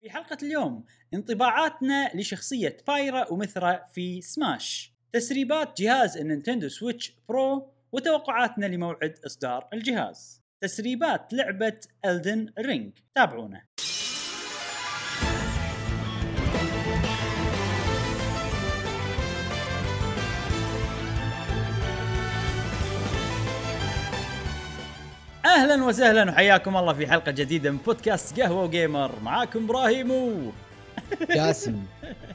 في حلقة اليوم انطباعاتنا لشخصية Pyra و Mythra في Smash تسريبات جهاز ال Nintendo Switch Pro وتوقعاتنا لموعد إصدار الجهاز. تسريبات لعبة Elden Ring تابعونا. أهلا وسهلا وحياكم الله في حلقة جديدة من بودكاست قهوة وجيمر. معاكم إبراهيم. و جاسم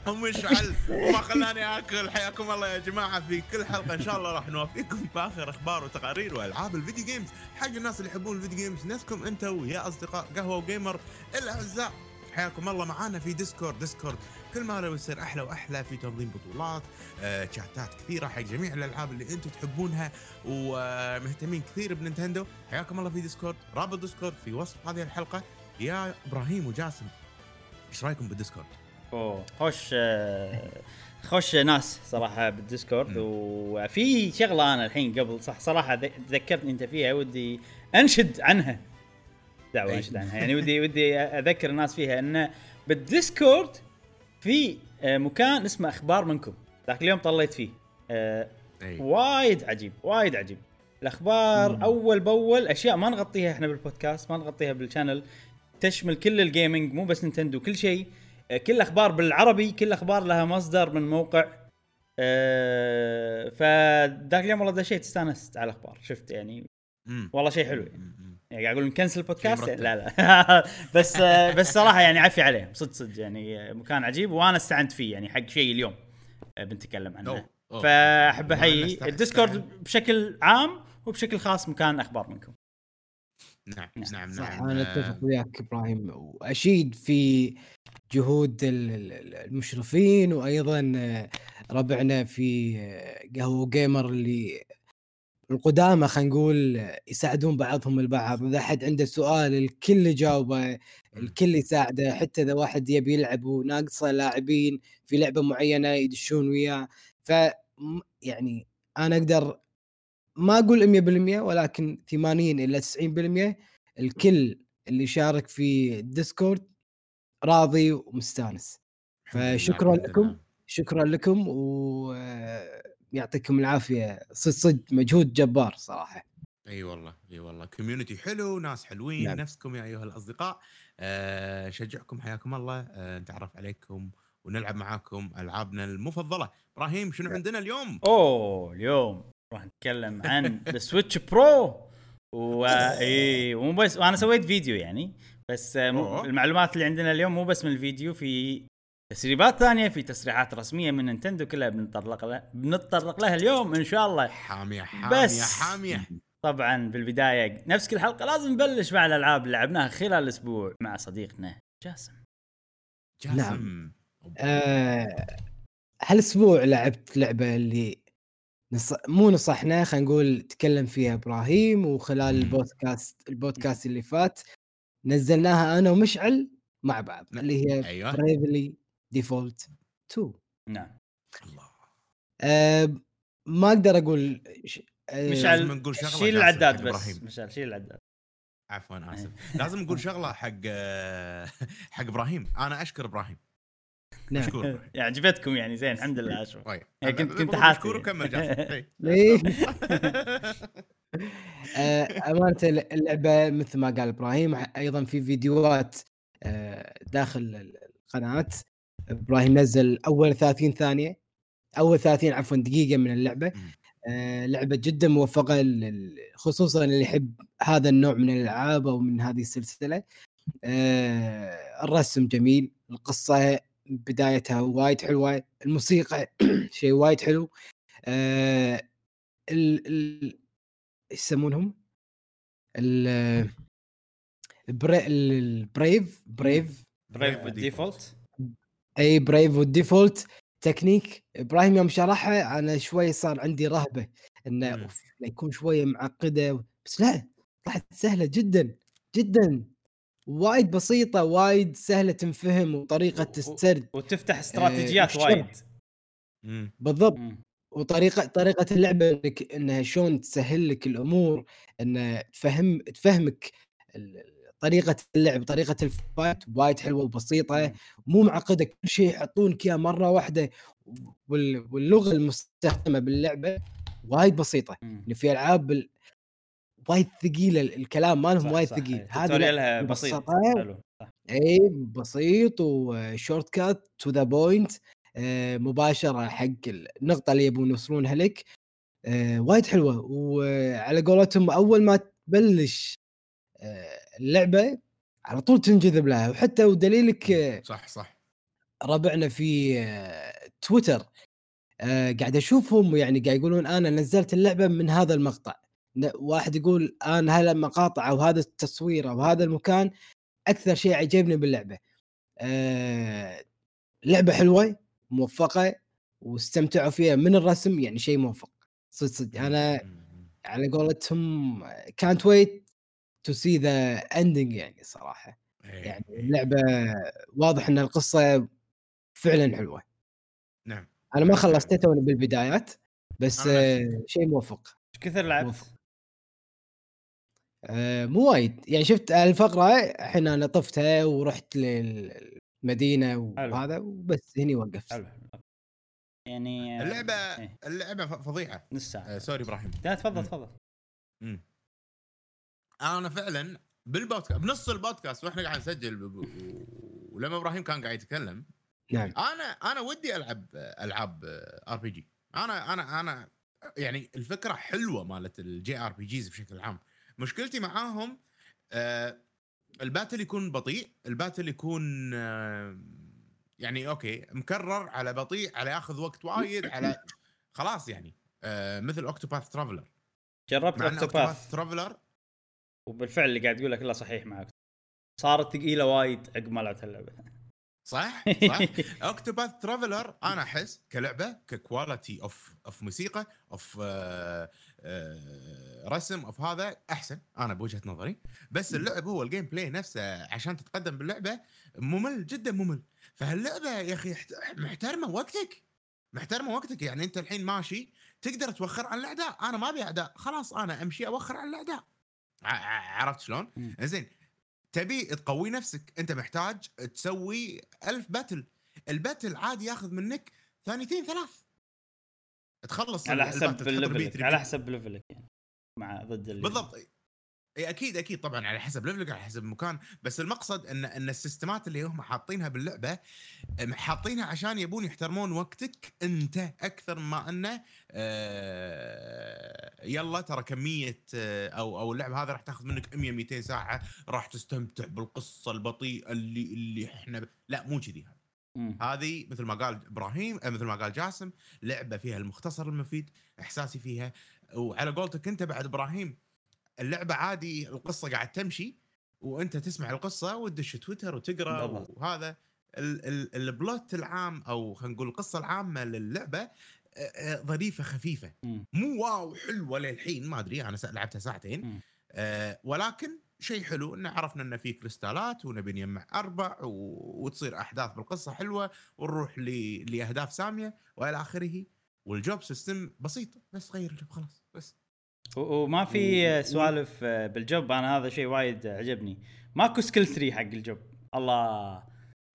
ومشعل وما خلاني آكل. حياكم الله يا جماعة. في كل حلقة إن شاء الله راح نوافيكم بآخر أخبار وتقارير وألعاب ال video games حق الناس اللي يحبون ال video games نفسكم أنتم يا أصدقاء قهوة وجيمر الأعزاء. حياكم الله. معانا في Discord Discord كل ما لو يصير أحلى وأحلى في تنظيم بطولات آه، شاتات كثيرة حق جميع الألعاب اللي أنتم تحبونها ومهتمين كثير ب Nintendo. حياكم الله في Discord رابط Discord في وصف هذه الحلقة. يا إبراهيم وجاسم إيش رأيكم بال Discord؟ أوه خوش آه، خوش ناس صراحة بال Discord. وفي شغلة أنا الحين قبل صح صراحة تذكرتني أنت فيها ودي أنشد عنها. دعوة. انشد عنها. يعني ودي ودي أذكر الناس فيها انه بال Discord في آه، مكان اسمه أخبار منكم. ذاك اليوم طليت فيه. آه، اي وايد عجيب وايد عجيب. الأخبار مم. أول بأول أشياء ما نغطيها إحنا بالبودكاست ما نغطيها بال channel. تشمل كل ال gaming مو بس Nintendo كل شيء. آه، كل أخبار بالعربي كل أخبار لها مصدر من موقع. أه فذاك اليوم والله دشيت استانست على الأخبار شفت يعني. والله شيء حلو يعني. يعني قاعد أقول نكنسل البودكاست. لا لا. بس بس صراحة يعني عفي عليهم صدق صدق. يعني مكان عجيب وأنا استعنت فيه يعني حق شيء اليوم آه، بنتكلم عنه. فأحب أحيي ال Discord بشكل عام وبشكل خاص مكان أخبار منكم. نعم نعم. نعم صح نعم. أنا أتفق وياك إبراهيم وأشيد في جهود ال- ال- المشرفين وأيضا آه، ربعنا في آه، قهوة جيمر اللي القدامى خلينا نقول يساعدون بعضهم البعض. إذا حد عنده سؤال الكل يجاوبه الكل يساعده. حتى إذا واحد يبي يلعب وناقصه لاعبين في لعبة معينة يدشون وياه. ف يعني أنا أقدر ما أقول 100% ولكن 80 إلى 90% الكل اللي شارك في ال Discord راضي ومستانس. فشكرا لكم. شكرا لكم ويعطيكم العافية. صدق صدق مجهود جبار صراحة. إي والله إي والله. community حلو ناس حلوين نعم. نفسكم يا أيها الأصدقاء. آه شجعكم حياكم الله. آه نتعرف عليكم ونلعب معاكم ألعابنا المفضلة. إبراهيم شنو عندنا اليوم؟ أوه اليوم راح نتكلم عن ال Switch Pro و إي مو بس وأنا سويت فيديو يعني. بس آه، أوه. المعلومات اللي عندنا اليوم مو بس من الفيديو في تسريبات ثانية في تصريحات رسمية من Nintendo كلها بنتطرق لها بنتطرق لها اليوم إن شاء الله حامية حامية بس. حامية طبعا بالبداية نفس كل حلقة لازم نبلش مع الألعاب اللي لعبناها خلال الأسبوع مع صديقنا جاسم جاسم نعم. آه هالأسبوع لعبت لعبة اللي نص... مو نصحنا خلينا نقول تكلم فيها إبراهيم وخلال مم. البودكاست البودكاست اللي فات نزلناها أنا ومشعل مع بعض. اللي هي أيوه Bravely Default 2 نعم. الله. أه ما أقدر أقول ش... أه مشعل لازم نقول شغلة شيل العداد حق بس إبراهيم. مشعل شيل العداد. عفوا آسف. لازم نقول شغلة حق آه، حق إبراهيم. أنا أشكر إبراهيم. نعم. مشكور. يعني عجبتكم يعني زين الحمد لله أشوف طيب. يعني كنت- كنت حاسس مشكور. وكمل. ليه؟ أمانة اللعبة مثل ما قال إبراهيم أيضا في فيديوهات آه، داخل القناة. إبراهيم نزل أول 30 ثانية أول 30 عفوا دقيقة من اللعبة. آه، لعبة جدا موفقة خصوصا اللي يحب هذا النوع من الألعاب أو من هذه السلسلة. آه، الرسم جميل القصة بدايتها وايد حلوة الموسيقى شيء وايد حلو. آه، ال ال إيش يسمونهم؟ ال البري- ال brave brave brave Brave بال default أي brave وال default technique إبراهيم يوم شرحها أنا شوي صار عندي رهبة إنه لا يكون شوية معقدة بس لا طلعت سهلة جدا جدا وايد بسيطة وايد سهلة تنفهم وطريقة و- السرد وتفتح استراتيجيات الشرح. وايد. بالضبط. وطريقة طريقة اللعبة إنك إنها شلون تسهل لك الأمور ان تفهم تفهمك ال- طريقة اللعب طريقة ال fight وايد حلوة وبسيطة مو معقدة كل شيء يحطونك اياه مرة واحدة وال- واللغة المستخدمة باللعبة وايد بسيطة. يعني في ألعاب ال- وايد ثقيلة الكلام مالهم وايد ثقيل إيه. tutorial ها بسيط اي بسيط و short cut to the point مباشرة حق النقطه اللي يبون يوصلونها لك آه، وايد حلوة وعلى قولتهم أول ما تبلش آه، اللعبة على طول تنجذب لها وحتى ودليلك آه، صح صح. ربعنا في آه، تويتر آه، قاعد أشوفهم يعني قاعد يقولون أنا نزلت اللعبة من هذا المقطع. واحد يقول أنا هالمقاطع أو هذا التصوير أو هذا المكان أكثر شيء عجبني باللعبة. لعبة حلوة موفقة واستمتعوا فيها من الرسم يعني شيء موفق. صدق صدق. أنا. على قولتهم كانت wait to see the ending يعني صراحة إيه، يعني إيه. اللعبة واضح إن القصة فعلا حلوة نعم أنا ما خلصتها توني بالبدايات بس آه، شيء موفق إيش كثر لعبت؟ موفق. آه، مو وايد يعني شفت الفقرة الحين أنا طفتها ورحت للمدينة حلو. وهذا وبس هني وقفت حلو يعني اللعبة إيه. اللعبة فظيعة نص ساعه آه، sorry إبراهيم لا تفضل. تفضل. أنا فعلا بالبودكاست بنص البودكاست وإحنا قاعد نسجل ولما إبراهيم كان قاعد يتكلم نعم. أنا أنا ودي العب العاب RPG أنا أنا أنا يعني الفكرة حلوة مالت ال JRPGs بشكل عام. مشكلتي معاهم آه ال battle يكون بطيء ال battle يكون آه يعني okay مكرر على بطيء على ياخذ وقت وايد على خلاص يعني آه مثل Octopath Traveler جربت Octopath Traveler وبالفعل اللي قاعد تقول لك كله صحيح معك. صارت ثقيله وايد عقب ما لعبت اللعبة. صح؟ صح؟ Octopath Traveler أنا أحس كلعبة ك quality of of موسيقى of رسم of هذا أحسن أنا بوجهة نظري. بس اللعب هو ال gameplay نفسه عشان تتقدم باللعبة ممل جدا ممل. فهاللعبة يا أخي محترمة وقتك. محترمة وقتك. يعني أنت الحين ماشي تقدر توخر عن الأعداء. أنا ما أبي أعداء. خلاص أنا أمشي أوخر عن الأعداء. عرفت شلون؟ زين تبي تقوي نفسك انت محتاج تسوي ألف battle ال battle عادي ياخذ منك ثانيتين ثلاث تخلص على حسب level ك على. حسب level ك يعني مع ضد اللي بالضبط إي أكيد أكيد طبعا على حسب level ك على حسب المكان بس المقصد إن إن ال system ات اللي هم حاطينها باللعبة حاطينها عشان يبون يحترمون وقتك أنت أكثر ما أنه آه يلا ترى كمية آه أو أو اللعبة هذه راح تاخذ منك 100 200 ساعة راح تستمتع بالقصة البطيئة اللي اللي إحنا ب... لا مو كذي هذا. هذه مثل ما قال إبراهيم آه، مثل ما قال جاسم لعبة فيها المختصر المفيد إحساسي فيها وعلى قولتك أنت بعد إبراهيم اللعبة عادي القصة قاعد تمشي وأنت تسمع القصة وتدش تويتر وتقرأ. وهذا ال- ال- البلوت العام أو خلينا نقول القصة العامة للعبة ظريفة خفيفة. مو واو حلوة للحين ما أدري أنا لعبتها ساعتين. ولكن شيء حلو إن عرفنا إن في كريستالات ونبي نجمع أربع و... وتصير أحداث بالقصة حلوة ونروح ل... لأهداف سامية وإلى آخره. وال job system بسيط بس غير خلاص بس. وما في سوالف آه، بال job. أنا هذا شيء وايد عجبني. ماكو skill tree حق ال job. الله.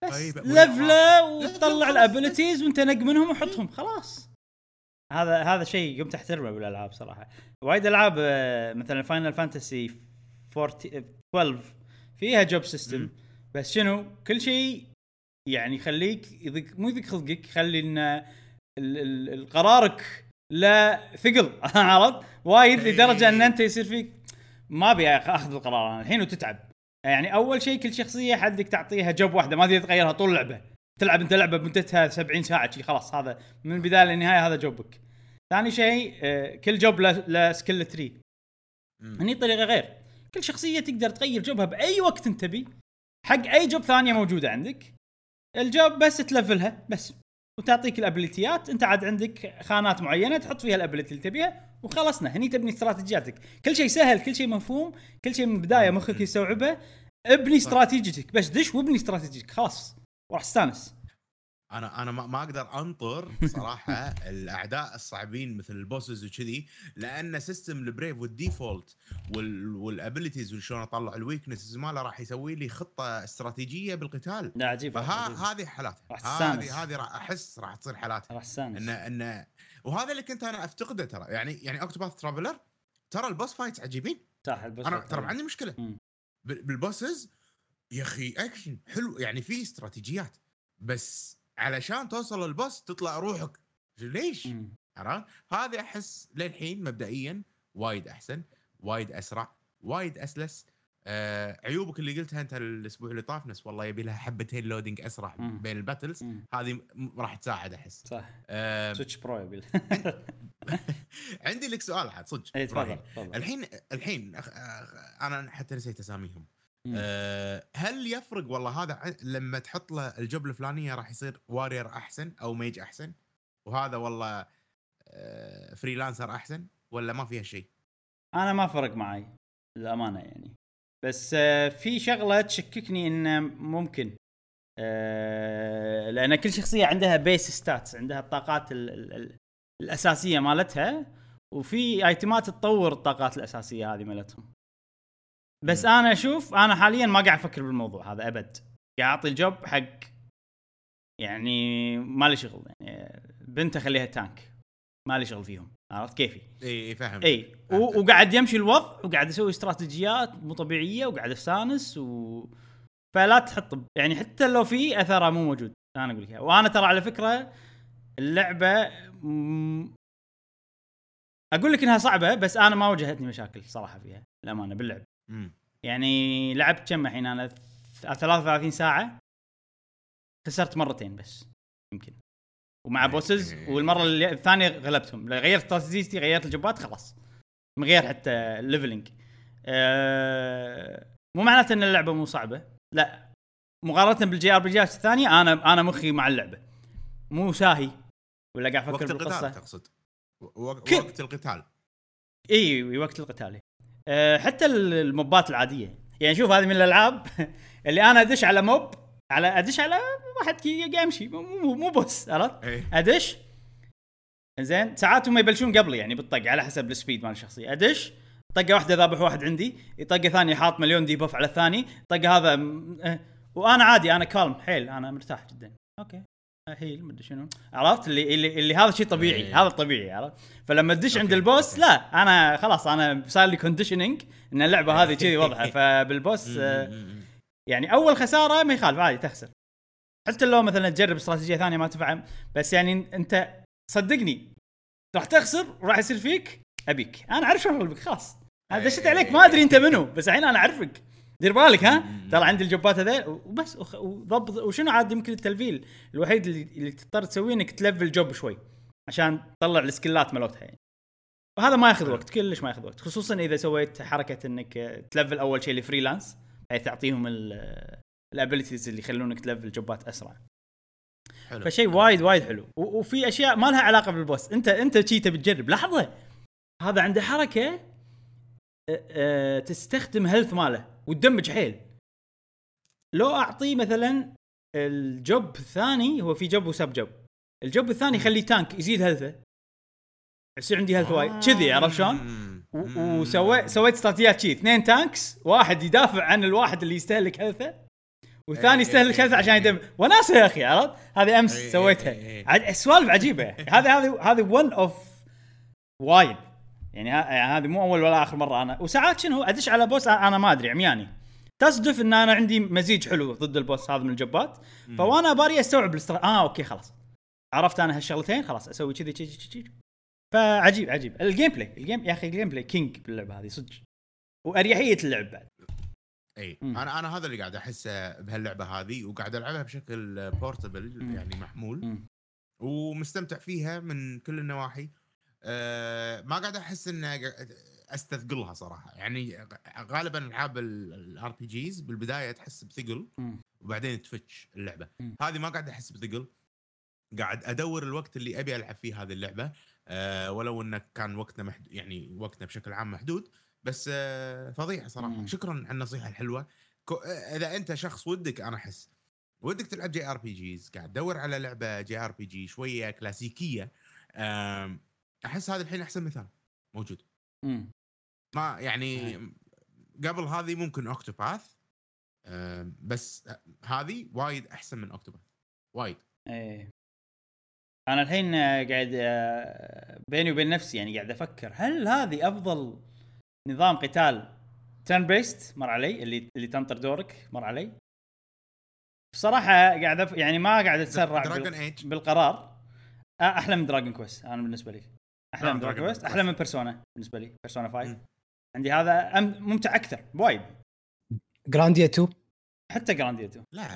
بس طيب، لفلة. وتطلع ال abilities وانت نق منهم وحطهم. خلاص. هذا هذا شيء قمت أحترمه بالألعاب صراحة. وايد ألعاب آه، مثلا Final Fantasy 12 فيها job system. بس شنو؟ كل شيء يعني يخليك يضيق مو يضيق خلقك يخلي إن قرارك لا ثقل. عرفت؟ وايد إيه. لدرجة إن أنت يصير فيك ما أبي أخذ القرار أنا الحين وتتعب. يعني أول شيء كل شخصية حدك تعطيها job واحدة ما تقدر تغيرها طول اللعبه تلعب أنت لعبة مدتها 70 ساعة شي خلاص هذا من البداية للنهاية هذا job ك. ثاني شيء آه، كل job له skill tree. هني طريقة غير. كل شخصية تقدر تغير job ها بأي وقت أنت تبي. حق أي job ثانية موجودة عندك. ال job بس تلفلها بس وتعطيك ال ability ات. انت عاد عندك خانات معينة تحط فيها ال ability اللي تبيها وخلصنا. هني تبني استراتيجياتك. كل شيء سهل كل شيء مفهوم كل شيء من البدايه مخك يستوعبه. ابني. استراتيجيتك. بس دش وابني استراتيجيتك. خلاص. وراح تستانس أنا أنا ما ما أقدر أنطر صراحة الأعداء الصعبين مثل ال bosses وكذي لأن system ال brave وال default وال abilities وشلون أطلع ال weaknesses ماله راح يسوي لي خطة استراتيجية بالقتال. لا عجيب هذه حالاتها. هذه هذه راح أحس راح تصير حالاتها راح إن إن وهذا اللي كنت أنا أفتقده ترى. يعني يعني Octopath Traveler ترى ال boss fights عجيبين. صح ال boss أنا ترى. ما عندي مشكلة. بال bosses يا أخي اكشن حلو. يعني في استراتيجيات. بس علشان توصل لل boss تطلع روحك ليش؟ عرفت؟ هذه أحس للحين مبدئيا وايد أحسن وايد أسرع وايد أسلس آه عيوبك اللي قلتها أنت الأسبوع اللي طاف نفس والله يبي لها حبتين loading أسرع مم. بين ال battles. هذه راح تساعد أحس صح آه Switch Pro يبي عندي لك سؤال عاد صدق اي تفضل الحين الحين أنا حتى نسيت أساميهم. أه هل يفرق والله هذا لما تحط له ال job الفلانيه راح يصير warrior أحسن أو mage أحسن؟ وهذا والله أه freelancer أحسن ولا ما فيها شيء؟ أنا ما فرق معي للأمانة يعني. بس آه، في شغلة تشككني انه ممكن آه، لأن كل شخصية عندها base stats عندها الطاقات ال ال ال الأساسية مالتها وفي item ات تطور الطاقات الأساسية هذه مالتهم. بس. أنا أشوف أنا حاليا ما قاعد أفكر بالموضوع هذا أبد. قاعد أعطي الجوب حق يعني ما لي شغل يعني بنت اخليها تانك. ما لي شغل فيهم عرفت كيفي؟ إي فاهم إي وقاعد يمشي الوضع وقاعد أسوي استراتيجيات مو طبيعية وقاعد استانس و فلا تحط يعني حتى لو في اثره مو موجود أنا أقول لك. وأنا ترى على فكرة اللعبة م... أقول لك إنها صعبة بس أنا ما واجهتني مشاكل صراحة فيها الامانه باللعب. مم. يعني لعبت كم الحين أنا؟ ث- 33 ساعة. خسرت مرتين بس يمكن. ومع. bosses والمرة الثانية غلبتهم. غيرت استراتيجيتي غيرت ال job ات خلاص. من غير حتى ال leveling أه مو معناته إن اللعبة مو صعبة. لا. مقارنة بال JRPG ات الثانية أنا أنا مخي مع اللعبة. مو ساهي. ولا قاعد أفكر وقت القتال بالقصة. تقصد. وق- كل- وقت القتال. إي وقت القتال. أه حتى ال- ال mobs العادية. يعني شوف هذه من الألعاب اللي أنا أدش على mob على أدش على واحد كي قاعد يمشي. مو مو, boss عرفت؟ اي أدش. زين. ساعات هم يبلشون قبلي يعني بالطق على حسب ال speed مال الشخصية. أدش. طقة واحدة ذابح واحد عندي طقة ثانية حاط مليون debuff على الثاني طقة هذا م- أه، وأنا عادي أنا calm. حيل أنا مرتاح جدا. أوكي. heal مدري شنو. عرفت؟ اللي اللي, اللي هذا شيء طبيعي إيه. هذا الطبيعي عرفت؟ فلما تدش عند ال boss. لا أنا خلاص أنا صار لي conditioning إن اللعبة هذه كذي وضعها فبال boss آه،. يعني أول خسارة ما يخالف عادي تخسر. حتى لو مثلا تجرب استراتيجية ثانية ما تفهم بس يعني أنت صدقني راح تخسر وراح يصير فيك أبيك. أنا أعرف شغل بك خلاص. أنا دشيت عليك ما أدري أنت منو بس الحين أنا أعرفك. دير بالك ها؟ ترى عندي ال jobs هذيل وبس وضبط وشنو عاد يمكن ال level up؟ الوحيد اللي, اللي تضطر تسويه إنك تلفل job شوي عشان تطلع ال skills مالتها يعني. وهذا ما ياخذ. وقت كلش ما ياخذ وقت خصوصا إذا سويت حركة إنك تلفل أول شيء ال freelancer بحيث تعطيهم ال abilities اللي يخلونك تلفل jobs أسرع. حلو فشيء وايد وايد حلو. وفي أشياء ما لها علاقة بال boss أنت أنت شي تبي تجرب لحظة. هذا عنده حركة أه، تستخدم health ماله و damage حيل. لو اعطيه مثلا ال job الثاني هو في job و sub job. ال job الثاني يخليه tank يزيد health ه يصير عندي health وايد. كذي عرفت شلون؟ وسويت سويت استراتيجيات شي اثنين tanks واحد يدافع عن الواحد اللي يستهلك health ه والثاني إيه، يستهلك health ه عشان إيه. يدم وناسه يا أخي عرفت؟ هذه أمس إيه، سويتها. سوالف عجيبة. هذه هذه هذه one of وايد. يعني يعني هذه مو أول ولا آخر مرة. أنا وساعات شنو؟ أدش على boss أنا ما أدري عمياني. تصدف إن أنا عندي مزيج حلو ضد ال boss هذا من ال jobs. فوأنا باري أستوعب الاستر... آه okay خلاص. عرفت أنا هالشغلتين خلاص أسوي كذي كذي كذي فعجيب عجيب. ال gameplay ال game يا أخي ال gameplay king باللعبة هذه صدق. وأريحية اللعب بعد. أي. مم. أنا أنا هذا اللي قاعد أحسه بهاللعبة هذه وقاعد ألعبها بشكل portable مم. يعني محمول. مم. ومستمتع فيها من كل النواحي. أه ما قاعد أحس ان أستثقلها صراحة يعني غالبا ألعاب ال RPGs بالبداية تحس بثقل. وبعدين تفتش اللعبة. هذه ما قاعد أحس بثقل قاعد أدور الوقت اللي أبي ألعب فيه هذه اللعبة أه ولو إنه كان وقتنا محدود يعني وقتنا بشكل عام محدود بس أه فظيعه صراحة مم. شكرا على النصيحة الحلوة كو- إذا أنت شخص ودك أنا أحس ودك تلعب JRPGs قاعد تدور على لعبة JRPG شوية كلاسيكية أم، أحس هذا الحين أحسن مثال. موجود. مم. ما يعني قبل هذه ممكن أوكتوباث بس هذه وايد أحسن من أوكتوباث. وايد. إيه. أنا الحين قاعد آه، بيني وبين نفسي يعني قاعد أفكر هل هذه أفضل نظام قتال turn-based مر علي؟ اللي اللي تنطر دورك مر علي؟ بصراحة قاعد أف... يعني ما قاعد أتسرع بال... بالقرار. أحلى من دراجون كويست أنا بالنسبة لي. أحلى من دراجون كويست. أحلى من بيرسونا بالنسبة لي بيرسونا 5 مم. عندي هذا أم... ممتع أكثر بوايد جرانديا 2 حتى جرانديا 2 لا.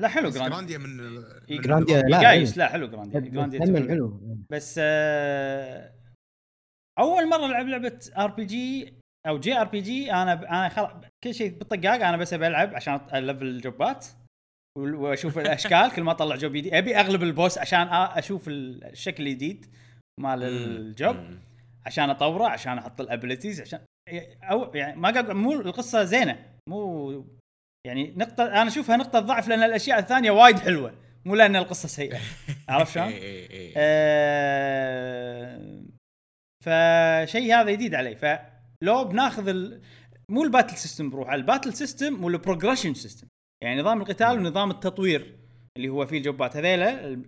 لا حلو بس جرانديا جرانديا من جرانديا لا،. لا حلو جرانديا جرانديا هم 2 حلو. بس آه، أول مرة ألعب لعبة ار بي جي أو جي ار بي جي أنا أنا خلاص كل شيء بالطقاق أنا بس أبي ألعب عشان ألفل ال jobs وال- وأشوف الأشكال كل ما أطلع job جديد. أبي أغلب ال boss عشان أشوف الشكل الجديد. مال ال job. عشان اطوره عشان أحط ال abilities عشان أو يعني ما قاعد مو القصة زينة مو يعني نقطة أنا أشوفها نقطة ضعف لأن الأشياء الثانية وايد حلوة مو لأن القصة سيئة عرفت شلون؟ إيه، إيه، إيه. آه، فشيء هذا جديد علي فلو بناخذ ال... مو ال battle system بروح على ال battle system وال progression system يعني نظام القتال. ونظام التطوير اللي هو فيه ال jobs هذيلا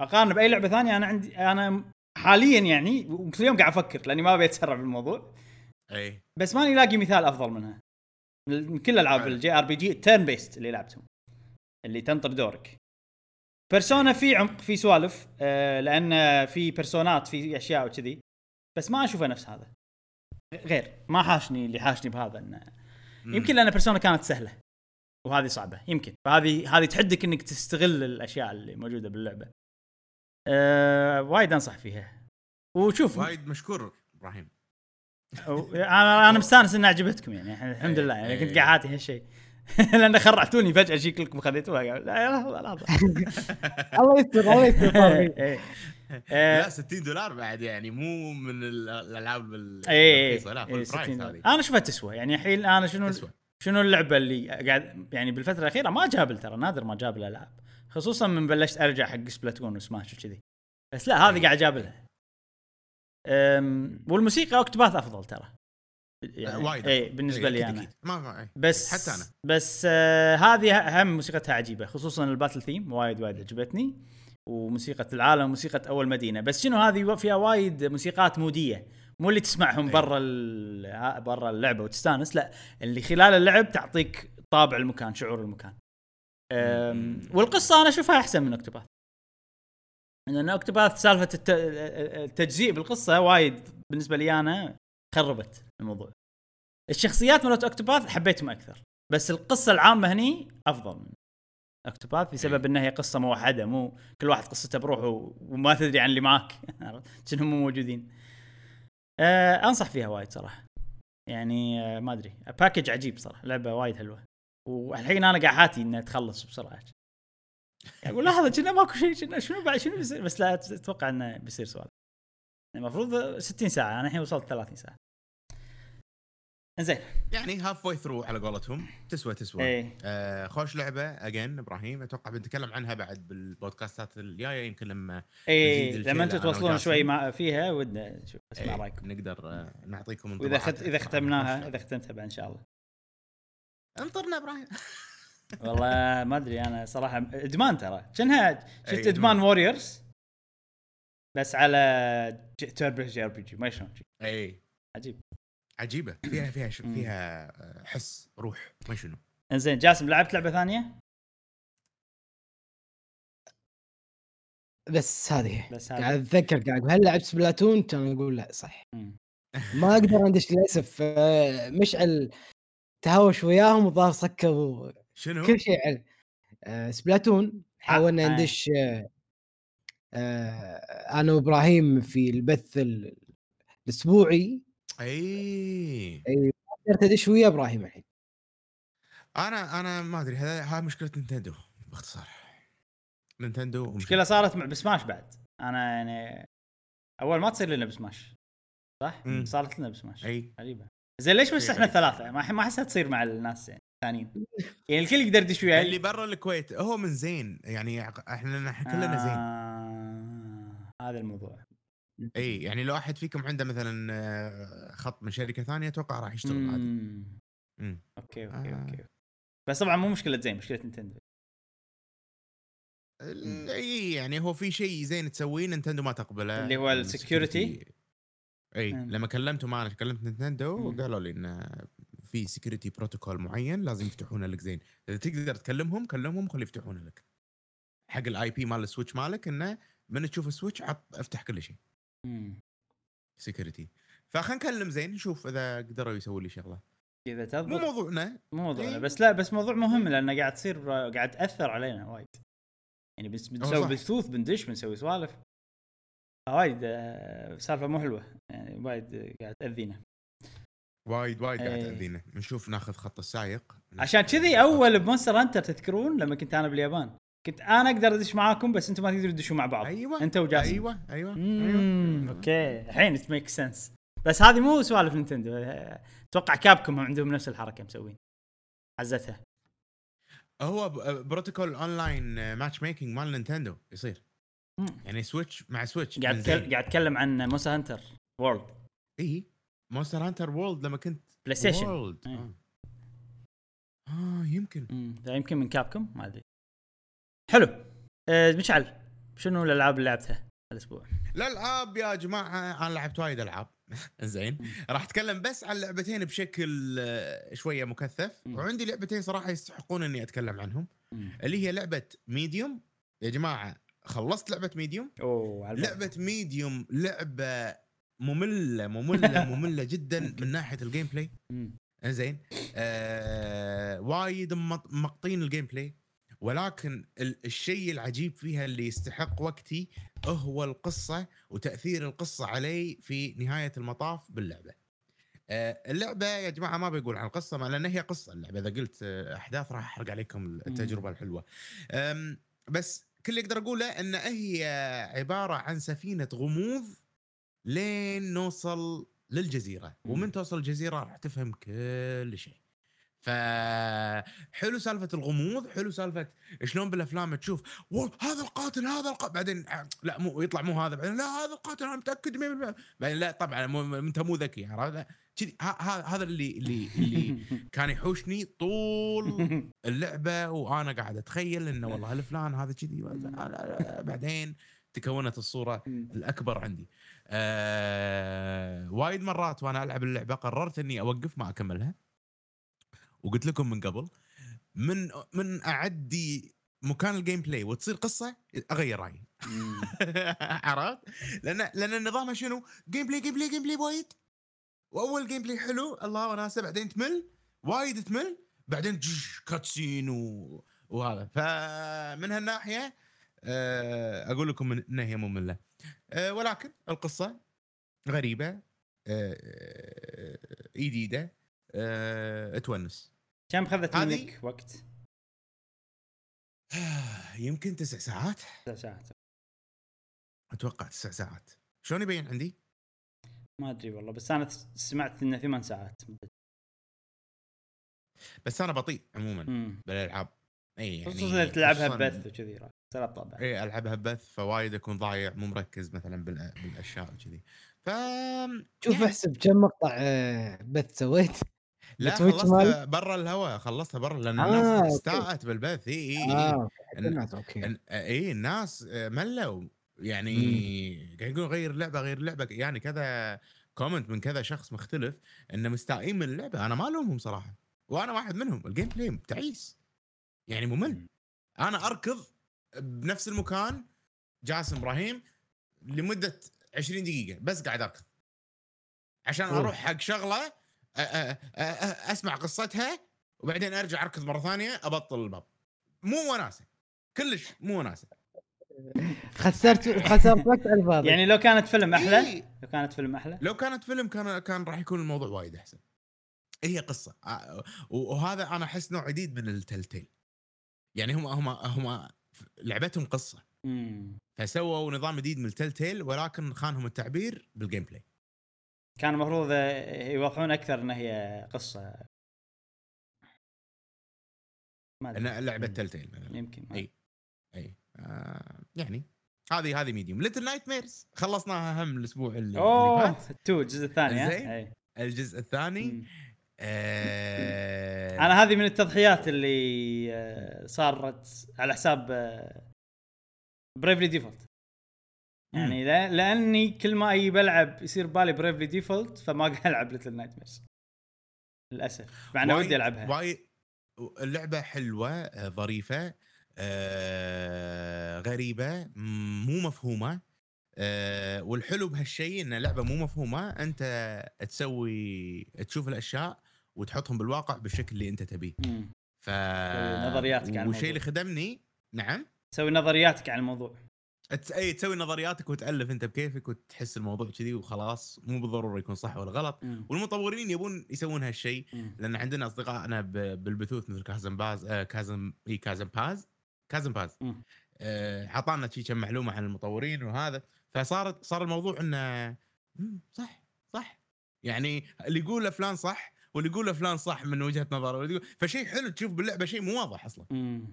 اقارن بأي لعبه ثانية أنا عندي أنا حاليا يعني وكل يوم قاعد أفكر لاني ما ابي اتسرع بالموضوع. اي. بس ماني لاقي مثال افضل منها. من كل العاب. ال JRPG turn-based اللي لعبتهم. اللي تنطر دورك. بيرسونا في عمق في سوالف آه لأن في بيرسونات في أشياء وكذي. بس ما أشوفه نفس هذا. غير ما حاشني اللي حاشني بهذا إنه. يمكن لأن بيرسونا كانت سهلة. وهذه صعبة يمكن. فهذه هذه تحدك إنك تستغل الأشياء اللي موجودة باللعبة. آه وايد انصح فيها. وشوف وايد مشكور إبراهيم. أنا أنا مستانس ان عجبتكم يعني الحمد لله. يعني كنت قاعد هاتي هالشيء. لأن خرعتوني فجأة شي كلكم خذيتوها. لا لا لا لا الله يستر الله يستر. إيه. آه، لا 60 دولار بعد يعني مو من ال- الألعاب ال- اي الرخيصة، لا اي full price 60 هذه. أنا اشوفها تسوى يعني الحين أنا شنو تسوى. شنو اللعبة اللي قاعد يعني بالفترة الأخيرة ما جاب ترى نادر ما جاب الالعاب خصوصا من بلشت أرجع حق سبلاتون وسماش وكذي بس لا هذه قاعد جاب لها أم، والموسيقى اوكتوباث أفضل ترى يعني وايد اي أفضل. بالنسبة إي، لي أنا. ما ما إي. بس حتى أنا. بس آه هذه هم موسيقتها عجيبة خصوصا ال battle theme وايد وايد عجبتني وموسيقى العالم وموسيقى أول مدينة بس شنو هذه فيها وايد موسيقات mood ية مو اللي تسمعهم أي. برا برا اللعبة وتستانس لا اللي خلال اللعب تعطيك طابع المكان شعور المكان. والقصة أنا أشوفها أحسن من اوكتوباث لأن اوكتوباث سالفة الت- التجزيء بالقصة وايد بالنسبة لي أنا خربت الموضوع. الشخصيات مالت Octopath حبيتهم أكثر بس القصة العامة هني أفضل من Octopath بسبب إنها هي قصة موحدة مو كل واحد قصته بروحه وما تدري عن اللي معاك؟ جنهم مو موجودين. آه أنصح فيها وايد صراحة. يعني آه ما أدري. package عجيب صراحة لعبة وايد حلوة. والحين أنا قاعد أحاتي انها تخلص بسرعة. أقول لحظة كنا ماكو شيء كنا شنو بعد شنو بيصير؟ بس لا أتوقع إنه بيصير sequel. المفروض 60 ساعة أنا الحين وصلت 30 ساعة. زين يعني halfway through على قولتهم. تسوى تسوى. إيه. آه خوش لعبة again إبراهيم. أتوقع بنتكلم عنها بعد بالبودكاستات الجاية. يمكن لما إيه نزيد لما أنتم توصلون. شوي فيها ودنا نشوف اسمع إيه، رايكم. نقدر آه نعطيكم. إذا أكثر عن ختمناها إذا ختمتها بعد إن شاء الله. انطرنا إبراهيم. والله ما ادري أنا صراحة ادمان ترى. كأنها شفت أي، إدمان. إدمان. Warriors بس على turbo JRPG ما شلون. أي. عجيب. عجيبة. فيها فيها شو. فيها آه، حس روح ما شنو. إنزين جاسم لعبت لعبة ثانية؟ بس هذه. بس قاعد هذا أتذكر قاعد هل لعبت Splatoon كان أقول لا صح. ما أقدر أندش للأسف آه، مشعل تهاوش وياهم وظهر سكروا شنو؟ كل شيء على آه، Splatoon حاولنا آه. ندش آه، آه، أنا وابراهيم في البث ال- الأسبوعي. اي قدرت أدش ويا إبراهيم الحين. أنا أنا ما أدري هذا هاي مشكلة Nintendo باختصار. نينتندو ومشكلة مشكلة صارت مع بسماش بعد. أنا يعني أول ما تصير لنا بسماش صح؟ مم. صارت لنا بسماش أي. غريبة. زين ليش بس شيء إحنا غريب. الثلاثة؟ ما ما أحسها تصير مع الناس يعني ثانيين يعني الكل يقدر يدش وياي اللي برا الكويت هو من زين يعني إحنا كلنا زين آه هذا الموضوع إي يعني لو احد فيكم عنده مثلا آه، خط من شركة ثانية أتوقع راح يشتغل عادي. أوكي أوكي آه. أوكي بس طبعا مو مشكلة زين مشكلة Nintendo ال- إي يعني هو في شيء زين تسويه Nintendo ما تقبله اللي هو ال ال security. security. إي مم. لما كلمتهم أنا كلمت Nintendo مم. قالوا لي انه في security protocol معين لازم يفتحونه لك زين إذا تقدر تكلمهم كلمهم خلي يفتحونه لك حق ال IP مال ال Switch مالك إنه من تشوف ال Switch عط افتح كل شيء. security فخلينا نكلم زين نشوف إذا قدروا يسووا لي شغلة إذا مو تضبط موضوعنا مو موضوعنا. بس لا بس موضوع مهم لأنه قاعد تصير قاعد تأثر علينا وايد يعني بنسوي. بثوث بندش بنسوي سوالف وايد آه، سالفة مو حلوة يعني وايد آه، قاعد تأذينا. وايد وايد قاعد إيه. تأذينا. نشوف ناخذ خط السايق عشان كذي أول ب Monster Hunter تذكرون لما كنت أنا باليابان. كنت أنا أقدر أدش معاكم بس أنتم ما تقدرون تدشوا مع بعض. أيوه أنت وجاسم. أيوه أيوه أيوه. أوكي. الحين it make sense بس هذه مو سوالف Nintendo. آه، أتوقع Capcom هم عندهم نفس الحركة مسوين. عزتها. هو ب- protocol online matchmaking مال Nintendo يصير. مم. يعني Switch مع Switch قاعد. قاعد اتكلم عن Monster Hunter World اي Monster Hunter World لما كنت PlayStation World إيه. آه, آه يمكن امم ذا يمكن من Capcom ما أدري حلو آه مشعل شنو الألعاب اللي لعبتها الأسبوع؟ الألعاب يا جماعة أنا لعبت وايد ألعاب زين مم. راح أتكلم بس عن لعبتين بشكل آه، شوية مكثف مم. وعندي لعبتين صراحة يستحقون إني أتكلم عنهم مم. اللي هي لعبة Medium يا جماعة خلصت لعبة Medium أوه. لعبة Medium لعبة مملة مملة مملة جدا من ناحية ال gameplay مم. زين آه وايد ممططين ال gameplay ولكن ال- الشيء العجيب فيها اللي يستحق وقتي هو القصة وتأثير القصة علي في نهاية المطاف باللعبة. آه اللعبة يا جماعة ما بقول عن القصة ما لأن هي قصة اللعبة إذا قلت آه، أحداث راح أحرق عليكم التجربة الحلوة. بس كل اللي أقدر اقوله إن هي عبارة عن سفينة غموض لين نوصل للجزيرة. ومن توصل الجزيرة راح تفهم كل شيء. فحلو سالفة الغموض حلو سالفة شلون بالأفلام تشوف "واو، هذا القاتل هذا القاتل بعدين لا مو يطلع مو هذا بعدين لا هذا القاتل أنا متأكد 100% بعدين لا طبعا مو- أنت مو ذكي عرفت؟ كذي. هذا اللي اللي اللي كان يحوشني طول اللعبة وأنا قاعد أتخيل إنه والله الفلان هذا كذي. بعدين تكونت الصورة الأكبر عندي. آه وايد مرات وأنا ألعب اللعبة قررت إني أوقف ما أكملها. وقلت لكم من قبل من من أعدي مكان ال gameplay وتصير قصة أغير رأيي. عرفت؟ لأن لأن النظام شنو؟ gameplay gameplay gameplay وايد. وأول gameplay حلو الله وناسة بعدين تمل وايد تمل بعدين جش كاتسين و... وهذا. فمن هالناحية آه، أقول لكم انها هي ممله آه، ولكن القصة غريبة آه، جديدة تونس. كم خذت هذه- منك وقت؟ يمكن تسع ساعات. تسع ساعات. أتوقع تسع ساعات. شلون يبين عندي؟ ما أدري والله بس أنا سمعت انه ثمان ساعات بس أنا بطيء عموما مم. بالألعاب. إي يعني خصوصا إذا تلعبها ببث وكذي طبعا إي ألعبها ببث فوايد أكون ضايع مو مركز مثلا بالأشياء وكذي. ف شوف يعني احسب كم مقطع آه، بث سويت. لا خلصتها برا الهواء خلصتها برا لأن آه، الناس. استاءت بالبث. إي إي إي. آه إن- الناس أوكي. إي الناس آه، ملوا. يعني قاعد يقولون غير اللعبه غير اللعبه يعني كذا comment من كذا شخص مختلف انه مستائين من اللعبة. أنا ما ألومهم صراحة وأنا واحد منهم. ال gameplay تعيس يعني ممل. أنا أركض بنفس المكان جاسم إبراهيم لمدة 20 دقيقة بس قاعد أركض. عشان. أروح حق شغلة أسمع قصتها وبعدين أرجع أركض مرة ثانية أبطل الباب. مو وناسة. كلش مو وناسة. خسرت خسرت وقت على الفاضي. يعني لو كانت فيلم أحلى؟ إيه. لو كانت فيلم أحلى؟ لو كانت فيلم كان كان راح يكون الموضوع وايد أحسن. هي قصة. آه، وهذا أنا أحس نوع جديد من ال Telltale. يعني هم هم هم لعبتهم قصة. مم. فسووا نظام جديد من ال Telltale ولكن خانهم التعبير بال gameplay كان المفروض يوضحون أكثر إن هي قصة. ما لعبة. Telltale مثلا. يمكن إي. إي. آه يعني هذه هذه Medium Little Nightmares خلصناها هم الأسبوع اللي, فات. تو الجزء الثاني؟ زين. الجزء الثاني. آه أنا هذه من التضحيات اللي آه، صارت على حساب Bravely Default يعني لا- لأني كل ما أجي بلعب يصير بالي Bravely Default فما قاعد ألعب Little Nightmares للأسف. مع وايد- ودي ألعبها. وايد اللعبة حلوة آه، ظريفة آه غريبة م- مو مفهومة آه والحلو بهالشيء إن لعبه مو مفهومة أنت تسوي تشوف الأشياء وتحطهم بالواقع بالشكل اللي أنت تبيه. ف نظرياتك عن والشيء الموضوع. اللي خدمني نعم تسوي نظرياتك عن الموضوع أي تسوي نظرياتك وتألف أنت بكيفك وتحس الموضوع كذي وخلاص مو بالضرورة يكون صح ولا غلط مم. والمطورين يبون يسوون هالشيء. لأن عندنا اصدقائنا بالبثوث مثل كازم باز آه كازم إي كازم باز كازم باز. مم. آه عطانا شي كم معلومة عن المطورين وهذا. فصارت صار الموضوع إنه صح صح. يعني اللي يقوله فلان صح واللي يقوله فلان صح من وجهة نظره. يقول- فشيء حلو تشوف باللعبة شيء مو واضح أصلا.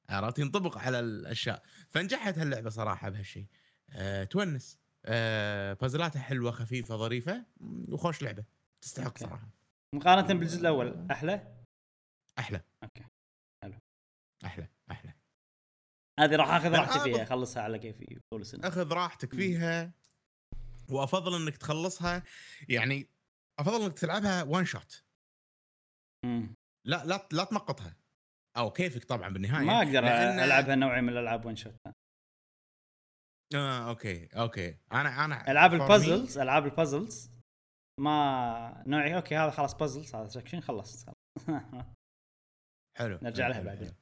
عرفت؟ ينطبق على الأشياء. فنجحت هاللعبة صراحة بهالشيء أه تونس. أه بازلاتها حلوة خفيفة ظريفة وخوش لعبة. تستحق okay. صراحة. مقارنة بالجزء الأول أحلى؟ أحلى. okay. حلو. أحلى أحلى. هذه راح آخذ لا، راحتي فيها اخلصها على كيفي طول السنة. آخذ راحتك. فيها وأفضل إنك تخلصها يعني أفضل إنك تلعبها one shot. لا لا لا تمغطها. أو كيفك طبعا بالنهاية. ما أقدر لأن- العب هالنوعيه من الألعاب one shot آه okay okay. أنا أنا ألعاب البازلز ألعاب ال puzzles ما نوعي okay هذا خلاص puzzles هذا section خلصت. حلو نرجع حلو، لها بعدين.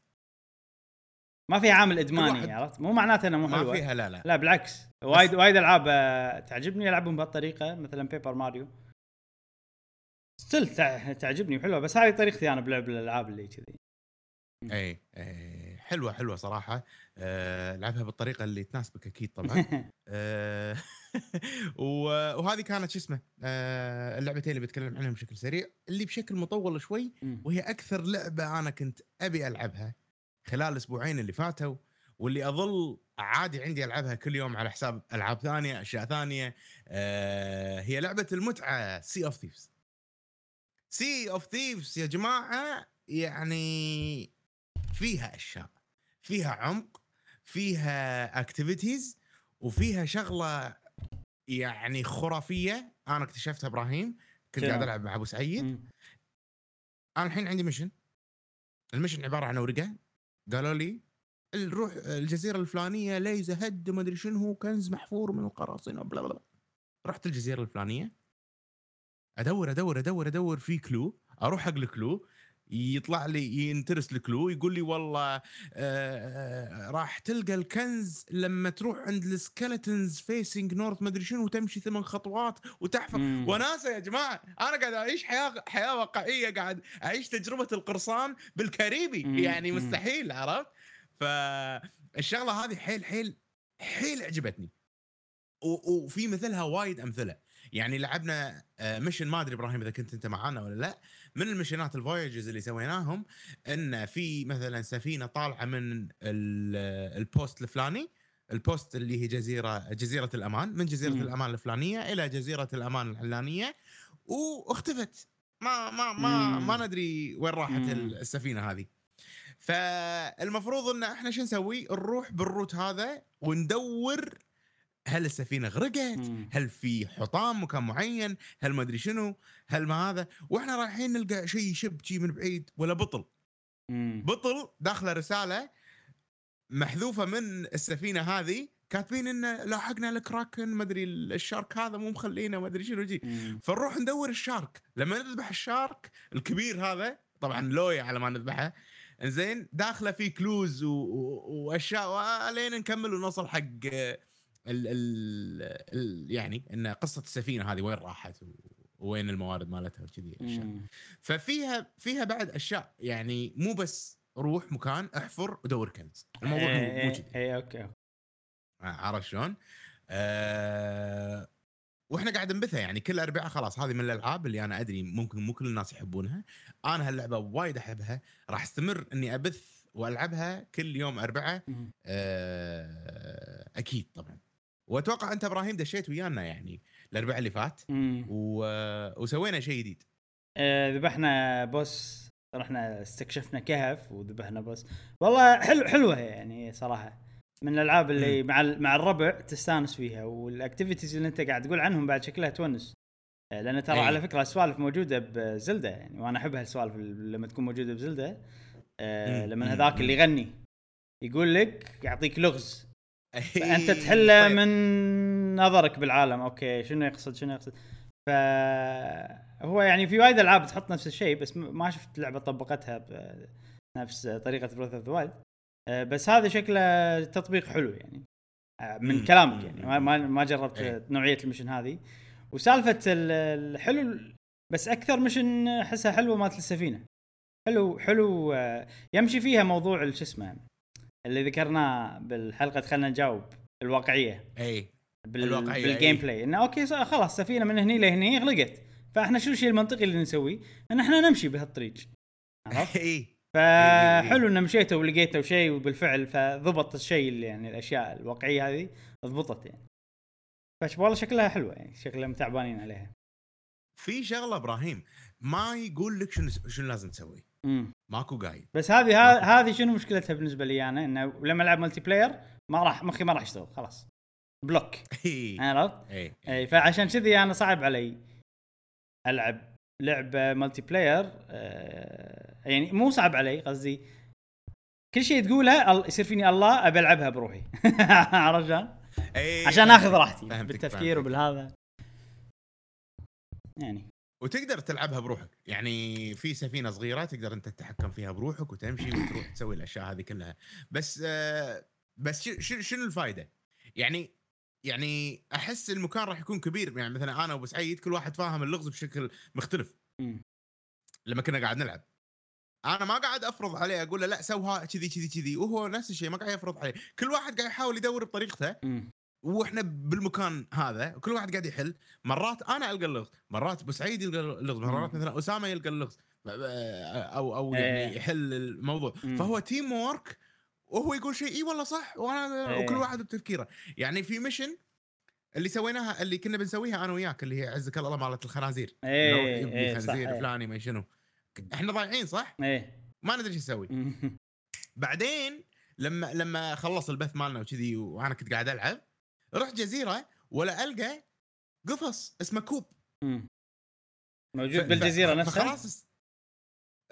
ما فيها عامل إدماني عرفت؟ مو معناته انها مو ما حلوة. فيها لا لا. لا بالعكس. وايد وايد ألعاب آه، تعجبني العبهم بهالطريقة مثلا Paper Mario still تعجبني وحلوة بس هذه طريقتي أنا بلعب الألعاب اللي كذي. اي اي حلوة حلوة صراحة. أه لعبها بالطريقة اللي تناسبك أكيد طبعا. أه وهذه كانت شو اسمه أه اللعبتين اللي بتكلم عنهم بشكل سريع اللي بشكل مطول شوي. وهي أكثر لعبة أنا كنت أبي ألعبها. خلال الأسبوعين اللي فاتوا واللي أظل عادي عندي ألعبها كل يوم على حساب ألعاب ثانية أشياء ثانية. أه هي لعبة المتعة Sea of Thieves Sea of Thieves يا جماعة يعني فيها أشياء. فيها عمق فيها activities وفيها شغلة يعني خرافية. أنا اكتشفتها إبراهيم كنت؟ قاعد ألعب مع أبو سعيد. أنا الحين عندي mission ال mission عبارة عن ورقه قالوا لي نروح الجزيرة الفلانية ليزة هد ما أدري شنو كنز محفور من القراصنة blah blah. رحت الجزيرة الفلانية أدور أدور أدور أدور في clue أروح حق ال clue يطلع لي ينترس ال clue يقول لي والله آه راح تلقى الكنز لما تروح عند ال skeletons facing north ما أدري شنو وتمشي ثمان خطوات وتحفر. وناسة يا جماعة أنا قاعد أعيش حياة حياة واقعية قاعد أعيش تجربة القرصان بالكاريبي مم. يعني. مستحيل عرفت فالشغلة هذه حيل حيل حيل عجبتني وفي مثلها وايد أمثلة يعني لعبنا آه، mission ما أدري إبراهيم إذا كنت أنت معانا ولا لا من ال mission ات ال voyages اللي سويناهم إن في مثلا سفينة طالعة من ال- ال post الفلاني ال post اللي هي جزيرة جزيرة الأمان من جزيرة مم. الأمان الفلانية إلى جزيرة الأمان العلانية واختفت ما ما ما مم. ما ندري وين راحت مم. السفينة هذه فالمفروض إن إحنا شو نسوي نروح بال route هذا وندور هل السفينة غرقت؟ مم. هل في حطام مكان معين؟ هل ما أدري شنو؟ هل ما هذا؟ وإحنا رايحين نلقى شيء يشب شي من بعيد ولا بطل. مم. بطل داخله رسالة محذوفة من السفينة هذه كاتبين انه لاحقنا الكراكن ما أدري ال shark هذا مو مخلينا ما أدري شنو جي. فنروح ندور ال shark. لما نذبح ال shark الكبير هذا طبعا لويا على ما نذبحه زين داخله في clues و... و... وأشياء لين نكمل ونوصل حق ال... ال... يعني إن قصة السفينة هذه وين راحت. وين الموارد مالتها وكذي أشياء. ففيها فيها بعد أشياء يعني مو بس روح مكان احفر ودور كنز الموضوع مو إيه، مو إيه، كذي اي okay okay. عرفت شلون؟ أه وإحنا قاعد نبثها يعني كل اربعاء خلاص هذه من الألعاب اللي أنا أدري ممكن مو كل الناس يحبونها أنا هاللعبة وايد أحبها راح أستمر إني أبث وألعبها كل يوم اربعاء. آه، أكيد طبعا وأتوقع أنت إبراهيم دشيت ويانا يعني الأربعاء اللي فات. و... وسوينا شيء جديد آه، ذبحنا بوس رحنا استكشفنا كهف وذبحنا boss والله حلو حلوة يعني صراحة من الألعاب اللي مع ال- مع الربع تستانس فيها وال activities اللي أنت قاعد تقول عنهم بعد شكلها تونس آه، لأن ترى أي. على فكرة السوالف موجودة ب Zelda يعني وأنا احب هالسوالف لما تكون موجودة ب Zelda آه،. لما. هذاك. اللي يغني يقول لك يعطيك لغز فأنت طيب. تحله من نظرك بالعالم. okay شنو يقصد شنو يقصد؟ ف هو يعني في وايد ألعاب تحط نفس الشيء بس ما شفت لعبة طبقتها بنفس طريقة Breath of the Wild بس هذا شكله تطبيق حلو يعني. آه، من. كلامك يعني. ما ما, جربت إيه. نوعية ال mission هذه. وسالفة ال- الحلو بس أكثر mission أحسها حلوة مالت السفينه حلو حلو آه، يمشي فيها موضوع شو اسمه اللي ذكرناه بالحلقة خلينا نجاوب الواقعية. إي بال... الواقعية، بال game. بلاي إنه okay خلاص سفينة من هني لهني غرقت. فإحنا شو الشيء المنطقي اللي نسويه؟ إن إحنا نمشي بهالطريق. عرفت؟ إي. فحلو إنه مشيتوا ولقيتوا شيء وبالفعل فضبط الشيء اللي يعني الأشياء الواقعية هذه ضبطت يعني. فش والله شكلها حلوة يعني شكلهم تعبانين عليها. في شغلة إبراهيم ما يقول لك شنو شنو لازم تسوي. ماكو guide. بس هذه ها- هذه شنو مشكلتها بالنسبة لي أنا؟ إنه لما ألعب multiplayer ما راح مخي ما راح يشتغل خلاص. block. عرفت؟ إي. إي فعشان كذي أنا صعب علي ألعب لعبة multiplayer آه يعني مو صعب علي قصدي كل شيء تقوله يصير فيني الله أبي ألعبها بروحي. عرفت شلون؟ عشان آخذ راحتي بالتفكير. وبالهذا. يعني. وتقدر تلعبها بروحك. يعني في سفينة صغيرة تقدر أنت تتحكم فيها بروحك وتمشي وتروح تسوي الأشياء هذه كلها. بس آه بس شنو الفائده يعني يعني أحس المكان راح يكون كبير. يعني مثلا أنا وأبو سعيد كل واحد فاهم اللغز بشكل مختلف. لما كنا قاعد نلعب. أنا ما قاعد أفرض عليه أقول له لا سوها كذي كذي كذي. وهو نفس الشيء ما قاعد يفرض عليه. كل واحد قاعد يحاول يدور بطريقته. وإحنا بالمكان هذا وكل واحد قاعد يحل مرات أنا ألقى اللغز مرات أبو سعيد يلقى اللغز مرات. مثلا أسامة يلقى اللغز أو أو إيه. يعني يحل الموضوع. فهو teamwork وهو يقول شيء إي والله صح وأنا إيه. وكل واحد بتفكيره يعني في mission اللي سويناها اللي كنا بنسويها أنا وياك اللي هي عزك الله مالت الخنازير إيه، لي إيه، خنزير إيه. فلاني ما شنو إحنا ضايعين صح؟ إيه ما ندري شو نسوي. بعدين لما لما خلص البث مالنا وكذي وأنا كنت قاعد ألعب رحت جزيرة ولا ألقى قفص اسمه كوب. مم. موجود ف- بالجزيرة نفسها؟ فخلاص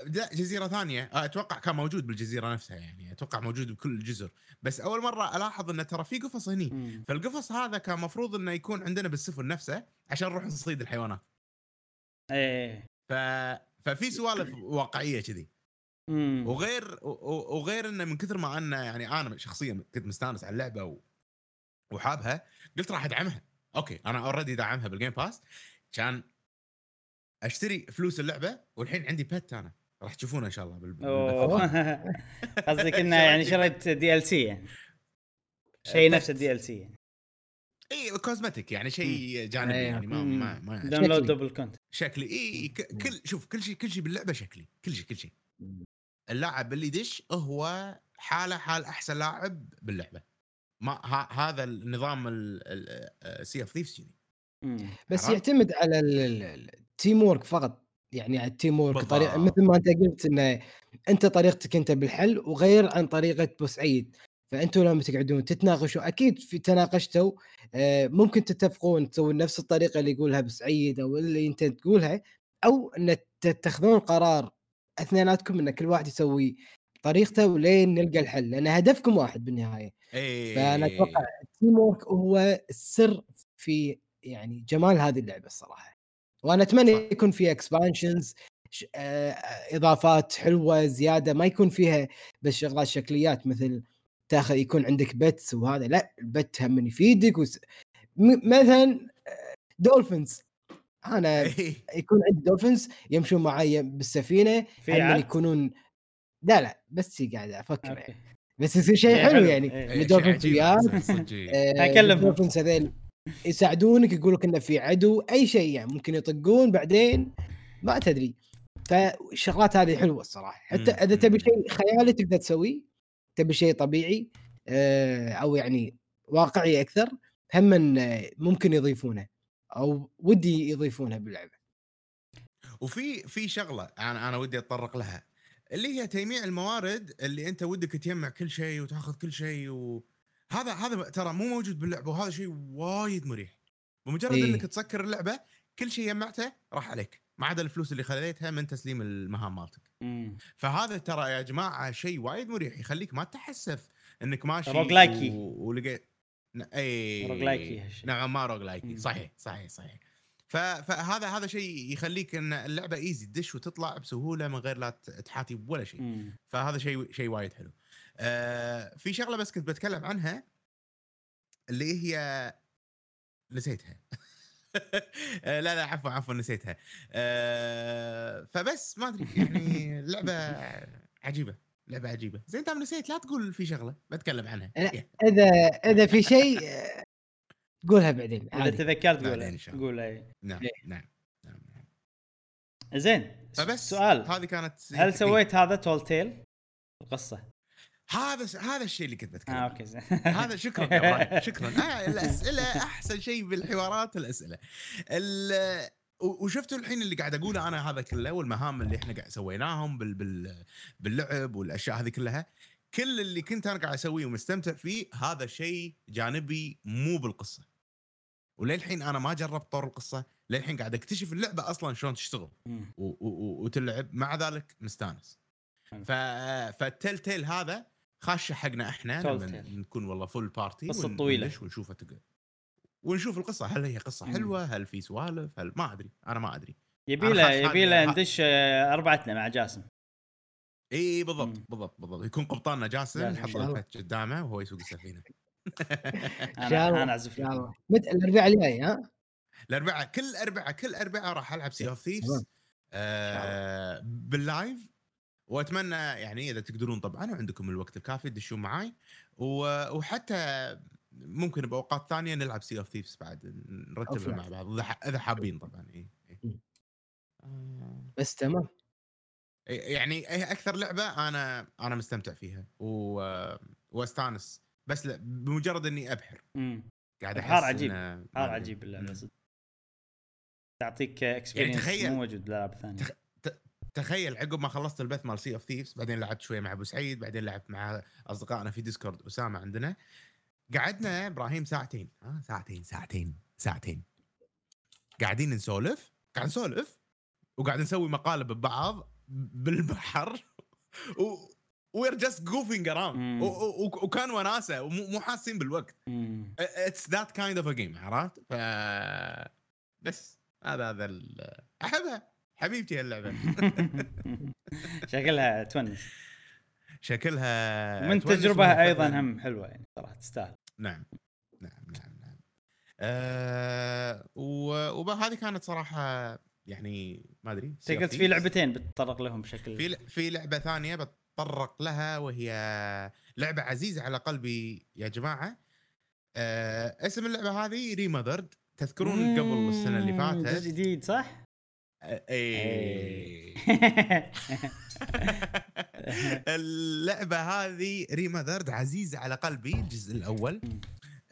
لا جزيرة ثانية. آه، أتوقع كان موجود بالجزيرة نفسها يعني. أتوقع موجود بكل الجزر. بس أول مرة ألاحظ انه ترى في قفص هني. مم. فالقفص هذا كان مفروض إنه يكون عندنا بالسفن نفسه عشان نروح نصيد الحيوانات. إيه. ف ففي سوالف واقعية كذي. وغير وغير إنه من كثر ما انه يعني أنا شخصيا كنت مستانس على اللعبة و... وحابها. قلت راح ادعمها. okay أنا already داعمها بال Game Pass كان أشتري فلوس اللعبة والحين عندي pet أنا. راح تشوفونه إن شاء الله بال... قصدك إنه يعني شريت DLC يعني؟ شيء نفس ال DLC إي cosmetic يعني شيء جانبي إيه. يعني ما ما, ما downloadable content شكلي. إي كل شوف كل شيء كل شيء باللعبة شكلي. كل شيء كل شيء. اللاعب اللي يدش هو حالة حال أحسن لاعب باللعبة. ما هذا النظام ال Sea of Thieves بس؟ يعتمد على ال teamwork فقط. يعني على ال team. طريقه مثل ما انت قلت انه أنت طريقتك أنت بالحل وغير عن طريقة ابو سعيد فانتوا لما تقعدون تتناقشوا أكيد في تناقشتوا آه، ممكن تتفقون تسوون نفس الطريقة اللي يقولها ابو سعيد أو اللي أنت تقولها أو إن تتخذون قرار أثنيناتكم إن كل واحد يسوي طريقته ولين نلقى الحل. لأن هدفكم واحد بالنهاية. فأنا أتوقع ال teamwork هو السر في يعني جمال هذه اللعبة الصراحة وأنا أتمنى. يكون فيها expansions إضافات حلوة زيادة ما يكون فيها بس شغلات شكليات مثل تاخذ يكون عندك pets وهذا لا ال pet هم من يفيدك وس... م- مثلا dolphins أنا إي. يكون عندي dolphins يمشون معي بالسفينة في هم عاد؟ يكون لا لا بس قاعد أفكر يعني. بس يصير شيء إيه، حلو. يعني ال dolphins وياك هكلمهم. الدولفينز هذيل يساعدونك يقول لك إنه في عدو أي شيء يعني ممكن يطقون بعدين ما تدري فالشغلات هذه حلوة الصراحة حتى. إذا تبي. شيء خيالي تقدر تسويه تبي شيء طبيعي آه، أو يعني واقعي أكثر هم ممكن يضيفونه أو ودي يضيفونه باللعبة وفي في شغلة أنا أنا ودي أتطرق لها اللي هي تجميع الموارد اللي أنت ودك تجمع كل شيء وتأخذ كل شيء وهذا هذا ترى مو موجود باللعبة وهذا شيء وايد مريح بمجرد إيه. إنك تسكر اللعبة كل شيء جمعته راح عليك ما عدا الفلوس اللي خذيتها من تسليم المهام مالتك مم. فهذا ترى يا جماعة شيء وايد مريح يخليك ما تحسف إنك ماشي roguelike. و... ولقيت اي roguelike هالشيء. نعم ما roguelike مم. صحيح صحيح صحيح. فهذا هذا شيء يخليك إن اللعبة easy تدش وتطلع بسهولة من غير لا تحاتي ولا شيء مم. فهذا شيء شيء وايد حلو. آه في شغلة بس كنت بتكلم عنها اللي هي نسيتها. آه لا لا عفوا عفوا نسيتها. آه فبس ما أدري يعني لعبة عجيبة لعبة عجيبة زين دام نسيت لا تقول في شغلة بتكلم عنها. إذا إذا في شيء قولها بعدين إذا. تذكرت بعدين قول إن شاء الله. قول أي. نعم إيه. نعم نعم نعم. زين فبس سؤال هذه كانت هل سويت هذا تول تيل القصة؟ هذا هذا الشيء اللي كنت بتكلم آه عنه. أوكي زين هذا شكرا يا شكرا آه الأسئلة أحسن شيء بالحوارات الأسئلة ال- و- وشفتوا الحين اللي قاعد أقوله أنا هذا كله والمهام اللي إحنا قاعد سويناهم بال بال باللعب والأشياء هذه كلها كل اللي كنت أنا قاعد أسويه ومستمتع فيه هذا شيء جانبي مو بالقصة وللحين أنا ما جربت طور القصة. للحين قاعد أكتشف اللعبة أصلا شلون تشتغل. وتلعب. مع ذلك مستانس. ف فال tall tale هذا خاشه حقنا إحنا. لما. نكون والله full party قصة ون- طويلة. وندش ونشوف تق- ونشوف القصة. هل هي قصة. حلوة؟ هل في سوالف؟ هل ما أدري. أنا ما أدري. يبي له يبي له ندش آه، اربعتنا مع جاسم. اي بالضبط. بالضبط بالضبط. يكون قبطاننا جاسم نحط قدامه وهو يسوق السفينة. أنا الله. أنا أعزف متى الأربعاء الجاي ها؟ الأربعاء كل أربعاء كل أربعاء راح ألعب Sea of Thieves. آه بال live وأتمنى يعني إذا تقدرون طبعا وعندكم الوقت الكافي تدشون معاي وحتى ممكن بأوقات ثانية نلعب Sea of Thieves بعد نرتبها. مع بعض إذا ح- إذا حابين طبعا اي إي. مم. آه، بس تمام يعني هي أكثر لعبة أنا أنا مستمتع فيها و... وأستانس بس لا بمجرد إني أبحر مم. قاعد أحس إبحار عجيب. حار. عجيب اللعبة. صدق تعطيك experience تخيل- مو موجود بالالعاب الثانية تخ- تخيل عقب ما خلصت البث مال Sea of Thieves بعدين لعبت شوية مع أبو سعيد بعدين لعبت مع أصدقائنا في Discord أسامة عندنا قعدنا إبراهيم ساعتين ها ساعتين ساعتين ساعتين قاعدين نسولف قاعد نسولف وقاعد نسوي مقالب ببعض بالبحر و we're just goofing around. وكان وناسه ومو مو حاسين بالوقت. it's that kind of a game عرفت؟ ف بس هذا هذا أحبها. حبيبتي هاللعبة. شكلها تونس. شكلها تونس تجربة أيضا هم حلوة يعني صراحة تستاهل. نعم نعم نعم نعم. آه وهذه كانت صراحة يعني ما أدري قلت في لعبتين بتطرق لهم بشكل في في لعبة ثانية بتطرق لها وهي لعبة عزيزة على قلبي يا جماعة آه اسم اللعبة هذه ريمذرد تذكرون قبل السنة اللي جزء فاتت جديد صح؟ آه، إيه اللعبة هذه ريمذرد عزيزة على قلبي الجزء الأول.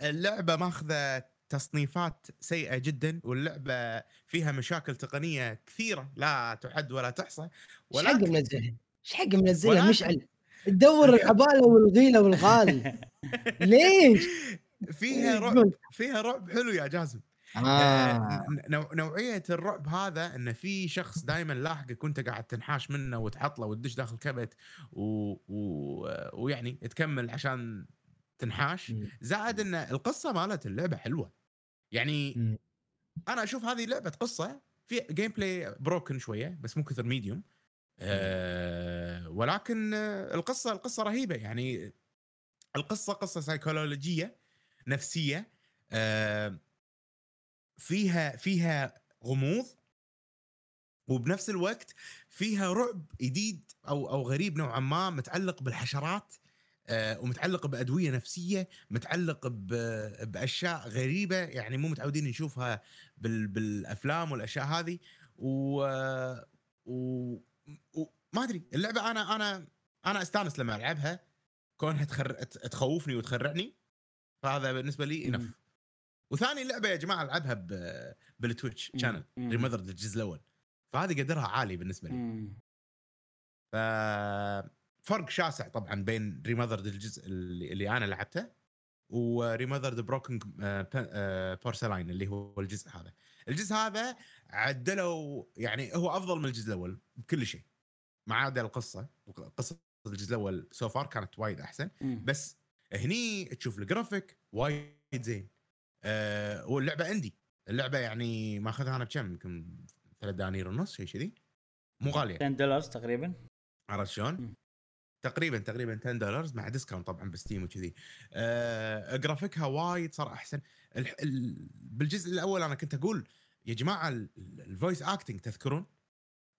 اللعبة ماخذة تصنيفات سيئة جدا واللعبة فيها مشاكل تقنية كثيرة لا تعد ولا تحصى حق ولكن منزلها؟ إيش حق منزلها ولكن- مشعل تدور العباله والغيلة والغال ليش؟ فيها رعب. فيها رعب حلو يا جازم آه. آه. نوع نوعية الرعب هذا انه في شخص دائما لاحقك وأنت قاعد تنحاش منه وتحط له وتدش داخل كبت و... و... ويعني تكمل عشان تنحاش. زائد إن القصة مالت اللعبة حلوة يعني. أنا أشوف هذه لعبة قصة في gameplay broken شوية بس مو كثر medium أه ولكن آه، القصة القصة رهيبة. يعني القصة قصة سيكولوجيه نفسية أه فيها فيها غموض وبنفس الوقت فيها رعب جديد أو أو غريب نوعا ما متعلق بالحشرات آه، ومتعلق بأدوية نفسية متعلق بأشياء غريبة. يعني مو متعودين نشوفها بال- بالأفلام والأشياء هذه. و و... وما أدري اللعبة أنا أنا أنا أستانس لما ألعبها كونها تخر... تخوفني وتخرعني فهذا بالنسبة لي. enough وثاني لعبة يا جماعة ألعبها ب... بال Twitch. channel. Remothered الجزء الأول فهذه قدرها عالي بالنسبة لي مم. ف فرق شاسع طبعا بين Remothered الجزء اللي, اللي أنا لعبته و Remothered Broken Porcelain اللي هو الجزء هذا الجزء هذا عدلوا يعني هو أفضل من الجزء الأول بكل شيء ما عدا القصة. قصة الجزء الأول so far كانت وايد أحسن مم. بس هني تشوف الجرافيك وايد زين. أه واللعبة عندي اللعبة يعني ماخذها أنا بكم يمكن ثلاث دنانير ونص شيء كذي. مو غالية. 10 دولار تقريبا. عرفت شلون؟ تقريبا تقريبا 10 دولار مع discount طبعا ب Steam وكذي آه جرافيكها وايد صار أحسن الح... ال... بالجزء الأول أنا كنت أقول يا جماعة ال- ال- ال voice acting تذكرون؟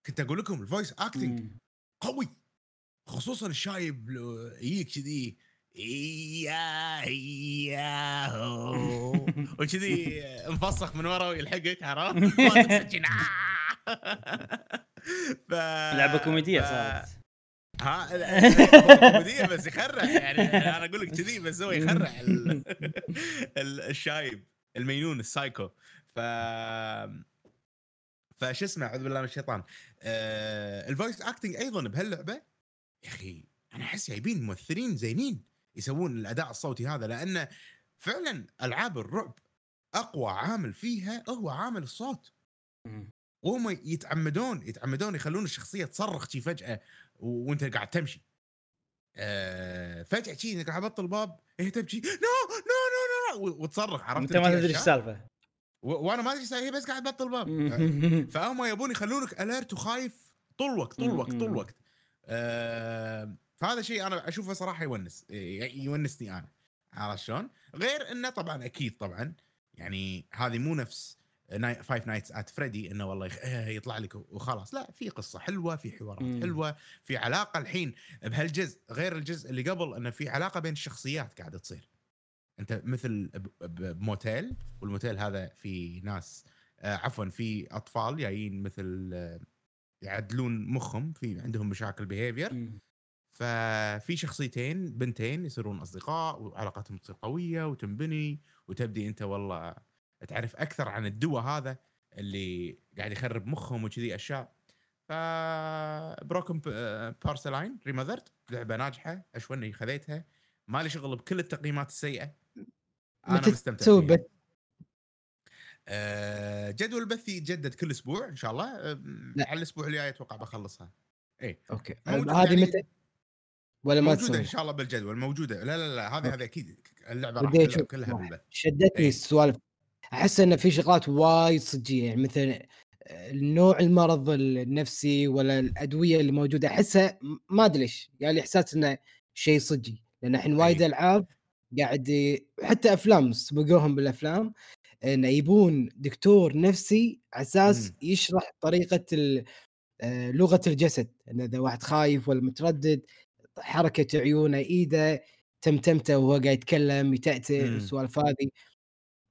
كنت أقول لكم ال voice acting. قوي خصوصا الشايب يجيك كذي يا يا هو وكذي مفسخ من ورا ويلحقك عرفت؟ ف... لعبة كوميدية صارت ها؟ كوميدية بس يخرع يعني أنا أقول لك كذي بس هو يخرع ال... ال- الشايب المينون السايكو. ف فش اسمه اعوذ بالله من الشيطان. آه... ال voice acting أيضا بهاللعبة يا أخي أنا أحس جايبين ممثلين زينين يسوون الأداء الصوتي هذا لأنه فعلا ألعاب الرعب أقوى عامل فيها هو عامل الصوت. وهم يتعمدون يتعمدون يخلون الشخصية تصرخ شي فجأة وانت قاعد تمشي. آه فجأة شي إنك قاعد تبطل الباب هي تبكي no no no no وتصرخ عرفت انت ما تدري إيش. السالفة. وأنا ما أدري هي بس قاعد تبطل الباب. فهم يبون يخلونك alert وخايف طول الوقت طول الوقت طول الوقت. آه فهذا شيء أنا أشوفه صراحة يونس يونسني أنا. عرفت شلون؟ غير إنه طبعا أكيد طبعا يعني هذه مو نفس Five Nights at Freddy's إنه والله. آه، يطلع لك وخلاص لا في قصة حلوة في حوارات مم. حلوة في علاقة الحين بهالجزء غير الجزء اللي قبل إنه في علاقة بين الشخصيات قاعدة تصير أنت مثل ب motel وال motel هذا في ناس آه عفوا في أطفال جايين مثل آه يعدلون مخهم في عندهم مشاكل behavior. ففي شخصيتين بنتين يصيرون أصدقاء وعلاقتهم تصير قوية وتنبني وتبدي أنت والله تعرف أكثر عن الدواء هذا اللي قاعد يخرب مخهم وكذي أشياء ف بروكن بارسلاين ريمذرد لعبة ناجحة اشوى إني خذيتها مالي شغل بكل التقييمات السيئة أنا مستمتع فيها. آه، جدول البث يتجدد كل أسبوع إن شاء الله آه،. على الأسبوع الجاي أتوقع بخلصها أوكي موجود هذه يعني- متى؟ ولا ما موجودة؟ إن شاء الله بالجدول موجودة لا لا لا هذه. هذه أكيد اللعبة راح كلها. بالبث شدتني إيه. السوالف أحس إن في شغلات وايد صجية يعني مثل نوع المرض النفسي ولا الأدوية اللي موجودة أحسها ما أدري ليش يعني إحساس إنه شيء صجي لأن الحين وايد أي. ألعاب قاعد حتى أفلام سبقوهم بالأفلام إنه يبون دكتور نفسي على أساس. يشرح طريقة آه، لغة الجسد إن إذا واحد خايف ولا متردد حركة عيونه إيده تمتمته وهو قاعد يتكلم يتأتئ. السوالف هذه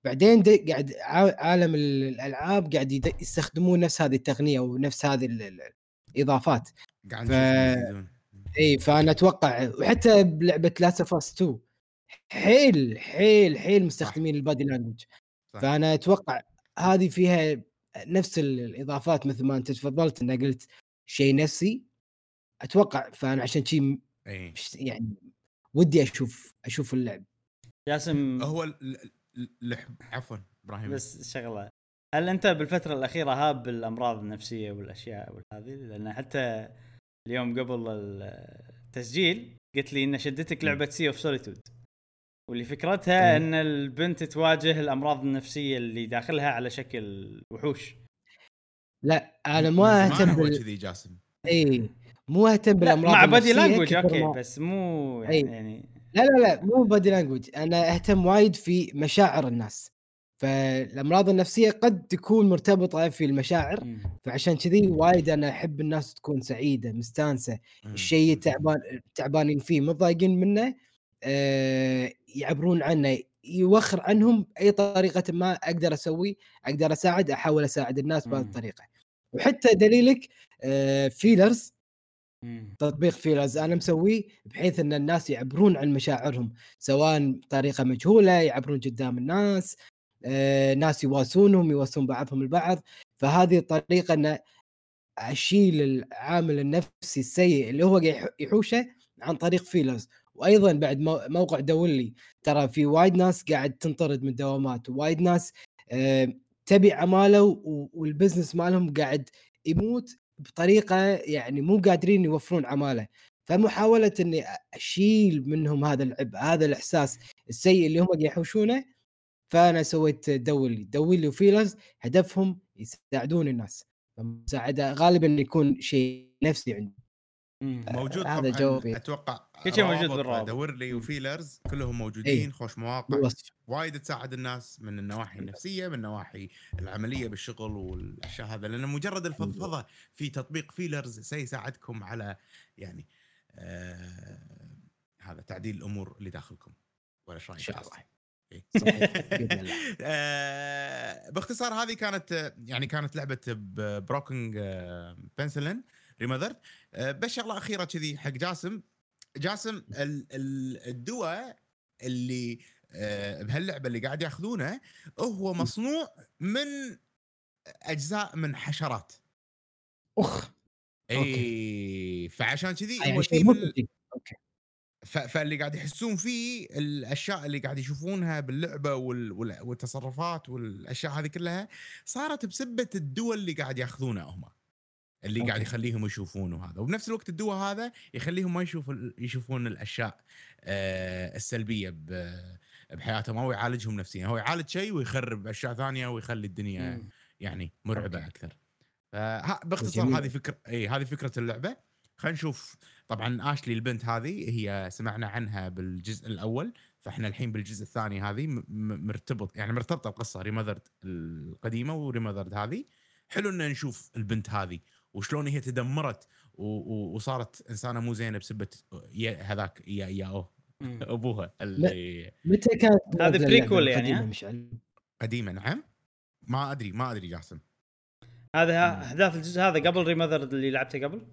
بعدين قاعد عالم ال- الألعاب قاعد يستخدمون نفس هذه التقنية ونفس هذه ال- ال- الإضافات. قاعد ف-. إي فأنا أتوقع وحتى بلعبه Last of Us 2 حيل حيل حيل مستخدمين البادي لانجوج. فأنا أتوقع هذه فيها نفس ال- الإضافات مثل ما أنت تفضلت انك قلت شيء نفسي. أتوقع فأنا عشان شيء يعني ودي أشوف أشوف اللعب. جاسم هو الح- عفوا إبراهيم. بس شغلة. هل أنت بالفترة الأخيرة هاب بالأمراض النفسية والأشياء والهذه؟ لأن حتى اليوم قبل التسجيل قلت لي إن شدتك. لعبة Sea of Solitude واللي فكرتها إيه. إن البنت تواجه الأمراض النفسية اللي داخلها على شكل وحوش. لا أنا ما زمان أهتم هو بال كذي جاسم. اي مو أهتم لا بالأمراض مع body language okay بس مو أي. يعني, يعني لا لا لا مو body language أنا أهتم وايد في مشاعر الناس فالأمراض النفسية قد تكون مرتبطة في المشاعر مم. فعشان كذي وايد أنا أحب الناس تكون سعيدة مستانسة مم. الشيء تعبان تعبانين فيه متضايقين منه آه يعبرون عنه يوخر عنهم باي طريقة ما أقدر أسوي أقدر أساعد أحاول أساعد الناس بهذه مم. الطريقة وحتى دليلك آه Feelers مم. تطبيق Feelers أنا مسويه بحيث إن الناس يعبرون عن مشاعرهم سواء بطريقة مجهولة يعبرون قدام الناس آه ناس يواسونهم يواسون بعضهم البعض. فهذه الطريقة إن اشيل العامل النفسي السيء اللي هو يحوشه عن طريق Feelers وأيضا بعد مو- موقع دولي ترى في وايد ناس قاعد تنطرد من الدوامات وايد ناس آه، تبي عماله وال business مالهم قاعد يموت بطريقة يعني مو قادرين يوفرون عماله فمحاولة إني أشيل منهم هذا العبء هذا الإحساس السيء اللي هم يحوشونه فأنا سويت دولي دولي وفيلرز هدفهم يساعدون الناس المساعده غالبا يكون شيء نفسي عندي. موجود هذا طبعا جوابي. أتوقع كل شيء موجود روابط بالروابط. دورلي وفيلرز كلهم موجودين خوش مواقع. بالوصف. وايد تساعد الناس من النواحي النفسية من النواحي العملية بالشغل والأشياء هذا لأن مجرد الفضفضة في تطبيق فيلرز سيساعدكم على يعني آه هذا تعديل الأمور اللي داخلكم. ولا إيش إن رايك شاء ياس؟ الله. إيه. آه، باختصار هذه كانت آه، يعني كانت لعبة بروكنج بنسلين ريمذرد بس شغله أخيرة كذي حق جاسم. جاسم ال- ال- الدواء اللي آه، بهاللعبة اللي قاعد ياخذونه هو مصنوع من أجزاء من حشرات. أخ. إي فعشان كذي هو يعني شيء من فاللي قاعد يحسون فيه الأشياء اللي قاعد يشوفونها باللعبة وال- وال- والتصرفات والأشياء هذه كلها صارت بسبة الدول اللي قاعد ياخذونه هم اللي قاعد أوكي. يخليهم يشوفون وهذا وبنفس الوقت الدواء هذا يخليهم ما يشوفوا يشوفون الأشياء آه، السلبية بحياتهم أو يعالجهم نفسيا هو يعالج شيء ويخرب أشياء ثانية ويخلي الدنيا مم. يعني مرعبة okay. أكثر باختصار. هذه فكرة إي هذه فكرة اللعبة خلينا نشوف طبعا اشلي البنت هذه هي سمعنا عنها بالجزء الأول فإحنا الحين بالجزء الثاني هذه مرتبط يعني مرتبطة القصة Remothered القديمة و Remothered هذه حلو إن نشوف البنت هذه وشلون هي تدمرت وصارت إنسانة مو زينة بسبه هذاك يا يا أوه. أبوها اللي متى كانت هذا نازلة بريكول يعني،؟ مشعل؟ قديمة نعم. ما أدري ما أدري جاسم. هذا أحداث الجزء هذا قبل ريمذر اللي لعبته قبل؟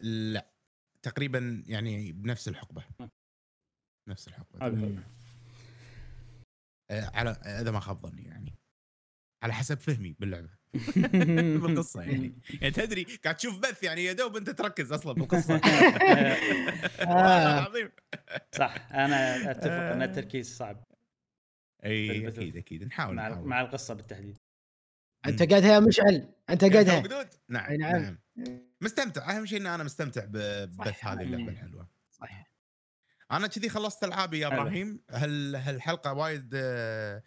لا. تقريبا يعني بنفس الحقبة. نفس الحقبة. آه، على إذا ما خاب ظني يعني. على حسب فهمي باللعبة. بالقصة يعني. يعني تدري قاعد تشوف بث يعني يا دوب انت تركز أصلا بالقصة. والله العظيم. صح أنا أتفق إن التركيز صعب. أي. أكيد أكيد. نحاول مع نحاول. مع القصة بالتحديد. أنت قاعدها يا مشعل انت قاعدها موجود نعم نعم. مستمتع. أهم شيء إن أنا مستمتع ببث. هذه اللعبة مم. الحلوة. صحيح. أنا كذي خلصت ألعابي يا. إبراهيم. هل هالحلقة وايد آه، آه،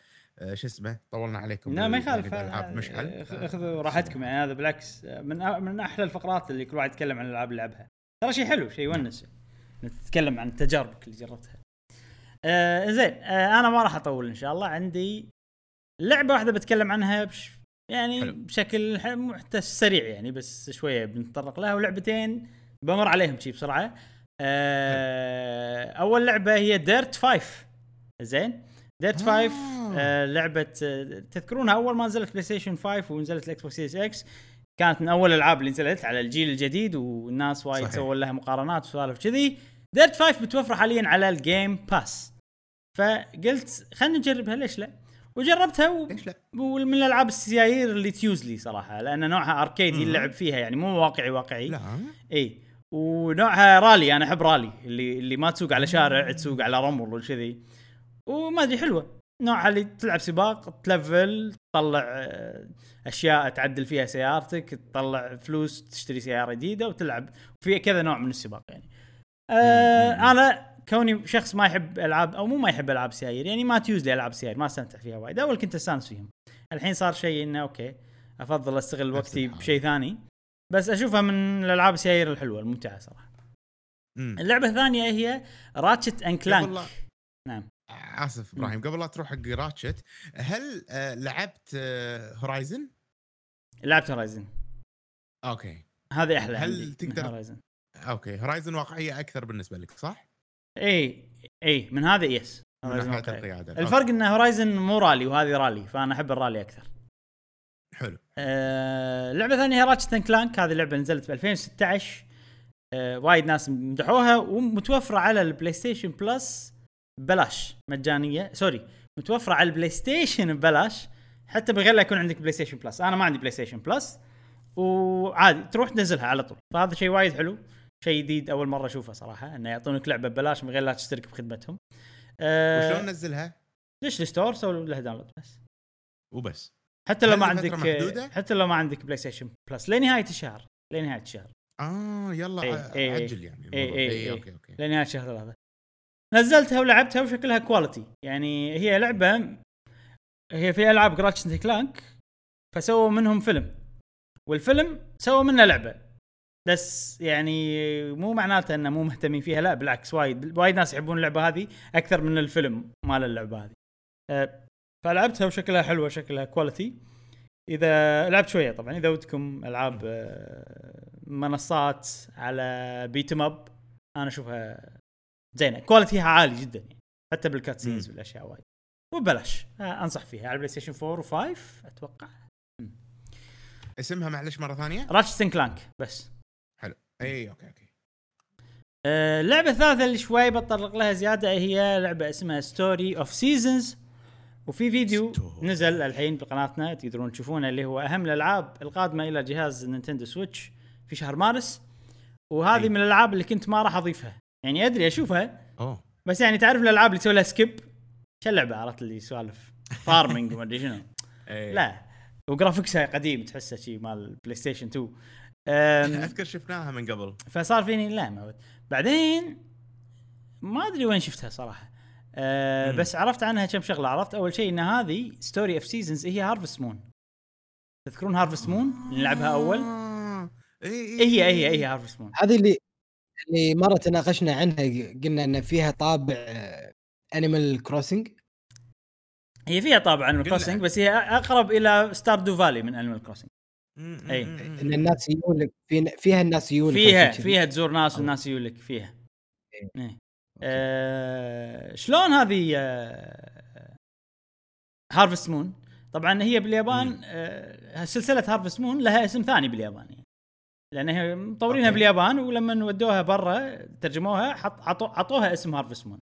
شو اسمه؟ طولنا عليكم لا ما يخالف. يعني آه، مشعل أخ- اخذوا راحتكم يعني هذا بالعكس. آه، من من أحلى الفقرات اللي كل واحد يتكلم عن الألعاب اللي لعبها. ترى شيء حلو شيء يونس. نتكلم عن تجاربك اللي جربتها. آه زين آه أنا ما راح أطول إن شاء الله. عندي لعبة واحدة بتكلم عنها بش يعني حلو. بشكل ح- محتس سريع يعني بس شوية بنتطرق لها. ولعبتين بمر عليهم شي بسرعة. آه أول لعبة هي Dirt 5 زين؟ Dirt 5 آه. آه لعبة آه، تذكرونها أول ما نزلت PlayStation 5 ونزلت ال Xbox Series X كانت من أول الألعاب اللي نزلت على الجيل الجديد والناس وايد. سووا لها مقارنات وسوالف كذي. Dirt 5 متوفره حاليا على ال Game Pass فقلت خلينا نجربها ليش لا؟ وجربتها و... ليش لا؟ ومن الألعاب السيايير اللي تيوز لي صراحة لأن نوعها اركيدي. اللعب فيها يعني مو واقعي واقعي. لا. إي. ونوعها رالي أنا أحب رالي اللي اللي ما تسوق على شارع تسوق على رمل وكذي. وما أدري حلوة. نوعها اللي تلعب سباق تلفل تطلع آه، أشياء تعدل فيها سيارتك تطلع فلوس تشتري سيارة جديدة وتلعب. في كذا نوع من السباق يعني. آه مم. أنا كوني شخص ما يحب ألعاب أو مو ما يحب ألعاب سيايير يعني ما تيوز لي ألعاب سيايير ما استمتع فيها وايد. أول كنت أستانس فيهم. الحين صار شيء إنه okay أفضل أستغل وقتي. بشيء ثاني. بس أشوفها من الألعاب السيايير الحلوة الممتعة صراحة. اللعبة الثانية هي Ratchet and Clank لا نعم. آسف إبراهيم قبل لا تروح حق Ratchet هل آه، لعبت Horizon؟ لعبت Horizon okay. هذه أحلى هل تقدر- Horizon okay Horizon واقعية أكثر بالنسبة لك صح؟ إي إي من هذا yes من ناحية. القيادة. الفرق إن Horizon مو رالي وهذه رالي فأنا أحب الرالي أكثر. حلو. آه لعبة ثانية هي Ratchet Clank هذه لعبة نزلت ب 2016 آه وايد ناس مدحوها ومتوفرة على ال PlayStation Plus ببلاش مجانية sorry متوفرة على ال PlayStation ببلاش حتى من غير لا يكون عندك PlayStation Plus. أنا ما عندي PlayStation Plus وعادي تروح تنزلها على طول. فهذا شيء وايد حلو شيء جديد أول مرة أشوفه صراحة إنه يعطونك لعبة ببلاش من غير لا تشترك بخدمتهم. أه وشلون ننزلها؟ دش ال store؟ سوي لها download بس. وبس. حتى لو ما عندك محدودة؟ حتى لو ما عندك PlayStation Plus لنهاية الشهر لنهاية الشهر. آه يلا ع- إيه، عجل يعني إيه، الموضوع. إيه، إيه. okay okay. لنهاية شهر ثلاثة نزلتها ولعبتها وشكلها quality يعني هي لعبة هي في ألعاب Ratchet Clank فسووا منهم فيلم. والفيلم سووا منه لعبة. بس يعني مو معناته إنه مو مهتمين فيها لا بالعكس وايد وايد ناس يحبون اللعبة هذه أكثر من الفيلم مال اللعبة هذه. أه، فلعبتها وشكلها حلوة شكلها quality إذا لعبت شوية طبعا إذا ودكم ألعاب أه، منصات على beat 'em up أنا أشوفها زينة. quality ها عالي جدا يعني. حتى بال cutscenes مم. والأشياء وايد. وببلاش آه، أنصح فيها. على ال PlayStation 4 و5 أتوقع. اسمها معلش مرة ثانية؟ Ratchet Clank بس. اي okay okay. آه، اللعبه الثالثه اللي شوي بتطرق لها زيادة هي لعبة اسمها Story of Seasons وفي فيديو Story. نزل الحين بقناتنا تقدرون تشوفونه اللي هو أهم الألعاب القادمة إلى جهاز Nintendo Switch في شهر مارس. وهذه أي. من الألعاب اللي كنت ما راح أضيفها. يعني أدري أشوفها. أوه. بس يعني تعرف الألعاب اللي تسوي لها skip شو اللعبة عرفت اللي سوالف farming وما أدري شنو. إيه. لا. و graphics ها قديم تحسه شي مال PlayStation 2 أم، أذكر شفناها من قبل. فصار فيني لا ما بعدين ما أدري وين شفتها صراحة. أه. بس عرفت عنها كم شغلة. عرفت أول شيء إن هذه Story of Seasons هي Harvest Moon تذكرون Harvest Moon اللي نلعبها أول؟ آه. اي إيه هي هي هي Harvest Moon هذه اللي اللي مرة تناقشنا عنها قلنا إن فيها طابع Animal Crossing هي فيها طابع Animal Crossing بس هي أقرب إلى Stardew Valley من Animal Crossing أي. إن الناس يجون لك في- فيها الناس يجون لك فيها. فيها تزور ناس والناس يقول لك فيها إيه. إيه. آه شلون هذه آه Harvest Moon طبعا هي باليابان. آه سلسلة Harvest Moon لها اسم ثاني باليابان يعني. لأن هي مطورينها okay. باليابان ولما ودوها برا ترجموها حط عطو عطوها اسم Harvest Moon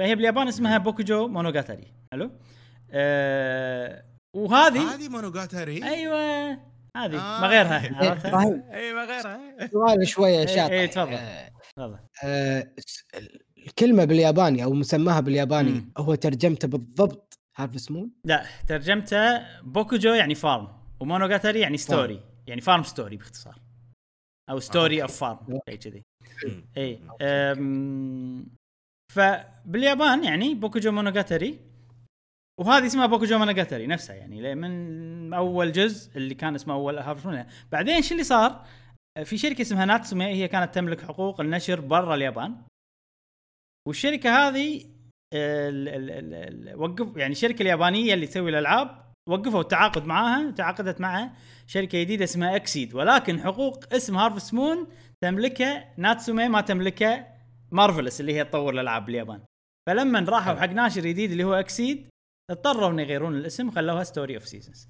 فهي باليابان اسمها Bokujo Monogatari. حلو؟ آه وهذه هذه Monogatari أيوه. هذه آه. ما غيرها إيه، عرفتها؟ اي ما غيرها. سؤال شوية شاطح. إيه، تفضل. آه، تفضل. آه، الكلمة بالياباني أو مسماها بالياباني مم. هو ترجمته بالضبط Harvest Moon لا ترجمته Bokujo يعني farm و Monogatari يعني story يعني farm story باختصار. أو story of farm شيء كذي. إي فباليابان يعني Bokujo Monogatari وهذه اسمها Bokujo Monogatari نفسها يعني من أول جزء اللي كان اسمه أول Harvest Moon بعدين شو اللي صار؟ في شركة اسمها Natsume هي كانت تملك حقوق النشر برا اليابان. والشركة هذه ال ال ال ال وقف يعني الشركة اليابانية اللي تسوي الألعاب وقفوا التعاقد معاها تعاقدت مع شركة جديدة اسمها XSEED ولكن حقوق اسم Harvest Moon تملكه Natsume ما تملكه Marvelous اللي هي تطور الألعاب باليابان. فلما راحوا حق ناشر جديد اللي هو XSEED اضطروا ان يغيرون الاسم وخلوها Story of Seasons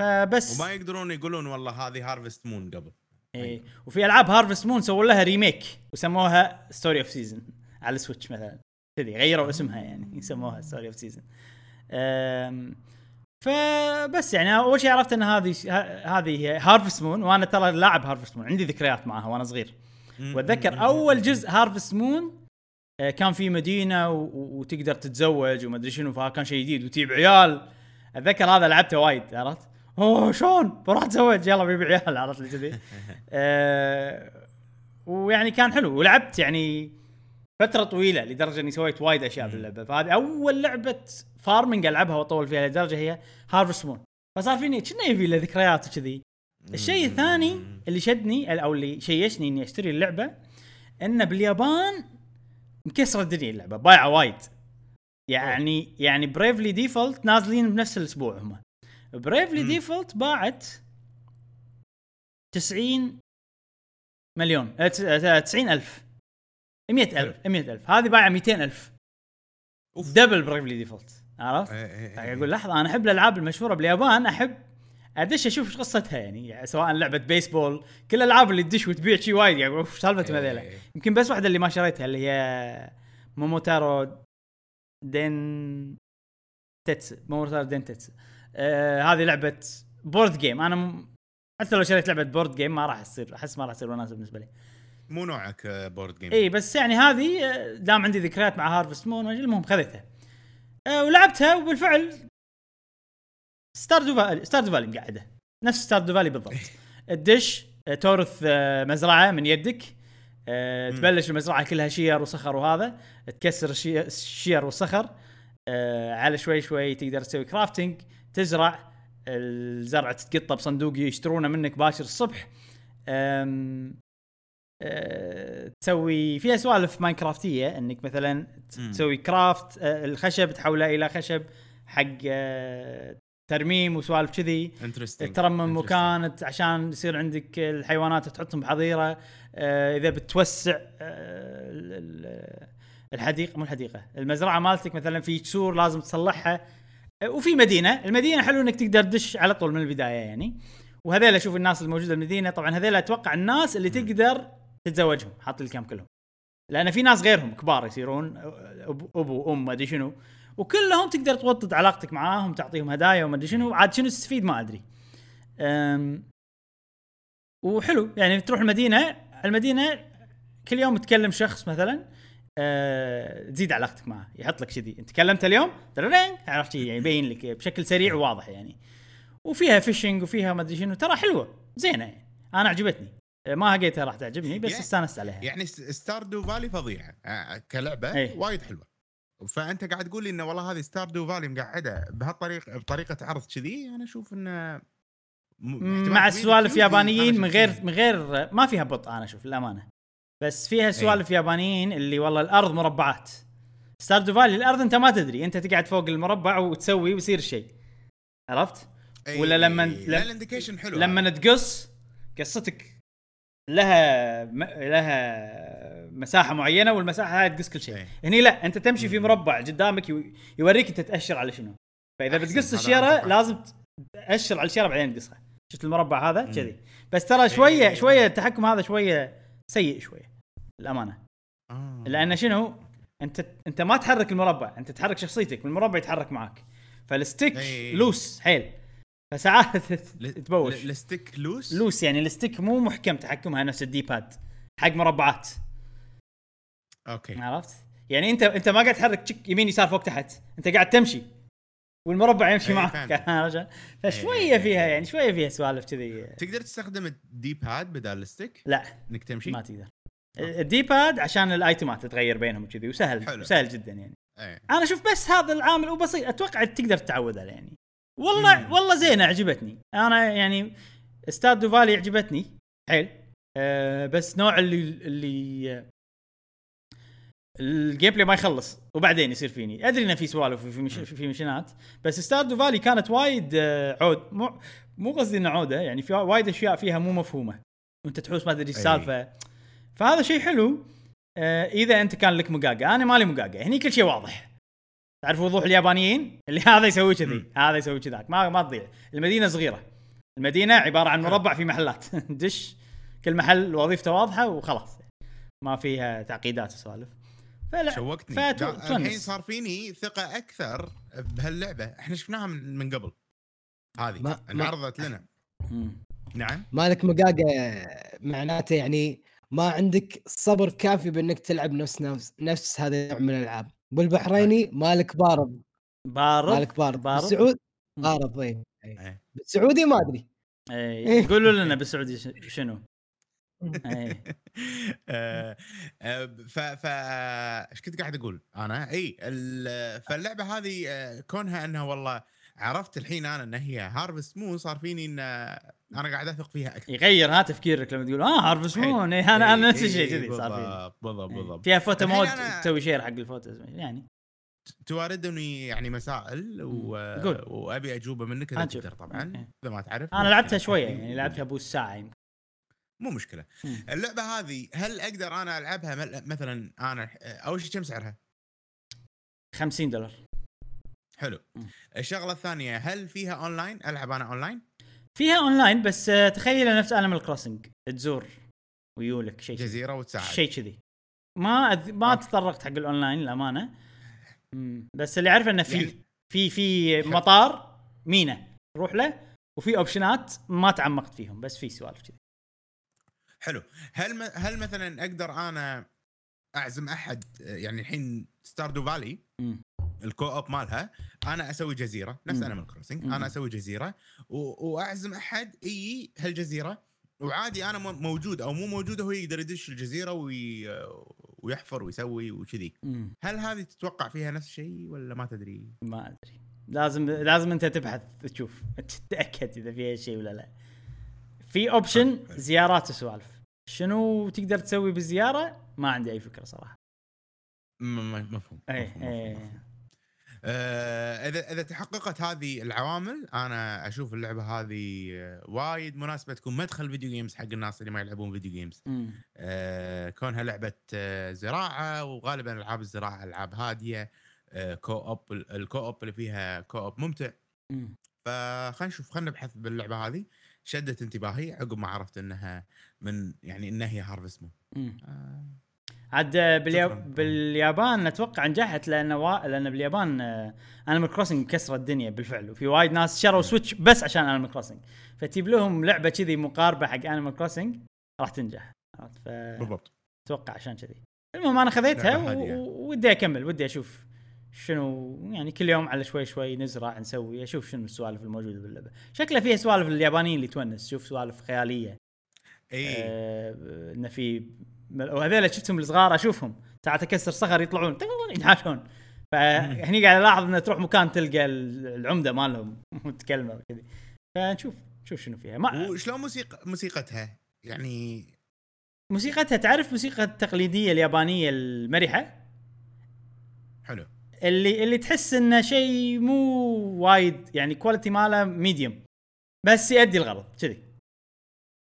فبس. وما يقدرون يقولون والله هذه Harvest Moon قبل. إيه. وفي ألعاب Harvest Moon سووا لها remake وسموها Story of Season على ال Switch مثلا. كذي غيروا اسمها يعني سموها Story of Season فبس يعني أول شيء عرفت إن هذه هذه هي Harvest Moon وأنا ترى لاعب Harvest Moon عندي ذكريات معها وأنا صغير وأتذكر أول جزء Harvest Moon آه، كان في مدينة وتقدر تتزوج وما أدري شنو فكان شيء جديد وتجيب عيال أتذكر هذا لعبته وايد عرفت؟ أوه شلون؟ بروح أتزوج يلا baby عيال عرفت كذي؟ آه، ويعني كان حلو ولعبت يعني فترة طويلة لدرجة إني سويت وايد أشياء باللعبة. فهذه أول لعبة farming ألعبها وأطول فيها لدرجة هي Harvest Moon فصار فيني كنه يبي له ذكريات وكذي. الشيء الثاني اللي شدني أو اللي شيشني إني أشتري اللعبة ان باليابان مكسرة الدنيا اللعبة بايعة وايد. يعني يعني Bravely Default نازلين بنفس الأسبوع هم. Bravely. Default باعت 90 مليون آه، تس- آه، 90 ألف. 100 ألف 100 ألف هذه بايعة 200 ألف أوف. double Bravely Default عرفت؟ إيه، إيه، إيه. قاعد أقول لحظة أنا أحب الألعاب المشهورة باليابان أحب أدش أشوف إيش قصتها يعني, يعني سواء لعبة بيسبول كل الألعاب اللي تدش وتبيع شي وايد يعني أوف سالفتهم هذيلا. يمكن بس واحدة اللي ما شريتها اللي هي Momotaro Dentetsu Momotaro Dentetsu آه هذه لعبة board game أنا م... حتى لو شريت لعبة board game ما راح تصير أحس ما راح تصير وناسه بالنسبة لي مو نوعك آه، board game إي بس يعني هذه آه، دام عندي ذكريات مع Harvest Moon المهم خذيتها. آه، ولعبتها وبالفعل Stardew Valley Stardew Valley مقعدة. نفس Stardew Valley بالضبط. تدش آه، تورث آه، مزرعة من يدك. آه،. تبلش المزرعة كلها شير وصخر وهذا. تكسر الشي- الشير والصخر آه، على شوي شوي تقدر تسوي crafting تزرع. الزرع تقطه بصندوق يشترونه منك باشر الصبح. أه تسوي فيها سوالف Minecraftيه إنك مثلا. تسوي craft أه الخشب تحوله إلى خشب حق أه ترميم وسوالف كذي. ترمم مكان عشان يصير عندك الحيوانات تحطهم بحظيرة. آه إذا بتوسع آه ال- ال- الحديقة مو الحديقة المزرعة مالتك مثلا في كسور لازم تصلحها. آه وفي مدينة المدينة حلو إنك تقدر تدش على طول من البداية يعني. وهذيل أشوف الناس الموجودة بالمدينة طبعا هذيل أتوقع الناس اللي تقدر تتزوجهم حاط الكام كلهم. لأن في ناس غيرهم كبار يصيرون أبو وام ما أدري شنو. وكلهم تقدر توطد علاقتك معاهم تعطيهم هدايا وما أدري شنو. عاد شنو تستفيد ما أدري. أم وحلو. يعني تروح المدينة المدينة كل يوم تكلم شخص مثلا أه تزيد علاقتك معه يحط لك كذي. انت كلمته اليوم عرفت يعني يبين لك بشكل سريع وواضح يعني. وفيها فيشنج وفيها ما أدري شنو. ترى حلوة زينة يعني. أنا عجبتني. ما لقيتها راح تعجبني بس يعني- استانست عليها يعني Stardew Valley فظيعة آه، كلعبة إيه. وايد حلوة فأنت قاعد تقول لي إنه والله هذه Stardew Valley مقعدة بهالطريقه بطريقة عرض كذي أنا أشوف إنه مع السوالف يابانيين من غير. من غير ما فيها بطء أنا أشوف للأمانة بس فيها سوالف يابانيين اللي والله الأرض مربعات Stardew Valley الأرض أنت ما تدري أنت تقعد فوق المربع وتسوي ويصير شيء عرفت؟ إيه، ولا لما- لا لم- ال indication حلو لما تقص قصتك لها م... لها مساحة معينة والمساحة هاي تقص كل شيء إيه. هني لا أنت تمشي في مربع قدامك يو- يوريك انت تاشر على شنو فإذا بتقص الشيره. لازم تأشر على الشيره بعدين تقصها شفت المربع هذا. كذي بس ترى شوية إيه. شوية التحكم هذا شوية سيء شوية للأمانة آه. لأن شنو أنت أنت ما تحرك المربع أنت تحرك شخصيتك والمربع يتحرك معك فال stick إيه. loose حيل فساعات تبوش. ال stick loose؟ loose يعني ال stick مو محكم تحكمها نفس ال D-pad حق مربعات. okay. عرفت؟ يعني انت أنت ما قاعد تحرك تشك يمين يسار فوق تحت. أنت قاعد تمشي. والمربع يمشي إيه، معك؟ فشوية إيه. فيها يعني شوية فيها سوالف كذي. تقدر تستخدم ال D-pad بدال ال stick؟ لا. إنك تمشي؟ ما تقدر. ال D-pad عشان ال itemات تتغير بينهم وكذي وسهل. حلو. سهل جدا يعني. إيه. أنا أشوف بس هذا العامل وبسيط. أتوقع تقدر تتعود عليه يعني. والله مم. والله زينة عجبتني. أنا يعني Stardew Valley عجبتني حيل. أه بس نوع اللي اللي ال gameplay ما يخلص وبعدين يصير فيني. أدري إنه في سوالف وفي مش في missionات بس Stardew Valley كانت وايد آه، عود. مو مو قصدي إنه عودة يعني في وايد أشياء فيها مو مفهومة. وأنت تحوس ما تدري. السالفه فهذا شيء حلو. آه، إذا أنت كان لك مقاقة. أنا مالي مقاقة. هني كل شيء واضح. تعرف وضوح اليابانيين؟ اللي هذا يسوي كذي. هذا يسوي كذاك. ما ما تضيع. المدينة صغيرة. المدينة عبارة عن مربع في محلات. دش كل محل وظيفته واضحة وخلاص. ما فيها تعقيدات وسوالف. فلا شوقتني. الحين صار فيني ثقة أكثر بهاللعبة. إحنا شفناها من, من قبل. هذه ما- ما- انعرضت لنا. مم. نعم. مالك مقاقة معناته يعني ما عندك صبر كافي بإنك تلعب نفس نفس, نفس هذا النوع من الألعاب. بالبحريني مالك بارد بارد مالك بارد بارد؟ بالسعود مم. بارد إيه. إيه. بالسعودي ما أدري. إيه قولوا لنا بالسعودي ش- شنو؟ إيه. آه، آه، ف ف إيش كنت قاعد أقول أنا؟ اي ال- فاللعبة هذه آه، كونها إنها والله عرفت الحين أنا إن هي هارفست مون صار فيني إن أنا قاعد أثق فيها أكثر يغير ها تفكيرك لما تقول آه هارفست. مون إيه أنا أنا نفس إيه، الشيء إيه، كذي صار فيني بالضبط بالضبط إيه. فيها فوتو مود تسوي share حق الفوتو يعني تواردني يعني مسائل و... قول. وأبي أجوبه منك إذا. تقدر طبعا. إذا ما تعرف أنا لعبتها. شوية يعني لعبتها نص ساعة يمكن مو مشكلة مم. اللعبة هذه هل أقدر أنا ألعبها مثلا أنا أول شيء كم سعرها؟ 50 دولار حلو. الشغلة الثانية هل فيها اونلاين ألعب أنا اونلاين فيها اونلاين بس آه، تخيل نفس Animal Crossing تزور ويولك شيء. جزيرة وتساعد شيء كذي ما أذ... ما أوكي. تطرقت حق الاونلاين للأمانة. بس اللي اعرفه إنه في يعني- في في. مطار مينا روح له وفي اوبشنات ما تعمقت فيهم بس في سوالف كذي حلو هل م... هل مثلا أقدر أنا أعزم أحد يعني الحين Stardew Valley. ال co-op مالها أنا أسوي جزيرة نفس. Animal Crossing. أنا أسوي جزيرة و... وأعزم أحد يجي هالجزيرة وعادي أنا موجود أو مو موجود هو يقدر يدش الجزيرة وي... ويحفر ويسوي وكذي. هل هذه تتوقع فيها نفس الشيء ولا ما تدري؟ ما أدري لازم لازم أنت تبحث تشوف تتأكد إذا فيها شيء ولا لا في option حلو. زيارات وسوالف شنو تقدر تسوي بالزيارة ما عندي أي فكرة صراحة مفهوم اي مفهوم، مفهوم، اي مفهوم. آه، اذا إذا تحققت هذه العوامل أنا أشوف اللعبة هذه آه، وايد مناسبة تكون مدخل video games حق الناس اللي ما يلعبون video games. آه، كونها لعبة زراعة وغالبا ألعاب الزراعة ألعاب هادية co-op ال co-op اللي فيها co-op ممتع. مم. فخلينا نشوف خلينا نبحث باللعبة هذه. شدت انتباهي عقب ما عرفت إنها من يعني انها هي Harvest Moon عاد باليا... باليابان أتوقع نجحت لأن وا... لأن باليابان Animal Crossing مكسره الدنيا بالفعل. وفي وايد ناس شروا Switch بس عشان Animal Crossing فتجيب لهم لعبة كذي مقاربة حق Animal Crossing راح تنجح. عرفت؟ بالضبط. فاتوقع عشان كذي. المهم أنا خذيتها. و- ودي أكمل ودي أشوف شنو يعني كل يوم على شوي شوي نزرع نسوي أشوف شنو السوالف الموجودة باللعبة. شكلها فيها سوالف اليابانيين اللي تونس شوف سوالف خيالية. إي. آه، إنه في وهذول شفتهم الصغار أشوفهم. ساعات اكسر صخر يطلعون ينحاشون. فهني قاعد ألاحظ إنه تروح مكان تلقى ال- العمدة مالهم. متكلمة وكذي. فنشوف نشوف شنو فيها. ما وشلون موسيقى موسيقتها؟ يعني موسيقتها تعرف موسيقى التقليدية اليابانية المرحة؟ حلو. اللي اللي تحس إنه شيء مو وايد يعني quality ماله medium بس يؤدي الغرض كذي.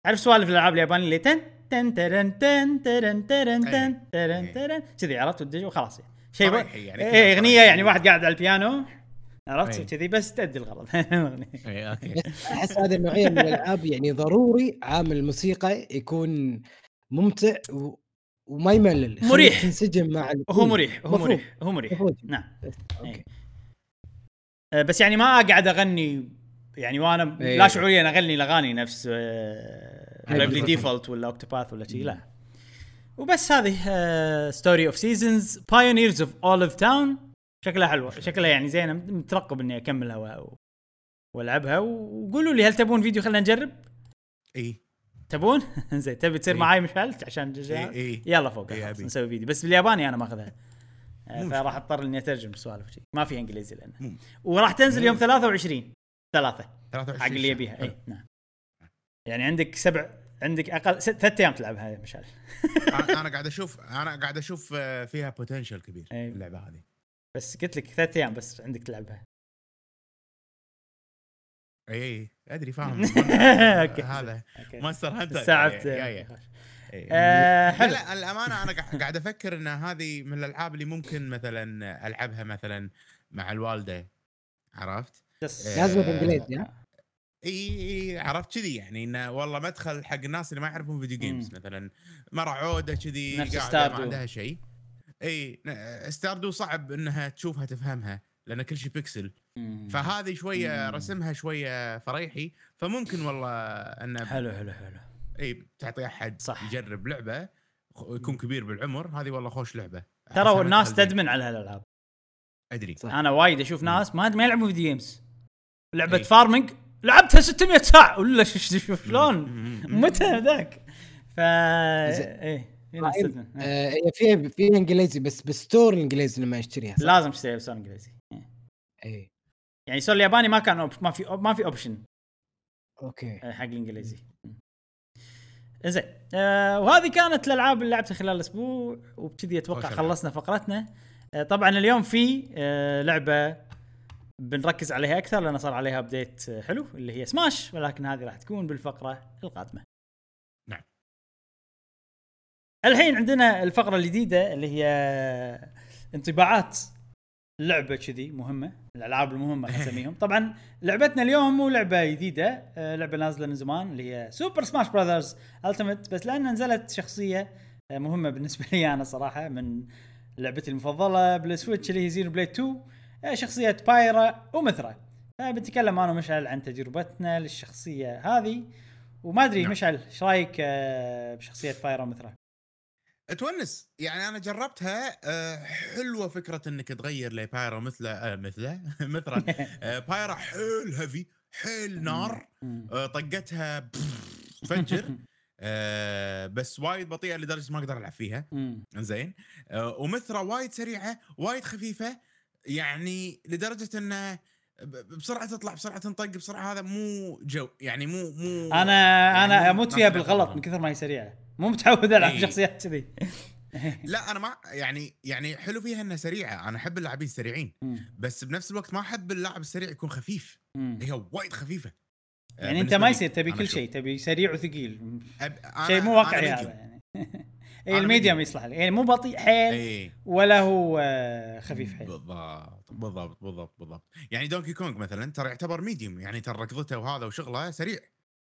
تعرف سوالف الألعاب اليابانية اللي تن؟ تن ترن تن ترن ترن تن ترن ترن كذي عرفت وخلاص يعني شيء يعني إيه أغنية. يعني واحد قاعد على البيانو عرفت. كذي بس تؤدي الغرض أي أوكي أحس هذه النوعية من الألعاب يعني ضروري عامل الموسيقى يكون ممتع. وما يملل مريح. تنسجم مع هو مريح هو. مريح هو مريح. نعم. آه، بس يعني ما أقعد أغني يعني وأنا. لا شعوريا أغني الأغاني نفس بالضبط. Default ولا Octopath ولا شيء لا. وبس هذه Story of Seasons Pioneers of Olive Town شكلها حلوة شكلها يعني زينة مترقب إني اكملها وألعبها. وقولوا لي هل تبون فيديو؟ خلينا نجرب. إي. تبون؟ زين تبي تصير إيه. معاي مشعل؟ عشان يلا فوق إيه،. نسوي فيديو. بس بالياباني أنا ماخذها آه، فراح أضطر إني أترجم السوالف ما في إنجليزي لأنه. وراح تنزل يوم 23 ثلاثة 23 حق اللي. يبيها. إي نعم. يعني عندك سبع عندك أقل ثلاث أيام تلعبها يا مشعل أنا أنا قاعد أشوف أنا قاعد أشوف آه، فيها potential كبير أي. اللعبة هذه. بس قلت لك ثلاث أيام بس عندك تلعبها أي أي أدري فاهم. هذا. Monster Hunter استوعبت لا حلو. لا الامانه أنا قاعد- قاعد أفكر إن هذه من الألعاب اللي ممكن مثلا ألعبها مثلا مع الوالدة. عرفت؟ بس لازم بالانجليزي ها؟ إي عرفت كذي يعني إنه والله مدخل حق الناس اللي ما يعرفون video games مم. مثلا مرة عودة كذي قاعدة. ما عندها شيء إي Stardew صعب إنها تشوفها تفهمها لأن كل شيء بيكسل. فهذه شوية مم. رسمها شوية فريحي فممكن والله انه حلو حلو حلو إي تعطي أحد صح. يجرب لعبة يكون كبير بالعمر هذه والله خوش لعبة ترى الناس تدمن على هالألعاب صح. أدري أنا وايد أشوف ناس ما ما يلعبون video games لعبة. farming لعبتها 600 ساعة ولا شوف شلون. متى ذاك ف. إيه في ناس طيب، تدمن. آه، هي فيها فيها إنجليزي بس بال store الانجليزي لما يشتريها صح؟ لازم تشتري version إنجليزي إيه. اي يعني version الياباني ما كان. ما في ما في option أوكي حق الإنجليزي زين آه وهذه كانت الألعاب اللي لعبتها خلال الأسبوع وبكذي أتوقع. خلصنا فقرتنا آه طبعا اليوم في آه لعبة بنركز عليها أكثر لأن صار عليها update حلو اللي هي سماش ولكن هذه راح تكون بالفقرة القادمة. نعم. الحين عندنا الفقرة الجديدة اللي هي انطباعات لعبة كذي مهمة الألعاب المهمة نسميهم. طبعا لعبتنا اليوم مو لعبة جديدة آه، لعبة نازلة من زمان اللي هي Super Smash Brothers Ultimate بس لأن نزلت شخصية آه، مهمة بالنسبة لي أنا صراحة من لعبتي المفضلة بالسويتش اللي هي زينو بليد 2 آه، شخصية بايرا ومثرا فبنتكلم أنا ومشعل عن تجربتنا للشخصية هذه وما أدري نعم. مشعل إيش رأيك آه، بشخصية بايرا ومثرا؟ تونس يعني أنا جربتها آه، حلوة فكرة إنك تغير لبايرا مثرا آه، مثرا مثلا آه، بايرا حيل heavy حيل نار. آه، طقتها تفجر آه، بس وايد بطيئة لدرجة ما أقدر ألعب فيها. زين آه، ومثرى وايد سريعة وايد خفيفة يعني لدرجة إنه بسرعة تطلع بسرعة تنطق بسرعة هذا مو جو يعني مو مو أنا يعني أنا مو أموت فيها بالغلط. من كثر ما هي سريعة مو متعود العب إي. شخصيات كذي لا أنا ما يعني يعني حلو فيها إنها سريعة أنا أحب اللاعبين السريعين. بس بنفس الوقت ما أحب اللاعب السريع يكون خفيف. هي وايد خفيفة آه، يعني أنت بالنسبة ما. يصير تبي كل. شيء تبي سريع وثقيل شيء مو واقعي هذا. يعني اي ال medium medium. يصلح لي يعني مو بطيء حيل اي ولا هو آه، خفيف حيل. بالضبط بالضبط بالضبط بالضبط. يعني دونكي كونغ مثلا ترى يعتبر medium يعني ترى ركضته وهذا وشغله سريع.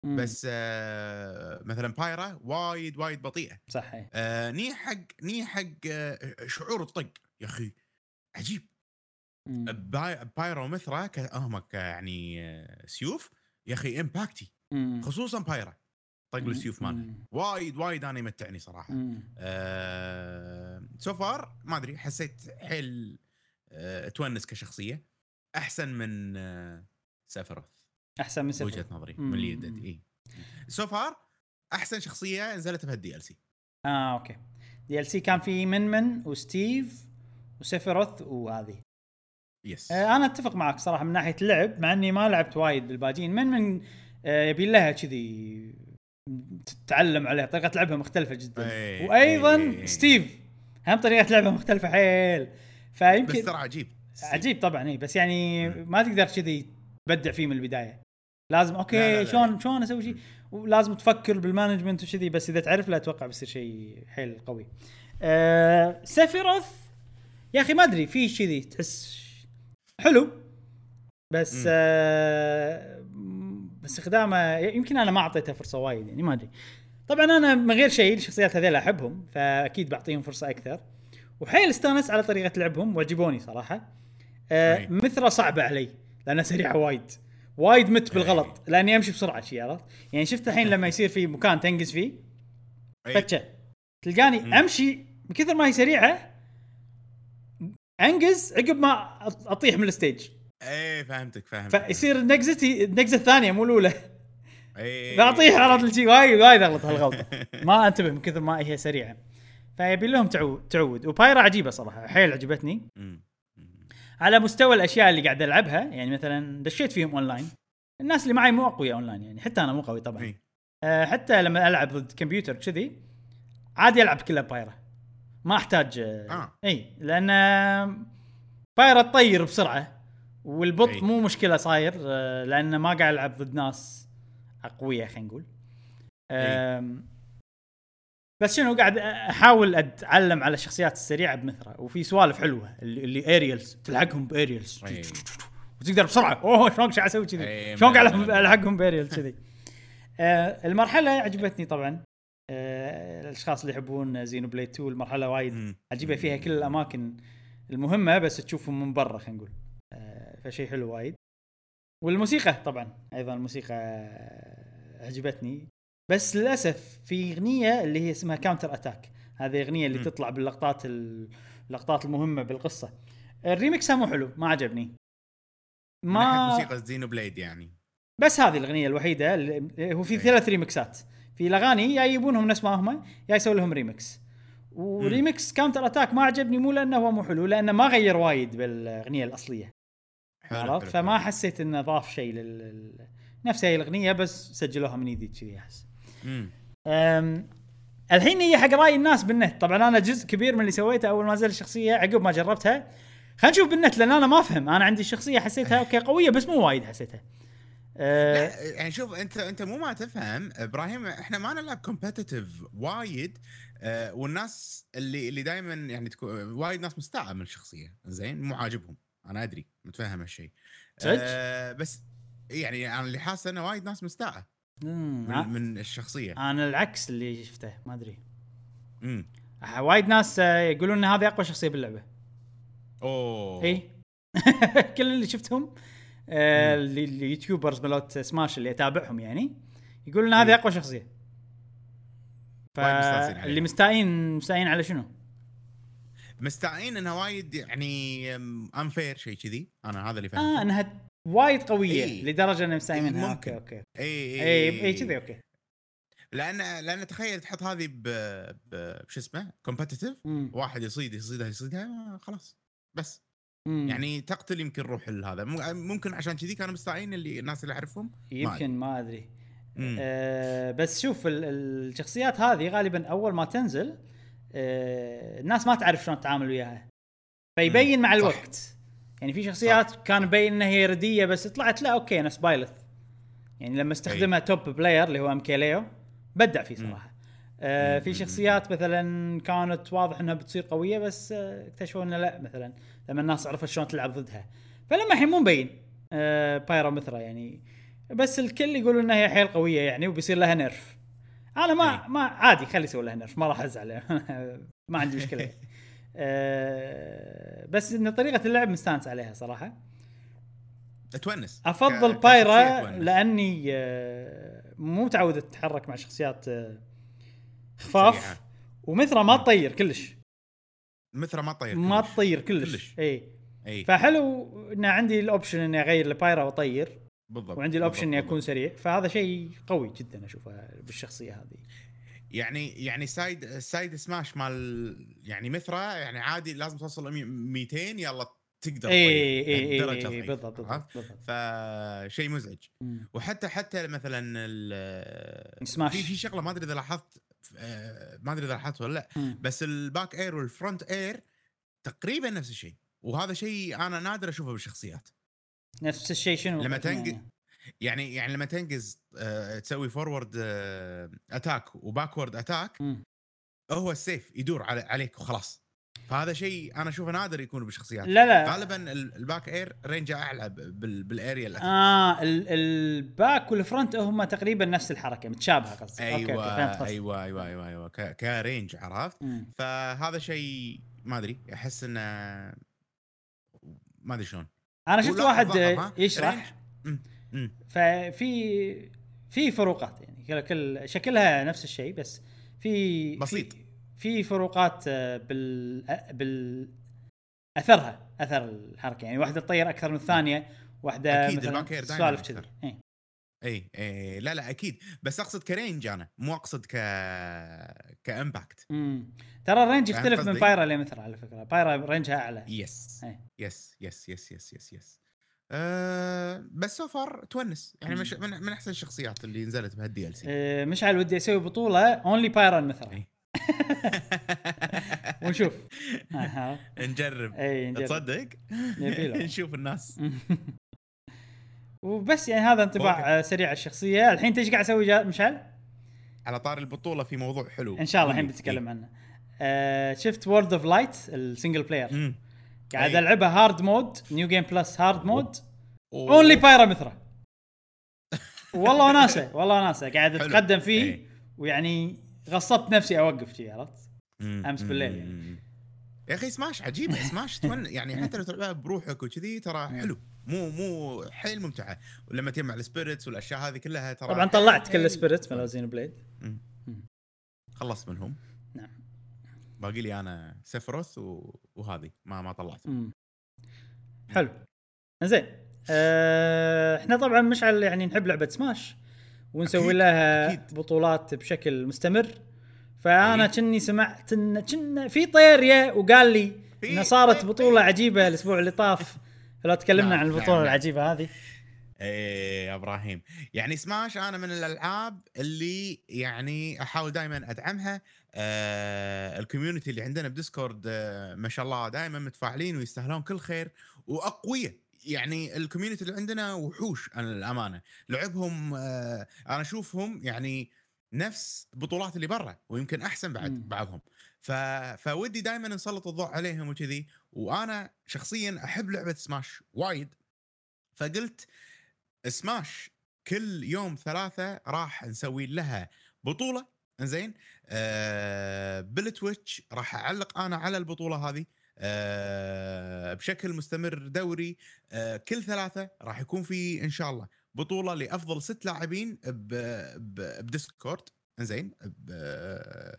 مم. بس آه مثلا بايرا وايد وايد بطيئة. صح إي. آه ني حق ني حق آه شعور الطق. يا أخي عجيب. باي بايرا ومثرا ك- هم ك- يعني آه، سيوف. يا أخي impacty. خصوصا بايرا طق السيوف مالها مم. وايد وايد أنا يمتعني صراحة. آه so far ما أدري حسيت حيل آه تونس كشخصية أحسن من آه سفيروث أحسن من وجهة سفر نظري من اللي. يدد اي so far أحسن شخصية نزلت بهال DLC. آه okay. DLC كان في من من وستيف وسيفروث وهذه. yes آه أنا أتفق معك صراحة من ناحية اللعب مع إني ما لعبت وايد بالباجين. من من آه يبي لها كذي تتعلم عليها طريقة لعبها مختلفة جدا إي، وأيضا إي، إي. ستيف هم طريقة لعبه مختلفة حيل بس فيمكن ترى عجيب عجيب طبعا اي بس يعني. ما تقدر كذي تبدع فيه من البداية لازم okay لا، لا، لا. شلون شلون أسوي شيء ولازم تفكر بال management وكذي بس إذا تعرف له أتوقع بيصير شيء حيل قوي. أه سفيروث يا أخي ما أدري في كذي تحس حلو بس مم. باستخدامه يمكن أنا ما اعطيته فرصة وايد يعني ما أدري. طبعا أنا من غير شيء الشخصيات هذيلا أحبهم فأكيد بعطيهم فرصة أكثر. وحيل استانس على طريقة لعبهم وعجبوني صراحة. أي. مثرا صعبة علي لأنها سريعة وايد. وايد مت بالغلط لأني أمشي بسرعة شي عرفت؟ يعني شفت الحين لما يصير في مكان تنقز فيه. فتشة تلقاني. أمشي من كثر ما هي سريعة أنقز عقب ما أطيح من ال stage إيه فهمتك فهمتك. فيصير نقزتي النقزه الثانية مو الأولى. إيه. فاطيح عرفت الشي وايد وايد أغلط هالغلطة. ما أنتبه من كثر ما هي سريعة. فيبي لهم تعود تعود. وبايرا عجيبة صراحة حيل عجبتني. على مستوى الأشياء اللي قاعد ألعبها يعني مثلا دشيت فيهم أونلاين. الناس اللي معي مو أقوياء أونلاين يعني حتى أنا مو قوي طبعا. إيه. أه حتى لما ألعب ضد كمبيوتر كذي عادي ألعب كلها بايرا ما أحتاج آه. آه. إي لأن بايرا تطير بسرعة. والبطء. مو مشكلة صاير آه، لأن ما قاعد العب ضد ناس اقوياء خلينا نقول. بس شنو قاعد أحاول أتعلم على الشخصيات السريعة بمثرة وفي سوالف حلوة اللي, اللي aerials تلحقهم ب aerials إي. وتقدر بسرعة. أوه شلون قاعد أسوي كذي؟ شلون قاعد ألحقهم ب aerials كذي؟ آه، المرحلة عجبتني طبعا. آه، الأشخاص اللي يحبون زينو بليد 2 المرحلة وايد. عجيبه فيها كل الأماكن المهمة بس تشوفهم من برا خلينا نقول. فشيء حلو وايد. والموسيقى طبعا أيضا الموسيقى آه، عجبتني بس للأسف في أغنية اللي هي اسمها counter attack هذه أغنية اللي مم. تطلع باللقطات ال- اللقطات المهمة بالقصة. الريمكس مو حلو ما عجبني. ما موسيقى زينو بليد يعني. بس هذه الأغنية الوحيدة اللي هو في إيه. ثلاث ريمكسات في الأغاني يا يجيبونهم نفس ما هم يا يسوي لهم remix و remix counter attack ما عجبني مو لأنه هو مو حلو لأنه ما غير وايد بالأغنية الأصلية. عرفت؟ فما. حسيت إنه ضاف شيء لل نفس هي الأغنية بس سجلوها من جديد كذي احس الحين هي حق رأي الناس بالنت. طبعا أنا جزء كبير من اللي سويته أول ما نزل الشخصية عقب ما جربتها. خلينا نشوف بالنت لأن أنا ما أفهم. أنا عندي الشخصيه حسيتها okay قوية بس مو وايد حسيتها. أه، لا يعني شوف انت أنت مو ما تفهم. إبراهيم إحنا ما نلعب competitive وايد. آه والناس اللي اللي دائما يعني تكون وايد ناس مستاءه من الشخصية. زين مو عاجبهم. أنا ادري متفهم هالشيء؟ آه بس يعني أنا اللي حاسه إنه وايد ناس مستاءة. من, من الشخصية أنا العكس اللي شفته ما ادري امم وايد ناس آه، يقولون إن هذه أقوى شخصية باللعبة أوه إي كل اللي شفتهم آه، اللي اليوتيوبرز مالوت سماش اللي أتابعهم يعني يقولون إن هذه. أقوى شخصية. فاللي مستائين مستائين على شنو؟ مستائين إنها وايد يعني unfair شيء كذي. أنا هذا اللي فهمته. آه إنها وايد قوية إيه. لدرجة انه مستائين إيه، منها ممكن. okay okay. اي اي اي كذي okay. لأن لأن تخيل تحط هذه ب بشو اسمه competitive. واحد يصيد يصيدها يصيدها آه، خلاص. بس. مم. يعني تقتل يمكن روح هذا مم- ممكن عشان كذي كانوا مستائين اللي الناس اللي أعرفهم يمكن ما أدري. مم. آه بس شوف ال- الشخصيات هذه غالبا أول ما تنزل الناس ما تعرف شلون تتعامل وياها. فيبين مع صح. الوقت. يعني في شخصيات كان مبين إنها هي ردية بس طلعت لا okay نفس بايلث يعني لما استخدمها top player اللي هو MkLeo بدع فيه صراحة. آه في شخصيات مثلا كانت واضح إنها بتصير قوية بس آه اكتشفوا إنه لا مثلا لما الناس عرفت شلون تلعب ضدها. فلما الحين مو مبين آه بايرا ومثرا يعني. بس الكل يقولون إنها هي حيل قوية يعني وبيصير لها nerf أنا ما إيه. ما عادي خلي يسوي لها nerf ما راح أزعل. ما عندي مشكلة. آه بس إن طريقة اللعب مستانس عليها صراحة. تونس أفضل Pyra. لأني آه، مو متعود أتحرك مع شخصيات آه، خفاف. و Mythra ما تطير كلش. مثل ما طير ما. تطير كلش, كلش. اي اي فحلو إن عندي ال option إني أغير ال Pyra وأطير. بالضبط وعندي ال option إني أكون. سريع فهذا شيء قوي جدا أشوفه بالشخصية هذه يعني يعني side side smash مال يعني Mythra يعني عادي لازم توصل ل 200 يلا تقدر اي. اي اي. بالضبط؟ بالضبط فشيء مزعج مم. وحتى حتى مثلا سماش. في في شغلة ما أدري إذا لاحظت آه، ما أدري إذا لاحظت ولا لا مم. بس ال back air وال front air تقريبا نفس الشيء وهذا شيء أنا نادر أشوفه بالشخصيات نفس الشيء شنو لما يعني؟ تنق- يعني يعني لما تنقز آه، تسوي forward attack و backward attack مم. هو السيف يدور على عليك وخلاص فهذا شيء أنا أشوفه نادر يكون بالشخصيات لا لا غالبا ال- ال back air range ه أعلى بال area ال attack. آه ال- ال back وال front هم تقريبا نفس الحركة متشابهة قصدي أوكي فهمت قصدك. أيوه أيوه أيوه أيوه ك range عرفت مم. فهذا شيء ما أدري أحس إنه ما أدري شلون أنا شفت واحد؟ يشرح. ففي في فروقات يعني كل- كل شكلها نفس الشيء بس في بسيط. في, فروقات آه، بال بال أثرها أثر الحركة يعني واحدة تطير أكثر من الثانية واحدة مثلا ال back دايماً سوالف أكثر. إي إي لا لا أكيد. بس أقصد ك range أنا مو أقصد ك ك impact ترى ال range يختلف من؟ Pyra لمثل على فكرة. Pyra range ها أعلى. yes. yes yes yes yes yes yes أه بس so far تونس. يعني. مش من, من أحسن الشخصيات اللي نزلت بهال DL C آه، مشعل ودي أسوي بطولة only Pyra مثلا. ونشوف. نجرب. إي نجرب. تصدق. نشوف الناس. وبس يعني هذا انطباع أوكي. آه، سريع الشخصية الحين انت إيش قاعد تسوي مشعل؟ على طار البطولة في موضوع حلو إن شاء الله الحين. بنتكلم عنه آه شفت World of Light ال single player. قاعد. العبها hard mode new game plus hard mode. only Pyra Mythra والله وناسه والله وناسه قاعد. أتقدم فيه أي. ويعني غصبت نفسي أوقف شي عرفت؟ مم. بالليل يعني. يا أخي Smash عجيبة Smash تون يعني حتى لو تلعبها بروحك وكذي ترى حلو مو مو حيل ممتعة. ولما تجمع ال spirits والأشياء هذه كلها ترى طبعا طلعت كل ال spirit من Xenoblade. خلصت منهم. نعم. باقي لي أنا Sephiroth و... وهذه. ما ما طلعت. مم. حلو. زين آه إحنا طبعا مشعل يعني نحب لعبة سماش ونسوي أكيد، لها أكيد. بطولات بشكل مستمر. فأنا. كني سمعت ان كنا في طيرية وقال لي انها صارت بطولة عجيبة الأسبوع اللي طاف. لو تكلمنا نعم، عن البطولة نعم. العجيبة هذه إيه يا إبراهيم يعني سماش أنا من الألعاب اللي يعني أحاول دائما أدعمها آه ال community اللي عندنا ب Discord آه ما شاء الله دائما متفاعلين ويستاهلون كل خير وأقوياء يعني ال community اللي عندنا وحوش أنا الأمانة لعبهم آه أنا أشوفهم يعني نفس البطولات اللي برا ويمكن أحسن بعد. بعضهم. فودي دائما نسلط الضوء عليهم وكذي وأنا شخصيا أحب لعبة سماش وايد. فقلت سماش كل يوم ثلاثة راح نسوي لها بطولة. إنزين؟ آه بال Twitch راح أعلق أنا على البطولة هذه. آه بشكل مستمر دوري. آه كل ثلاثة راح يكون في إن شاء الله بطولة لأفضل ست لاعبين ب Discord. إنزين؟ ب-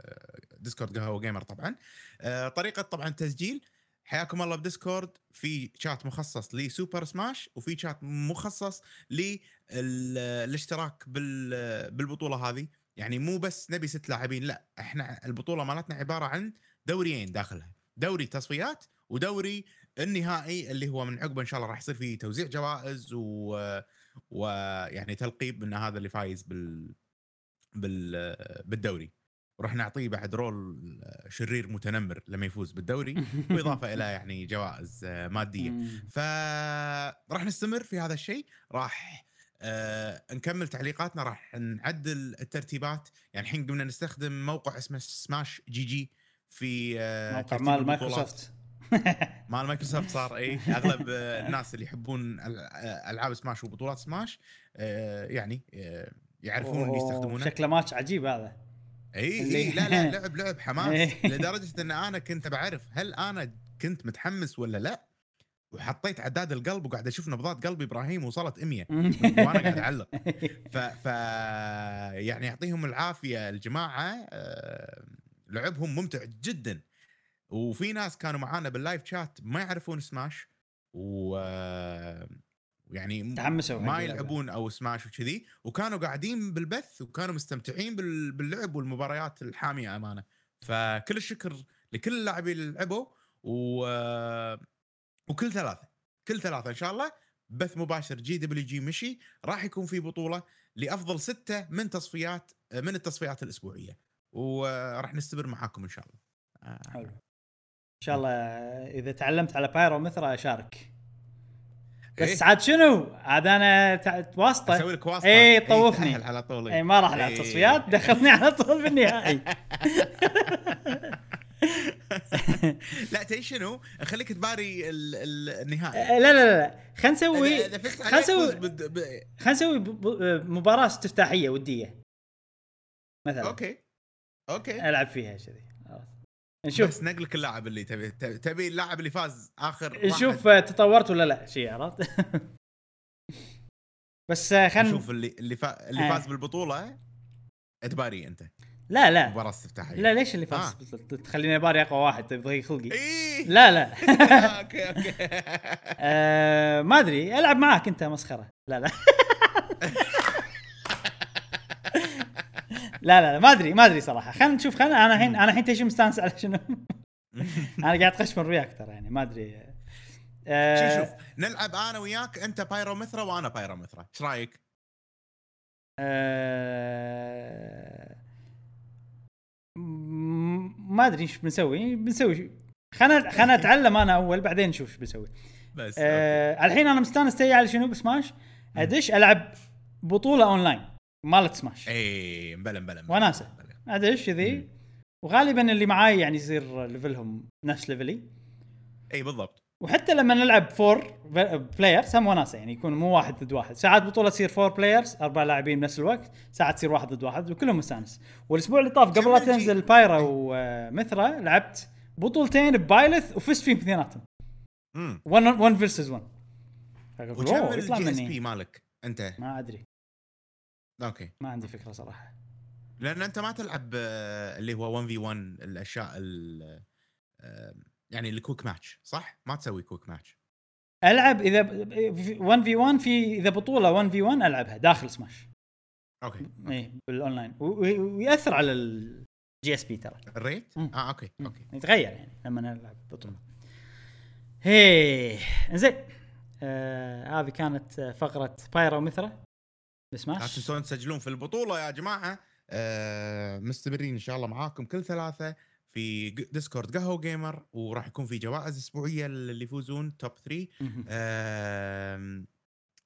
Discord قهوة Gamer طبعا. آه طريقة طبعا تسجيل. حياكم الله ب Discord. في شات مخصص ل Super Smash وفي شات مخصص للاشتراك بال بالبطولة هذه. يعني مو بس نبي ست لاعبين لا إحنا البطولة مالتنا عبارة عن دوريين داخلها. دوري تصفيات ودوري النهائي اللي هو من عقبه إن شاء الله راح يصير فيه توزيع جوائز و ويعني تلقيب إن هذا اللي فايز بال بال بالدوري. وراح نعطيه بعد role شرير متنمر لما يفوز بالدوري بالاضافه إلى يعني جوائز آه، مادية. فراح نستمر في هذا الشيء. راح آه نكمل تعليقاتنا. راح نعدل الترتيبات. يعني الحين قمنا نستخدم موقع اسمه Smash GG في آه موقع مال. مايكروسوفت. مال مايكروسوفت صار اي أغلب آه، الناس اللي يحبون آه، ألعاب سماش وبطولات سماش آه يعني آه يعرفون يستخدمونه شكله ماتش عجيب هذا. اي اي لا لا لعب لعب حماس إيه. لدرجة إن أنا كنت بعرف هل أنا كنت متحمس ولا لا وحطيت عداد القلب وقاعد أشوف نبضات قلب إبراهيم وصلت 100 وأنا قاعد أعلق ف, ف يعني يعطيهم العافية الجماعة آه، لعبهم ممتع جدا وفي ناس كانوا معانا باللايف شات ما يعرفون سماش و يعني تحمسوا ما. يلعبون أو سماش وكذي. وكانوا قاعدين بالبث وكانوا مستمتعين بال- باللعب والمباريات الحامية أمانة. فكل الشكر لكل اللاعبين اللي لعبوا و... وكل ثلاثة. كل ثلاثة إن شاء الله. بث مباشر GWG مشي. راح يكون في بطولة لأفضل ستة من تصفيات من التصفيات الأسبوعية. وراح نستمر معاكم إن شاء الله. حلو. إن شاء الله إذا تعلمت على Pyra و Mythra اشارك إيه. بس عاد شنو؟ عاد أنا واسطه أسوي لك واسطة إيه، إيه، طوفني. تأهل على طول اي ما راح العب إيه. تصفيات دخلني على طول بالنهائي لا تدري شنو؟ خليك تباري ال- ال- النهائي آه، لا لا لا خلينا نسوي خلينا نسوي خلينا نسوي مباراة استفتاحية ودية مثلا أوكي أوكي ألعب فيها كذي. نشوف بس نقلك اللاعب اللي تبي تبي- اللاعب اللي فاز آخر نشوف واحد. آه، تطورت ولا لا؟ شيء عرفت؟ بس آه، خلينا نشوف اللي اللي, فا... اللي آه. فاز بالبطولة تباري أنت. لا لا. مباراة استفتاحية. لا ليش اللي فاز؟ تخليني أباري أقوى واحد تبغى خلقي. إيه. لا لا. أوكي أوكي. آه ما أدري. ألعب معاك أنت مسخرة. لا لا. لا لا لا ما أدري ما أدري صراحة. خلينا نشوف خلينا أنا الحين أنا الحين تيجي مستانس على شنو. أنا قاعد اتخشمن وياك ترى يعني ما أدري. آه شوف شوف نلعب أنا وياك أنت Pyra و Mythra وأنا Pyra و Mythra إيش رأيك؟ آه ما أدري إيش بنسوي. بنسوي خلنا خلنا أتعلم أنا أول بعدين نشوف إيش بنسوي. بس آه الحين أنا مستانس تي على شنو؟ بسماش أدش ألعب بطولة أونلاين. مالت سماش اي مبلا مبلا. مبلا. ادش مم. كذي؟ وغالبا اللي معاي يعني يصير level هم نفس level ي. اي بالضبط. وحتى لما نلعب four players هم وناسه يعني يكون مو واحد ضد واحد. ساعات بطولة تصير four players أربع لاعبين بنفس الوقت ساعات تصير واحد ضد واحد وكلهم مستانس. والأسبوع اللي طاف قبل لا؟ تنزل Pyra و Mythra لعبت بطولتين ب Byleth وفزت فيهم اثنيناتهم. امم 1 1 versus 1 فقلت وكم ال GSP مالك؟ أنت؟ ما أدري. أوكي. ما عندي فكرة صراحة. لأن أنت ما تلعب آه، اللي هو 1 في 1 الأشياء ال- يعني ال quick match صح؟ ما تسوي quick match ألعب إذا 1 في 1 في إذا بطولة 1 في 1 ألعبها داخل سماش okay اي بالأونلاين. ويأثر على ال GSP ترى. ال rate؟ مم. آه okay okay. يتغير يعني لما نلعب بطولة. هي زين آه هذه كانت فقرة Pyra و Mythra لا تنسون تسجلون في البطولة يا جماعة؟ آه مستمرين إن شاء الله معاكم كل ثلاثة في Discord قهوة Gamer وراح يكون في جوائز أسبوعية للي يفوزون top 3 مهم. آم،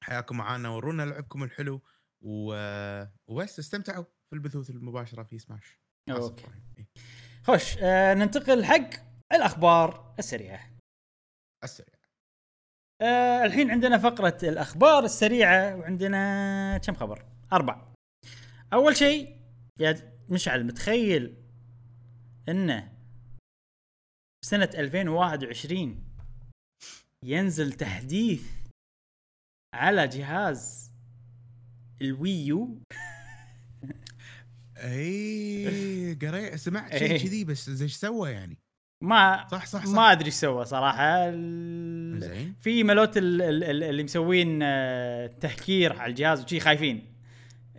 حياكم معانا ورونا لعبكم الحلو و... وبس استمتعوا في البثوث المباشرة في سماش إبراهيم. إيه. خوش آه ننتقل حق الأخبار السريعة. السريع آه الحين عندنا فقرة الأخبار السريعة وعندنا كم خبر؟ أربع أول شيء يا مشعل متخيل إنه سنة 2021 ينزل تحديث على جهاز الويو؟ اي قريت سمعت إيه. شيء كذي بس زي إيش سوى يعني؟ ما صح صح صح. ما أدري إيش سوى صراحة. ال- زين. في ملوت ال- ال- ال- اللي مسوين آه، تهكير على الجهاز وشي خايفين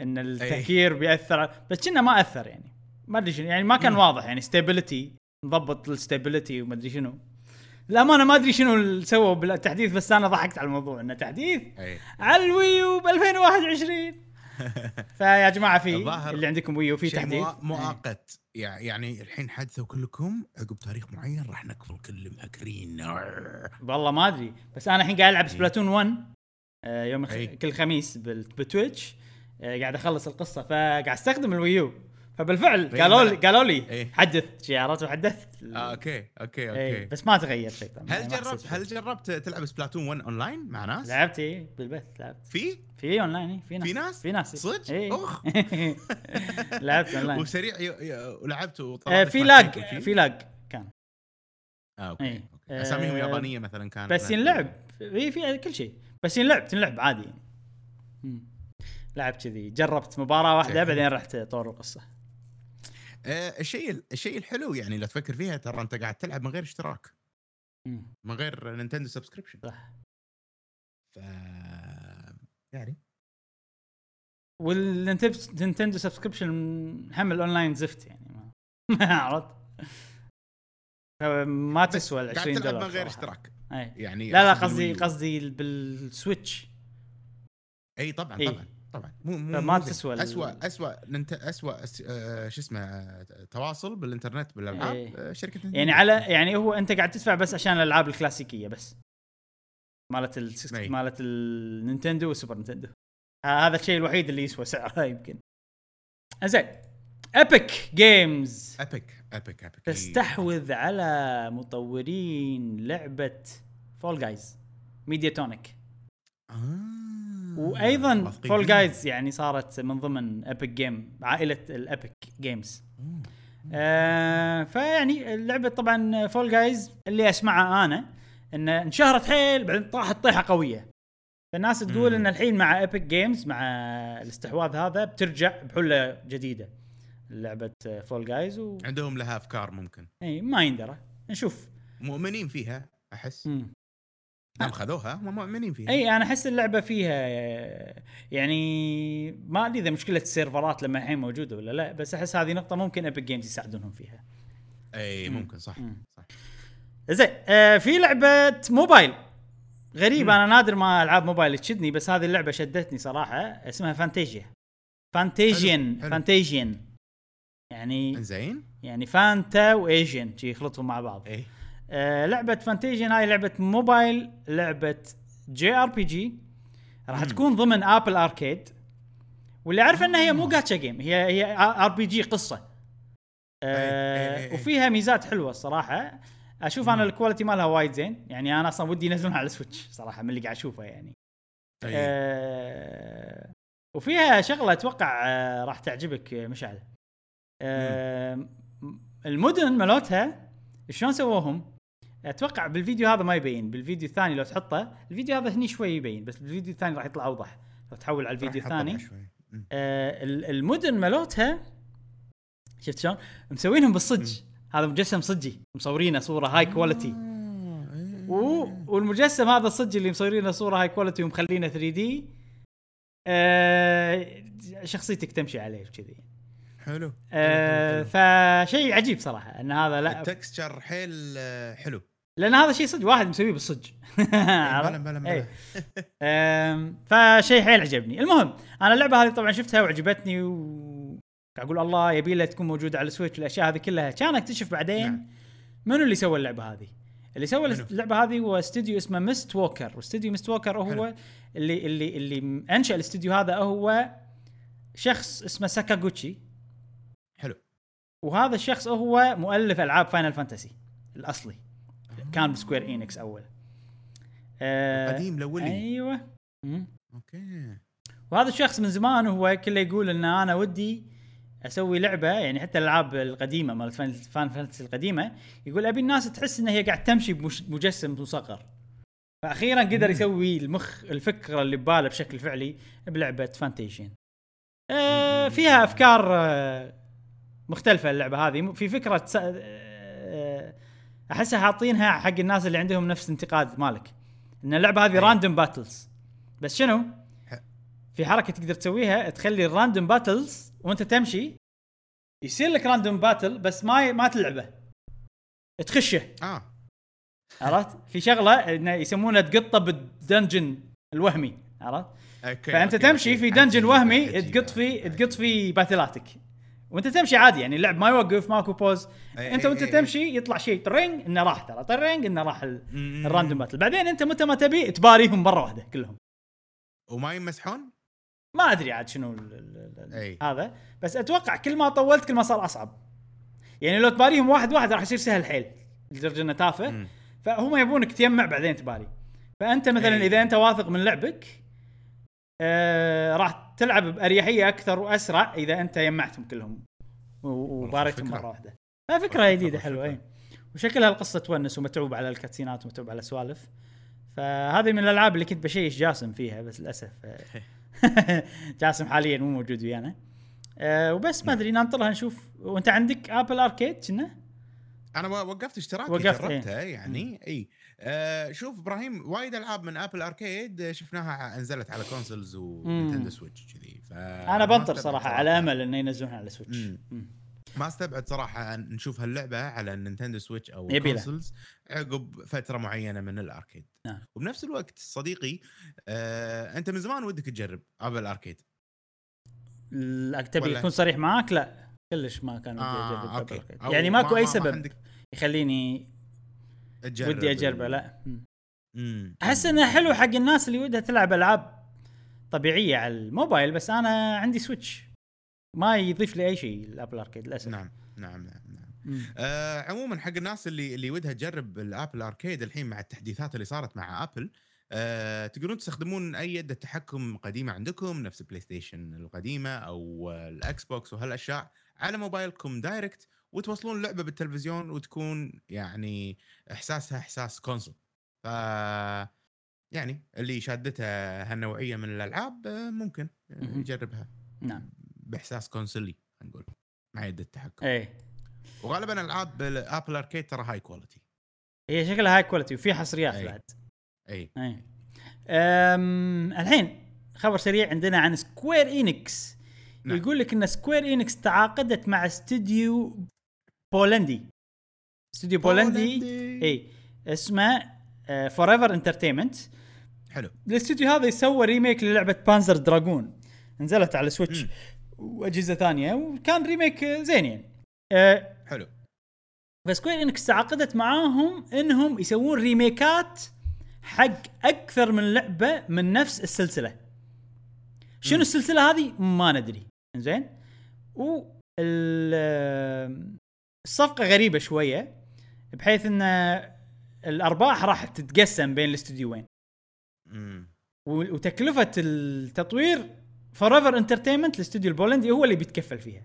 إن التهكير بيأثر. على- بس كنا ما أثر يعني. ما أدري شنو. يعني ما كان مم. واضح يعني. stability نضبط ال stability وما أدري شنو. الامانه ما أدري شنو اللي سووا بالتحديث بس أنا ضحكت على الموضوع إنه تحديث أي. على ال Wii U ب 2021 فيا جماعة في اللي عندكم Wii U في تحديث مؤ- مؤقت يع- يعني الحين حدثوا كلكم عقب تاريخ معين راح نقفل كل مهكرين والله ما أدري بس أنا الحين قاعد ألعب Splatoon 1 آه، يوم الخ... أي. كل خميس ب Twitch آه، قاعد أخلص القصة فقاعد أستخدم ال Wii U فبالفعل أي قالوا لي. قالوا لي. حدث شيارات وحدثت آه، okay okay okay بس ما تغير شيء هل ما جربت هل. جربت تلعب Splatoon 1 اونلاين مع ناس؟ لعبت اي بالبث لعبت في؟ في اونلاين إي، في ناس في ناس؟ في ناس. صدق؟ إي. أخ. لعبت اونلاين وسريع ي- ي- ولعبت آه، وطلعت في لك lag؟ في lag كان آه، okay إي. okay. أساميهم آه، يابانية مثلا كانت بس ينلعب في في كل شيء بس ينلعب تنلعب عادي يعني مم. لعب كذي جربت مباراة واحدة. بعدين رحت طور القصة آه، الشيء الشيء الحلو يعني لو تفكر فيها ترى أنت قاعد تلعب من غير اشتراك. من غير Nintendo subscription صح ف يعني وال Nintendo subscription محمل اونلاين زفت يعني ما عرفت ما تسوى ال قاعد 20 تلعب دولار من غير. اشتراك أي. يعني لا لا قصدي. قصدي بالسويتش أي طبعا إي. طبعا طبعا مو مو زين. تسوى اسوء اسوء ننت اسوء أس- آه، شو اسمه تواصل بالإنترنت بالألعاب. آه، شركة يعني. على يعني هو أنت قاعد تدفع بس عشان الألعاب الكلاسيكية بس مالت ال أي. مالت النينتندو والسوبر نينتندو ه- هذا الشيء الوحيد اللي يسوى سعره يمكن زين Epic Games Epic Epic Epic تستحوذ على مطورين لعبة Fall Guys Mediatonic آه. وأيضا Fall. Guys يعني صارت من ضمن Epic Game عائلة ال Epic Games. آه فيعني اللعبة طبعا Fall Guys اللي اسمعها أنا إن انشهرت حيل بعدين طاحت طيحة قوية. فالناس تقول. إن الحين مع Epic Games مع الاستحواذ هذا بترجع بحلة جديدة. لعبة Fall Guys و... عندهم لها أفكار ممكن. إي ما يندرى. نشوف. مؤمنين فيها أحس. مم. هم خذوها هم مؤمنين فيها. إي أنا أحس اللعبة فيها يعني ما أدري إذا مشكلة السيرفرات لما الحين موجودة ولا لا بس أحس هذه نقطة ممكن Epic Games يساعدونهم فيها. إي مم. ممكن صح مم. صح. زين آه في لعبة موبايل. غريب مم. أنا نادر ما ألعاب موبايل تشدني بس هذه اللعبة شدتني صراحة. اسمها Fantasian. حلو. Fantasian. يعني زين يعني Fanta و Asian شي يخلطهم مع بعض. اي آه لعبة Fantasian هاي لعبة موبايل لعبة JRPG. راح. تكون ضمن Apple Arcade. واللي أعرف إنها هي مو. جاتشا جيم هي هي RPG قصة. أي، أي، آه أي. وفيها ميزات حلوة الصراحه أشوف أنا مم. ال quality مالها وايد زين يعني أنا أصلا ودي ينزلونها على Switch صراحة من اللي قاعد أشوفه يعني طيب. آه وفيها شغلة أتوقع آه راح تعجبك مشعل آه المدن مالتها شلون سووهم؟ أتوقع بالفيديو هذا ما يبين بالفيديو الثاني لو تحطه الفيديو هذا هني شوي يبين بس بالفيديو الثاني راح يطلع أوضح لو تحول على الفيديو الثاني. آه ال- المدن مالتها شفت شلون؟ مسوينهم بالصج هذا مجسم صجي مصورينه صورة high quality آه،. و... والمجسم هذا الصج اللي مصورينه صورة high quality ومخلينه 3D آه شخصيتك تمشي عليه وكذي حلو آه حلو، فشيء عجيب صراحة إن هذا. لا ال texture حيل حلو لأن هذا شيء صدق واحد مسويه بالصج؟ بلا بلا. بلا فشيء حيل عجبني المهم أنا اللعبة هذه طبعا شفتها وعجبتني و قاعد أقول الله يبي لها تكون موجودة على ال Switch والاشياء هذه كلها. كان اكتشف بعدين نعم. منو اللي سوى اللعبة هذه؟ اللي سوى منو؟ اللعبة هذه هو استوديو اسمه Mistwalker. واستوديو Mistwalker هو حلو. اللي اللي اللي أنشأ الاستوديو هذا هو شخص اسمه ساكاغوتشي. حلو. وهذا الشخص هو مؤلف ألعاب Final Fantasy الأصلي. كان ب Square Enix أول. آه قديم لولي. أيوه. مم. okay. وهذا الشخص من زمان هو كله يقول إن أنا ودي أسوي لعبة يعني حتى الألعاب القديمة مالت فان فان Fantasy القديمة يقول أبي الناس تحس ان هي قاعد تمشي بمجسم مصغر فاخيرا قدر يسوي المخ الفكرة اللي بباله بشكل فعلي بلعبة Fantasian آه فيها أفكار آه مختلفة اللعبة هذه. في فكرة س- آه، أحسها حاطينها حق الناس اللي عندهم نفس انتقاد مالك. إن اللعبة هذه. random battles بس شنو؟ في حركة تقدر تسويها تخلي ال random battles وانت تمشي يصير لك random battle بس ما ما تلعبه تخشه آه عرفت في شغلة إنه يسمونها تقطه بال dungeon الوهمي عرفت okay فأنت okay، تمشي okay. في dungeon وهمي. تقط في أي. تقط في battle اتك وانت تمشي عادي يعني اللعب ما يوقف ماكو pause أي، انت أي، وانت أي، أي. تمشي يطلع شيء ترينج إنه راح ترى ترينج إنه راح. ال random battle بعدين انت متى ما تبي تباريهم مرة واحدة كلهم وما يمسحون؟ ما أدري عاد شنو ال ال ال. هذا بس أتوقع كل ما طولت كل ما صار أصعب يعني لو تباريهم واحد واحد راح يصير سهل حيل لدرجة إنه تافه مم. فهم يبونك تجمع بعدين تباري فأنت مثلا أي. إذا أنت واثق من لعبك آه راح تلعب بأريحية أكثر وأسرع إذا أنت جمعتهم كلهم و- وباريتهم. مرة واحدة ففكره جديدة. حلوة اي وشكلها القصة تونس ومتعوب على ال cutscene ات ومتعوب على سوالف فهذه من الألعاب اللي كنت بشيش جاسم فيها بس للأسف آه، جاسم حاليا مو موجود ويانا. آه وبس ما أدري ننطرها نشوف وأنت عندك Apple Arcade كنا؟ أنا وقفت اشتراكي وقفت، جربتها يعني إي. آه شوف إبراهيم وايد ألعاب من Apple Arcade شفناها انزلت على consoles و Nintendo Switch كذي أنا بنطر صراحة على أمل إنه ينزلونها على Switch مم. مم. ما استبعد صراحة أن نشوف هاللعبة على ال Nintendo Switch أو يبي له. consoles عقب فترة معينة من ال Arcade نعم. وبنفس الوقت صديقي آه أنت من زمان ودك تجرب Apple Arcade لا، تبي اكون صريح معاك لا كلش ما كان ودي آه، أجرب okay. Apple Arcade. أو يعني ما- ماكو ما- أي ما سبب عندك يخليني تجرب ودي أجربه لا. أحس. إنه حلو حق الناس اللي ودها تلعب ألعاب طبيعية على الموبايل بس أنا عندي Switch ما يضيف لي أي شيء ال Apple Arcade للأسف. نعم نعم نعم نعم. آه عموما حق الناس اللي اللي ودها تجرب ال Apple Arcade الحين مع التحديثات اللي صارت مع Apple آه تقدرون تستخدمون أي يد تحكم قديمة عندكم نفس ال PlayStation القديمة أو ال Xbox وهالأشياء على موبايلكم direct وتوصلون اللعبه بالتلفزيون وتكون يعني إحساسها إحساس console. ف يعني اللي شادته هالنوعية من الألعاب آه، ممكن. يجربها نعم. بإحساس console ي خلينا نقول. مع يد التحكم. إيه. وغالبا العاب ال Apple Arcade ترى high quality هي شكلها high quality وفي حصريات أي. بعد. اي إيه. أم الحين خبر سريع عندنا عن Square Enix نعم. يقول لك إن Square Enix تعاقدت مع استوديو بولندي استوديو بولندي اي اسمه Forever Entertainment حلو. الاستوديو هذا يسوى remake للعبة Panzer Dragoon نزلت على Switch. وأجهزة ثانية وكان remake زين يعني أه حلو ف Square Enix تعاقدت معاهم إنهم يسوون remake ات حق أكثر من لعبة من نفس السلسلة. شنو مم. السلسلة هذه؟ ما ندري. زين؟ و ال- الصفقة غريبة شوية بحيث إن الأرباح راح تتقسم بين الاستديوين و- وتكلفة التطوير Forever Entertainment الاستوديو البولندي هو اللي بيتكفل فيها.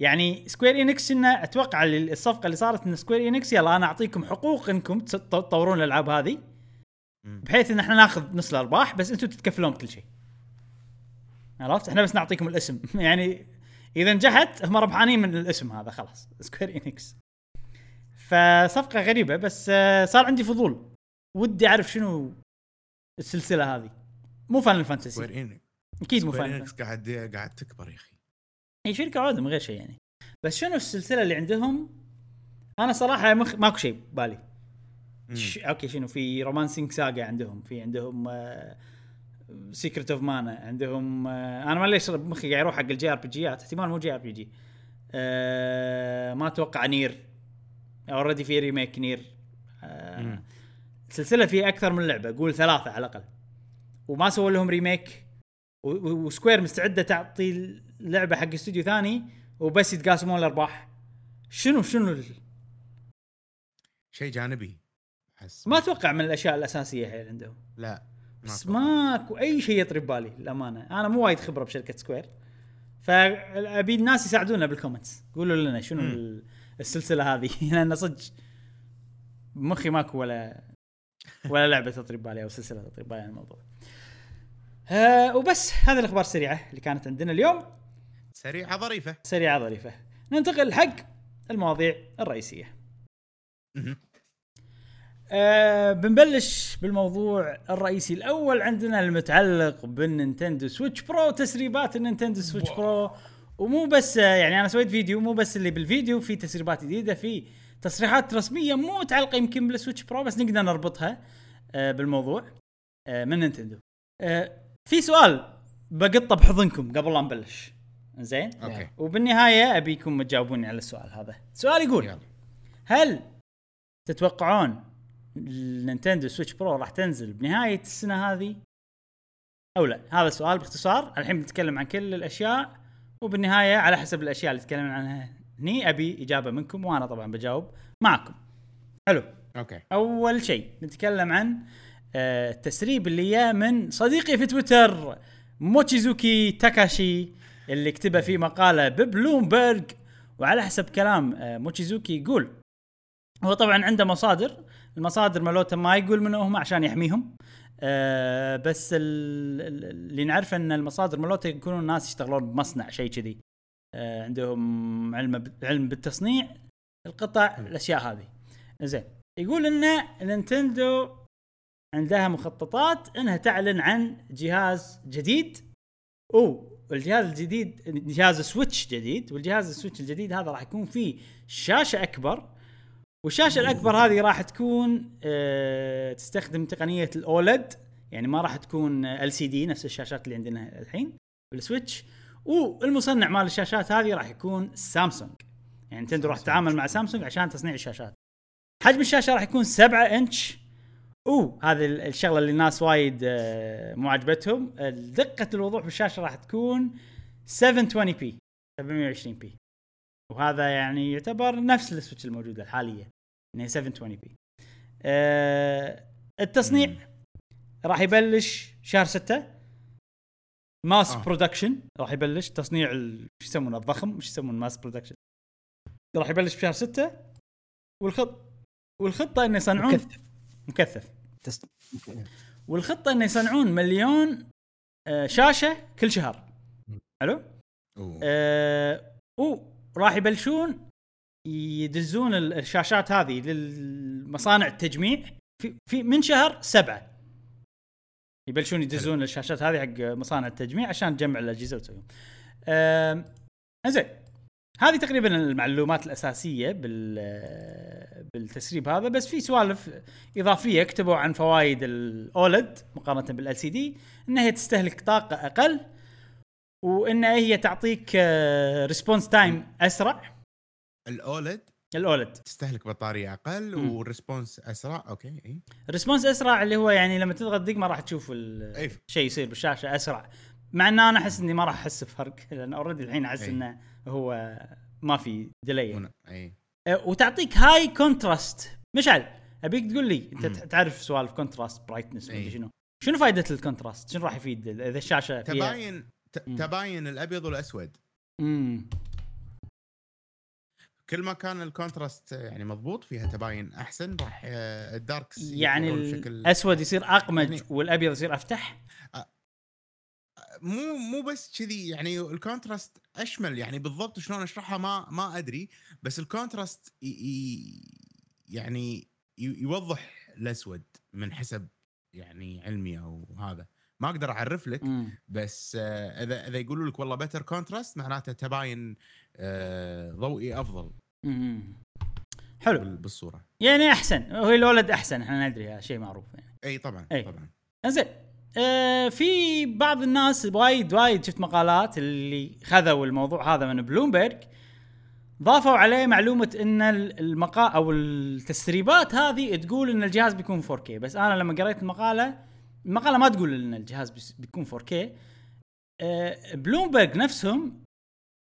يعني Square Enix إنه أتوقع الصفقة اللي صارت إن Square Enix يلا أنا أعطيكم حقوق إنكم تطورون الألعاب هذه بحيث إن إحنا ناخذ نص الأرباح بس أنتم تتكفلون بكل شيء. عرفت؟ إحنا بس نعطيكم الاسم يعني إذا نجحت هم ربحانين من الاسم هذا خلاص Square Enix. فصفقة غريبة بس آه، صار عندي فضول ودي أعرف شنو السلسلة هذه مو Final Fantasy Square Enix أكيد مو Enix قاعد قاعد تكبر يا أخي. هي شركة عوده من غير شيء يعني. بس شنو السلسلة اللي عندهم؟ أنا صراحة مخ... ماكو شيء ببالي. ش... okay شنو في Romancing SaGa عندهم في عندهم Secret of Mana عندهم آه أنا ما ليش مخي قاعد يروح حق ال JRPG يات احتمال مو JRPG آه ما أتوقع Nier already في remake Nier آه مم. السلسلة فيها أكثر من لعبة قول ثلاثة على الأقل. وما سووا لهم remake و Square مستعدة تعطي لعبه حق استوديو ثاني وبس يتقاسمون الأرباح. شنو شنو ال- شيء جانبي. أحس. ما أتوقع من الأشياء الأساسية حيل عندهم. لا ما بس. ماكو أي شيء يطري ببالي للأمانة. أنا مو وايد خبرة بشركة Square. فأبي الناس يساعدونا بال comments. قولوا لنا شنو. ال- السلسلة هذه. لأن صدق مخي ماكو ولا ولا لعبة تطري ببالي أو سلسلة تطري ببالي عن الموضوع. آه وبس هذه الأخبار السريعة اللي كانت عندنا اليوم. سريعة ظريفة. سريعة ظريفة. ننتقل حق المواضيع الرئيسية. أه بنبلش بالموضوع الرئيسي الأول. عندنا المتعلق بال Nintendo Switch Pro تسريبات ال Nintendo Switch Pro. ومو بس آه، يعني أنا سويت فيديو مو بس اللي بالفيديو في تسريبات جديدة في تصريحات رسمية مو متعلقة يمكن بال Switch Pro بس نقدر نربطها أه بالموضوع أه من Nintendo. أه في سؤال بقطه بحضنكم قبل لا نبلش. زين؟ Okay. وبالنهاية أبيكم تجاوبوني على السؤال هذا. السؤال يقول يلا. هل تتوقعون ال Nintendo Switch Pro راح تنزل بنهاية السنة هذه؟ أو لا. هذا السؤال باختصار. الحين بنتكلم عن كل الأشياء وبالنهاية على حسب الأشياء اللي تكلمنا عنها هني أبي إجابة منكم وأنا طبعا بجاوب معكم. حلو. Okay. أول شيء نتكلم عن آه، التسريب اللي جاء من صديقي في تويتر موتشيزوكي تاكاشي اللي كتبه في مقالة ببلومبرج وعلى حسب كلام آه، موتشيزوكي يقول هو طبعا عنده مصادر المصادر مالوته ما يقول من هم عشان يحميهم آه بس ال- ال- اللي نعرفه إن المصادر مالوته يكونون ناس يشتغلون بمصنع شيء كذي. آه عندهم علم علم بالتصنيع القطع الأشياء هذه. زين يقول ان Nintendo عندها مخططات إنها تعلن عن جهاز جديد. أو الجهاز الجديد جهاز Switch جديد. والجهاز ال Switch الجديد هذا راح يكون فيه شاشة أكبر. والشاشة الأكبر هذه راح تكون آه تستخدم تقنية ال OLED يعني ما راح تكون LCD نفس الشاشات اللي عندنا الحين بال Switch والمصنع مال الشاشات هذه راح يكون سامسونج. يعني Nintendo راح تتعامل مع سامسونج عشان تصنيع الشاشات. حجم الشاشة راح يكون 7 إنش. أوه هذه ال- الشغلة اللي الناس وايد آه، مو عجبتهم. دقة الوضوح بالشاشة راح تكون 720 p 720 p وهذا يعني يعتبر نفس ال Switch الموجودة الحالية يعني 720 p آه التصنيع. راح يبلش شهر 6 mass آه. production راح يبلش. تصنيع شو يسمونه؟ الضخم؟ مش يسمونه mass production راح يبلش بشهر 6 والخط والخطة إنه يصنعون مكثف. مكثف. تس... والخطة انه يصنعون مليون آه، شاشة كل شهر. حلو. آه وراح يبلشون يدزون ال- الشاشات هذه للمصانع التجميع في, في من شهر سبعة. يبلشون يدزون الشاشات هذه حق مصانع التجميع عشان تجمع الأجهزة وتسويهم. آم، زين هذه تقريبا المعلومات الأساسية بال بالتسريب هذا بس في سوالف إضافية كتبوا عن فوائد ال OLED مقارنة بال LCD انها هي تستهلك طاقة أقل وإن هي تعطيك response time أسرع ال OLED ال OLED تستهلك بطارية أقل. وال response أسرع okay إي ال response أسرع اللي هو يعني لما تضغط دق ما راح تشوف. الشيء يصير بالشاشة أسرع مع إن أنا أحس إني ما راح أحس بفرق لأن already الحين أحس. إنه هو ما في delay أي. أه، وتعطيك high contrast مشعل أبيك تقول لي أنت تعرف سوالف contrast brightness أي. شنو. شنو فائده ال contrast شنو راح يفيد إذا الشاشة فيها؟ تباين. تباين الأبيض والأسود. امم كل ما كان ال contrast يعني مضبوط فيها تباين أحسن راح آه، ال darks يعني الأسود يصير أغمق يعني- والأبيض يصير أفتح؟ مو مو بس كذي يعني ال contrast أشمل يعني بالضبط شلون أشرحها ما ما أدري بس ال contrast يعني يوضح الأسود من حسب يعني علمي أو هذا. ما أقدر أعرف لك مم. بس آه، إذا إذا يقولوا لك والله better contrast معناته تباين آه، ضوئي أفضل. مم. حلو. بال- بالصورة. يعني أحسن هو ال OLED أحسن إحنا ندري هذا شيء معروف يعني. إي طبعا أي. طبعا. زين آه في بعض الناس وايد وايد شفت مقالات اللي خذوا الموضوع هذا من بلومبرج ضافوا عليه معلومة إن ال- المقا أو التسريبات هذه تقول إن الجهاز بيكون 4K بس أنا لما قريت المقالة المقالة ما تقول إن الجهاز بيكون 4K آه، بلومبرج نفسهم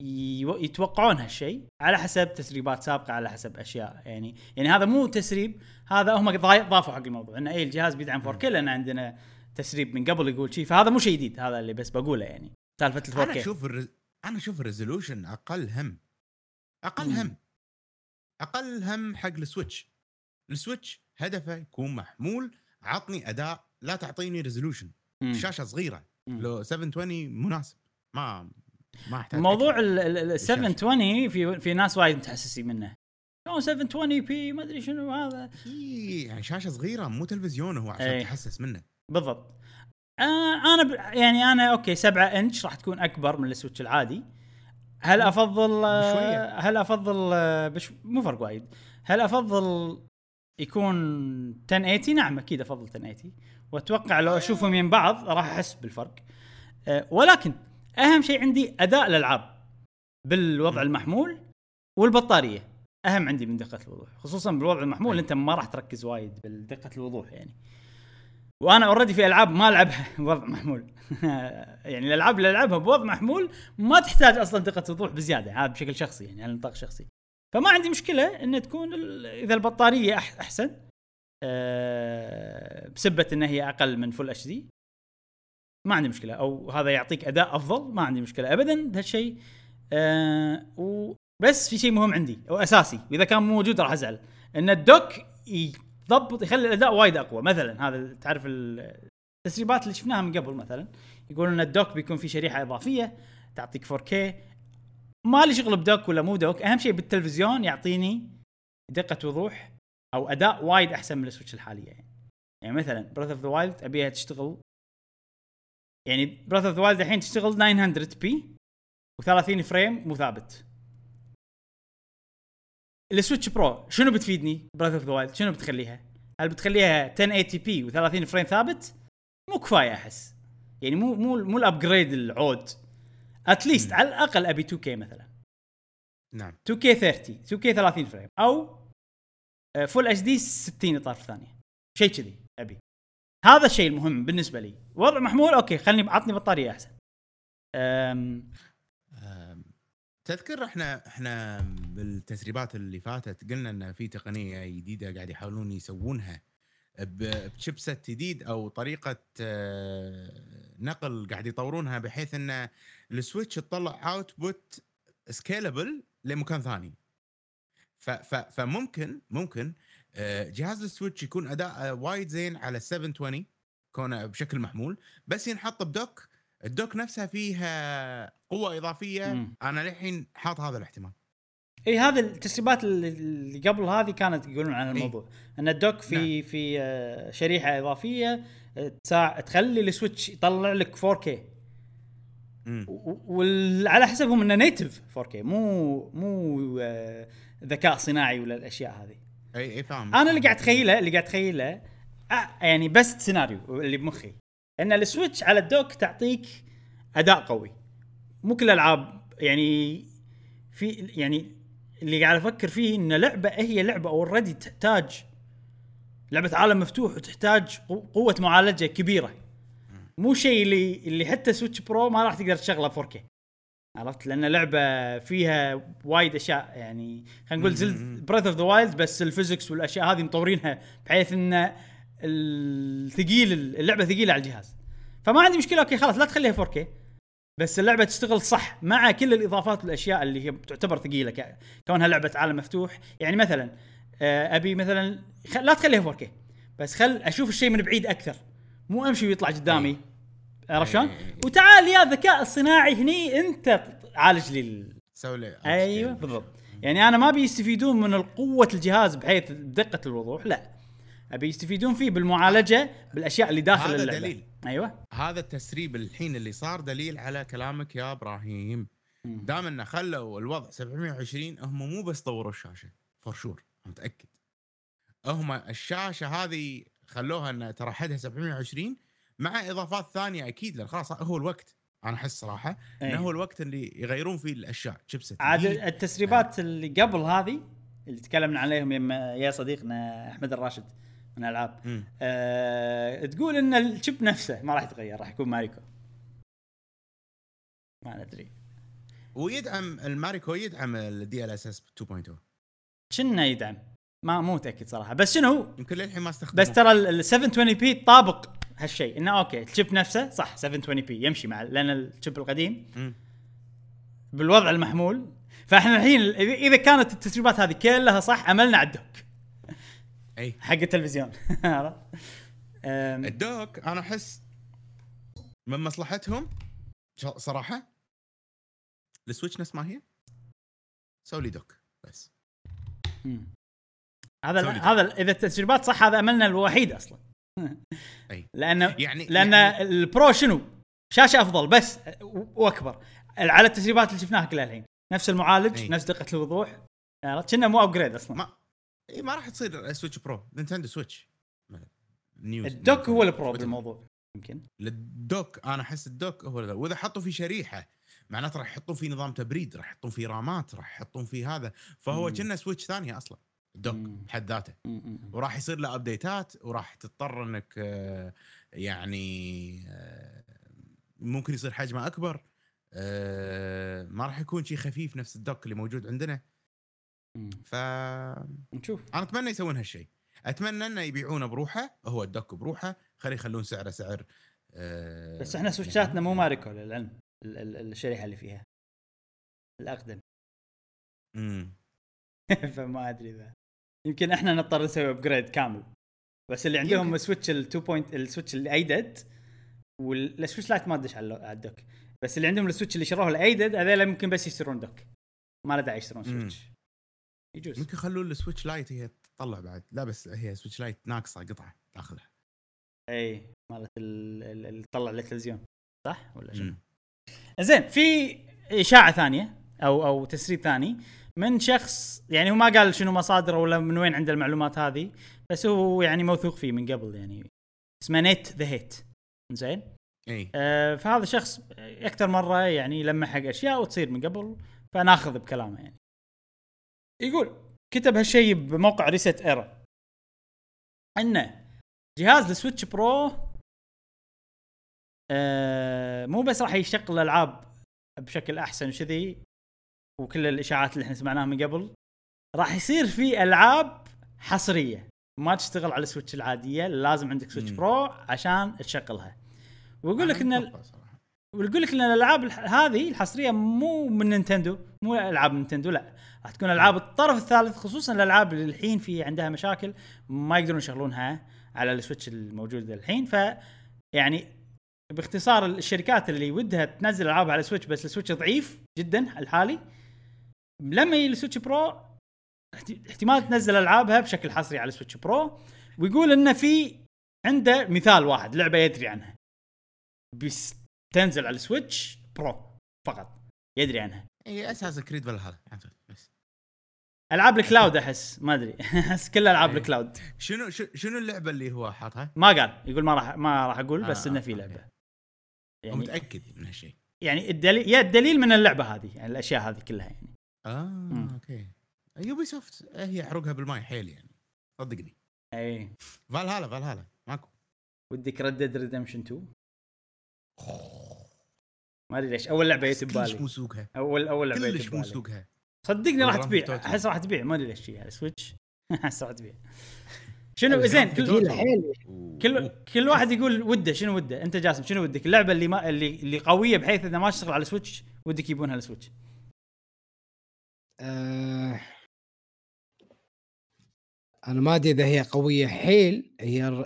يتوقعون هالشيء على حسب تسريبات سابقة على حسب أشياء. يعني يعني هذا مو تسريب هذا هم ضافوا حق الموضوع إن اي الجهاز بيدعم 4K لأن عندنا تسريب من قبل يقول شيء فهذا مو شيء جديد هذا اللي بس بقوله يعني سالفة ال 4K أنا أشوف الرز... أنا أشوف ال resolution أقل هم أقل مم. هم أقل هم حق السويتش السويتش هدفه يكون محمول عطني أداء لا تعطيني resolution مم. شاشة صغيرة مم. لو 720 مناسب ما ما أحتاج موضوع. ال- ال ال- الشاشة. 720 في في ناس وايد متحسسين منه شلون 720 p ما أدري شنو هذا إيه، يعني شاشة صغيرة مو تلفزيون هو عشان إيه. تحسس منه بالضبط. آه أنا ب... يعني أنا أوكي 7 إنش راح تكون أكبر من السويتش العادي. هل أفضل آه، بشوية. هل أفضل آه، بش... مو فرق وايد. هل أفضل يكون 1080 نعم أكيد أفضل 1080 وأتوقع لو أشوفهم من بعض راح أحس بالفرق. آه، ولكن أهم شيء عندي أداء الألعاب بالوضع المحمول والبطارية. أهم عندي من دقة الوضوح خصوصا بالوضع المحمول أي. أنت ما راح تركز وايد بدقه الوضوح يعني. وأنا اوريدي في ألعاب ما ألعبها بوضع محمول. يعني الألعاب اللي ألعبها بوضع محمول ما تحتاج أصلا دقه وضوح بزيادة هذا بشكل شخصي يعني على نطاق شخصي. فما عندي مشكلة ان تكون إذا البطارية أحسن أه بسبة إن هي أقل من full HD ما عندي مشكلة أو هذا يعطيك أداء أفضل ما عندي مشكلة ابدا هالشيء أه وبس في شيء مهم عندي أو أساسي وإذا كان مو موجود راح أزعل إن ال dock يضبط يخلي الأداء وايد أقوى. مثلا هذا تعرف ال- التسريبات اللي شفناها من قبل مثلا يقولون إن ال dock بيكون في شريحة إضافية تعطيك 4K ما لي شغل ب dock ولا مو dock أهم شيء بالتلفزيون يعطيني دقة وضوح أو أداء وايد أحسن من السويتش الحالية. يعني يعني مثلا Breath of the Wild أبيها تشتغل يعني Breath of the Wild الحين تشتغل 900 p و30 frame مو ثابت. السويتش Pro شنو بتفيدني؟ Breath of the Wild شنو بتخليها؟ هل بتخليها 1080 p و30 frame ثابت؟ مو كفاية أحس. يعني مو مو مو ال upgrade العود. At least. على الأقل أبي 2K مثلا. نعم. 2K 30 2K 30 frame أو full HD 60 إطار ثانية. شيء كذي أبي. هذا الشيء المهم بالنسبة لي. وضع محمول أوكي خلني عطني بطارية أحسن. أم، تذكر إحنا إحنا بالتسريبات اللي فاتت قلنا إن في تقنية جديدة قاعد يحاولون يسوونها ب- ب chipset جديد أو طريقة آه، نقل قاعد يطورونها بحيث إن السويتش تطلع output scalable لمكان ثاني. فممكن ممكن آه، جهاز السويتش يكون أداء وايد زين على 720 كونه بشكل محمول بس ينحط ب dock ال dock نفسها فيها قوة إضافية مم. أنا للحين حاط هذا الاحتمال. إي هذه التسريبات اللي- قبل هذه كانت يقولون عن. الموضوع. إن ال dock في في آه، شريحة إضافية آه، تساع تخلي السويتش يطلع لك 4K مم. وعلى حسبهم إنه native 4K مو مو آه، ذكاء صناعي ولا الأشياء هذه. إي إي فاهم. أنا اللي قاعد أتخيله اللي قاعد أتخيله يعني بس سيناريو اللي بمخي. إن السويتش على ال dock تعطيك أداء قوي. مو كل الألعاب يعني في يعني اللي قاعد أفكر فيه إن لعبة هي لعبة already تحتاج لعبة عالم مفتوح وتحتاج قو- قوة معالجة كبيرة. مو شيء اللي اللي حتى سويتش Pro ما راح تقدر تشغله 4K عرفت؟ لأن لعبة فيها وايد أشياء يعني خلينا نقول Zelda مم. Breath of the Wild بس ال physics والأشياء هذه مطورينها بحيث إن الثقيل اللعبة ثقيلة على الجهاز. فما عندي مشكلة أوكي خلاص لا تخليها 4K بس اللعبة تشتغل صح مع كل الإضافات والاشياء اللي هي تعتبر ثقيلة ك- كونها لعبة عالم مفتوح. يعني مثلا آه، أبي مثلا خ... لا تخليها 4K بس خل أشوف الشيء من بعيد أكثر. مو أمشي ويطلع قدامي. عرفت شلون؟ وتعال يا الذكاء الصناعي هني أنت عالج لي سوي لي أيوه بالضبط. يعني أنا ما ابي يستفيدون من قوة الجهاز بحيث دقة الوضوح لا. أبي يستفيدون فيه بالمعالجة بالأشياء اللي داخل هذا اللعبة دليل. أيوه هذا التسريب الحين اللي صار دليل على كلامك يا إبراهيم. دام إنه خلوا الوضع 720 هم مو بس طوروا الشاشة for sure متأكد هم الشاشة هذه خلوها انها ترى حدها 720 مع إضافات ثانية أكيد لأن خلاص هو الوقت أنا أحس صراحة. انه هو الوقت اللي يغيرون فيه الأشياء chipset عاد. التسريبات اللي قبل هذه اللي تكلمنا عليهم يا صديقنا أحمد الراشد من الألعاب. مم. أه تقول إن ال chip نفسه ما راح يتغير راح يكون ماريكو. ما ندري ويدعم الماريكو يدعم ال DLSS 2.0 كنا يدعم؟ ما مو متأكد صراحة. بس شنو يمكن للحين ما استخدمه. بس ترى ال 720 p طابق هالشيء. إنه أوكي ال chip نفسه صح 720 p يمشي مع لأن ال chip القديم. بالوضع المحمول. فإحنا الحين إذا كانت التسريبات هذه كلها صح عملنا على ال dock إي. حق التلفزيون. ال dock أنا أحس من مصلحتهم صراحة ال Switch نفس ما هي. سوي لي dock بس. هذا. هذا إذا التسريبات صح هذا أملنا الوحيد أصلا. إي. لأنه يعني لأن يعني ال Pro شنو؟ شاشة أفضل بس وأكبر. على التسريبات اللي شفناها كلها الحين. نفس المعالج أي. نفس دقة الوضوح. عرفت؟ كنا مو upgrade أصلا. ما إيه ما راح تصير Switch Pro Nintendo Switch news ال dock هو ال Pro بالموضوع يمكن ال dock أنا أحس ال dock هو ال- وإذا حطوا فيه شريحة معناته راح يحطون فيه نظام تبريد راح يحطون فيه رامات راح يحطون فيه هذا. فهو. كأنه Switch ثانية أصلا ال dock. بحد ذاته. وراح يصير له updateات وراح تضطر إنك آه، يعني آه، ممكن يصير حجمه أكبر. آه، ما راح يكون شيء خفيف نفس ال dock اللي موجود عندنا. فانا نشوف. أتمنى يسوون هالشيء. أتمنى إنه يبيعونه بروحه هو ال dock بروحه. خلي يخلون سعره سعر آه، بس إحنا Switchاتنا مو Mariko للعلم ال- ال- الشريحة اللي فيها. الأقدم. امم فما أدري إذا. يمكن إحنا نضطر نسوي upgrade كامل. بس اللي عندهم يمكن. Switch ال 2 point ال Switch ال OLED والسويتش لايت ما ادش على على الدوك بس اللي عندهم السويتش اللي شروه الايدد هذول ممكن بس يشترون دوك ما له داعي يشترون. سويتش يجوز. ممكن يخلون السويتش لايت هي تطلع بعد. لا بس هي سويتش لايت ناقصة قطعة تاخذها أي مالت ال- ال- اللي تطلع للتلفزيون صح ولا شنو؟ زين في إشاعة ثانية أو أو تسريب ثاني من شخص يعني هو ما قال شنو مصادره ولا من وين عنده المعلومات هذه بس هو يعني موثوق فيه من قبل يعني اسمه Nate the Hate زين؟ أي. آه فهذا شخص أكثر مرة يعني يلمح حق أشياء وتصير من قبل فناخذ بكلامه يعني. يقول كتب هالشيء بموقع ResetEra إنه جهاز ال Switch Pro آه مو بس راح يشغل الألعاب بشكل أحسن وكذي وكل الإشاعات اللي إحنا سمعناها من قبل راح يصير في ألعاب حصرية ما تشتغل على ال Switch العادية لازم عندك Switch. Pro عشان تشغلها ويقول لك إن ال-. ويقول لك إن الألعاب هذه الحصرية مو من Nintendo مو ألعاب Nintendo لا. راح تكون ألعاب الطرف الثالث خصوصا الألعاب اللي الحين في عندها مشاكل ما يقدرون يشغلونها على ال Switch الموجود الحين. ف يعني باختصار الشركات اللي ودها تنزل ألعاب على ال Switch بس ال Switch ضعيف جدا الحالي. لما يجي ال Switch Pro احت- احتمال تنزل ألعابها بشكل حصري على ال Switch Pro. ويقول انه في عنده مثال واحد لعبة يدري عنها. بس تنزل على ال Switch Pro فقط يدري عنها. اي Assassin's Creed ولا هذا؟ بس. ألعاب ال cloud أحس ما أدري. أحس كل ألعاب إيه. ال cloud. شنو شنو اللعبة اللي هو حاطها؟ ما قال يقول ما راح ما راح أقول بس آه، إنه في okay. لعبة. يعني متأكد من هالشيء. يعني الدليل يا الدليل من اللعبة هذه يعني الأشياء هذه كلها يعني. آه مم. أوكي. يوبي سوفت هي حرقها بالماي حيل يعني. صدقني. إي. فال هلا فال هلا ماكو ودك ردد ريدمشن 2 ما أدري ليش. أول لعبة جت كلش ببالي. مو سوقها. اول أول لعبة كلش مو سوقها. صدقني راح تبيع. أحس راح تبيع. ما أدري ليش على سويتش أحس راح تبيع. شنو زين. كل كل كل واحد يقول ودة. شنو ودة؟ أنت جاسم شنو ودك؟ اللعبة اللي ما اللي اللي قوية بحيث انها ما تشتغل على Switch ودك يبونها على سويتش آه أنا ما أدري إذا هي قوية حيل. هي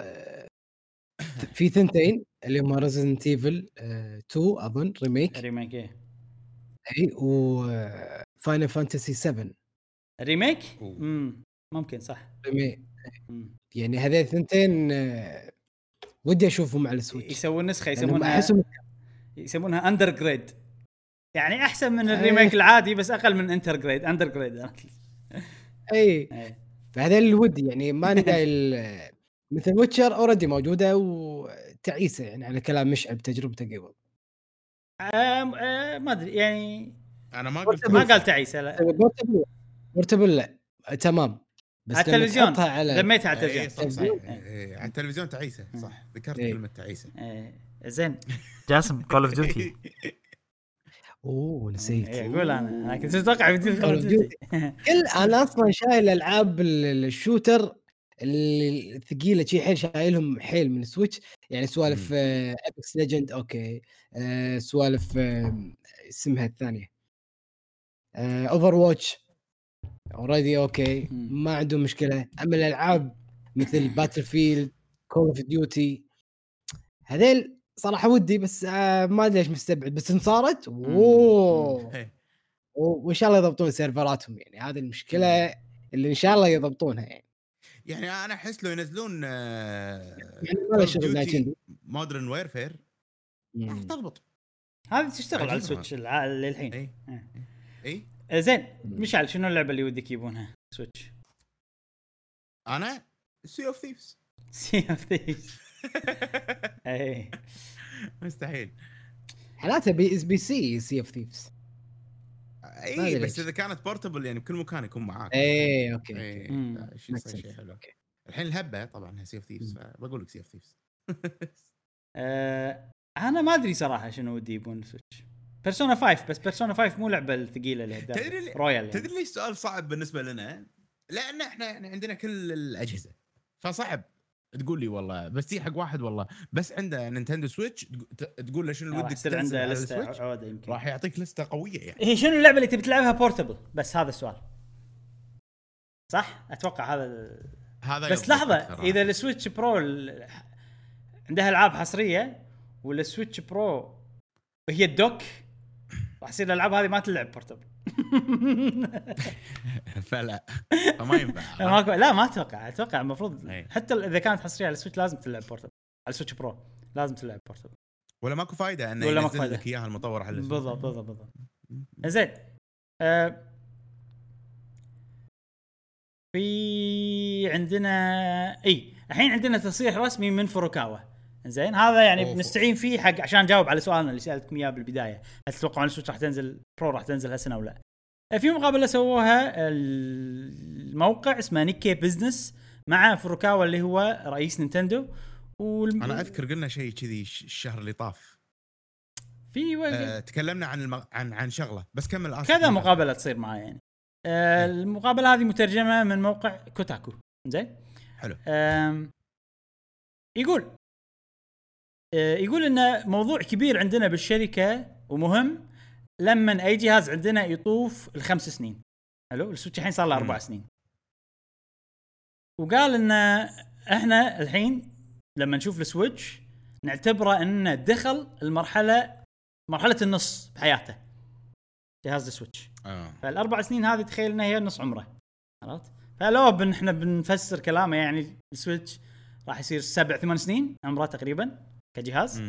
في ثنتين. اللي هم Resident Evil 2 أظن remake remake إيه. أي و Final Fantasy 7 remake. امم ممكن صح. remake مم. يعني هذول الثنتين آه، ودي أشوفهم على السويتش يسوون نسخة يسمونها أحسهم يسمونها under grade يعني أحسن من إيه. ال remake العادي بس أقل من Intergrade under grade اي إيه. فهذا اللي ودي يعني ما ندعي ال- مثل Witcher already موجودة وتعيسه يعني على كلام مشعل بتجربته قبل. آه، ما أدري يعني أنا ما قلت ما قال تعيسه لا. portable portable لا. تمام. بس على التلفزيون. على لميتها على اي التلفزيون. صح. صح التلفزيون. إيه، على التلفزيون تعيسه صح. ذكرت إيه. كلمة تعيسه. إيه، زين. جاسم Call of Duty أوه نسيت. إيه، أقول أنا. أنا كنت أتوقع. كل أنا أصلا شايل ألعاب ال- ال- ال shooter الثقيلة شي حيل شايلهم حيل من ال Switch. يعني سوالف Apex Legends okay. آه، سوالف آه، اسمها الثانية. Overwatch already okay. مم. ما عندهم مشكلة. أما الألعاب مثل Battlefield Call of Duty هذيل صراحة ودي بس آه، ما أدري ليش مستبعد. بس ان صارت اوه إيه. وإن شاء الله يضبطون serverاتهم يعني. هذه المشكلة اللي إن شاء الله يضبطونها يعني. يعني أنا أحس لو ينزلون يعني شغل Nintendo Modern Warfare راح. تضبط. هذه تشتغل على. ال Switch للحين. إي. إيه. إي. آه، زين. مشعل شنو اللعبة اللي ودك يجيبونها Switch. أنا؟ Sea of Thieves Sea of Thieves إي. مستحيل. حالاتها بي اس PC Sea of Thieves اي بس. إذا كانت portable يعني بكل مكان يكون معاك إيه okay اي شيء sense. حلو okay. الحين الهبة طبعا Sea of Thieves. فبقول لك Sea of Thieves أنا ما أدري صراحة شنو ودي يبون Switch Persona 5 بس Persona 5 مو لعبة الثقيلة اللي تدري Royal يعني. تدري ليش السؤال صعب بالنسبة لنا؟ لأن إحنا يعني عندنا كل الأجهزة فصعب تقول لي والله بس تي حق واحد والله بس عنده Nintendo Switch تقول له شنو ودك تنزل عنده لستة عودة يمكن. راح يعطيك لستة قوية يعني. هي شنو اللعبة اللي تبي تلعبها portable بس هذا السؤال. صح؟ أتوقع هذا ال... هذا بس لحظة. إذا ال Switch Pro ال... عندها ألعاب حصرية وال Switch Pro هي ال dock راح يصير الألعاب هذه ما تلعب portable فلا فما ينفع ماكو لا ما أتوقع أتوقع المفروض إيه. حتى إذا كانت حصرية على ال Switch لازم تلعب portable على ال Switch Pro لازم تلعب portable ولا ماكو فايدة إنه ولا ولا ماكو ينزل فايدة. لك إياها المطور على. بالضبط بالضبط بالضبط زين آه في عندنا إي الحين عندنا تصريح رسمي من فوروكاوا زين؟ هذا يعني. بنستعين فيه حق عشان نجاوب على سؤالنا اللي سألتكم إياه بالبداية. هل تتوقعون ال Switch راح تنزل Pro راح تنزل هالسنة ولا لا؟ في مقابله سووها الموقع اسمه Nikkei Business مع فوروكاوا اللي هو رئيس Nintendo. والم... أنا أذكر قلنا شيء كذي ش- الشهر اللي طاف. في وقت أه تكلمنا عن المغ... عن عن شغلة. بس كمل. كذا مقابلة تصير معاه يعني. آه إيه. المقابلة هذه مترجمة من موقع Kotaku. زين؟ حلو. آم، يقول آه يقول انه موضوع كبير عندنا بالشركة ومهم لما أي جهاز عندنا يطوف الخمس سنين. حلو؟ ال Switch الحين صار له أربع. سنين. وقال إن إحنا الحين لما نشوف ال Switch نعتبره إنه دخل المرحلة مرحلة النص بحياته. جهاز ال Switch. آه. فالأربع سنين هذه تخيل إنها هي نص عمره. عرفت؟ فلو بن إحنا بنفسر كلامه يعني ال Switch راح يصير سبع ثمان سنين عمره تقريبا. كجهاز.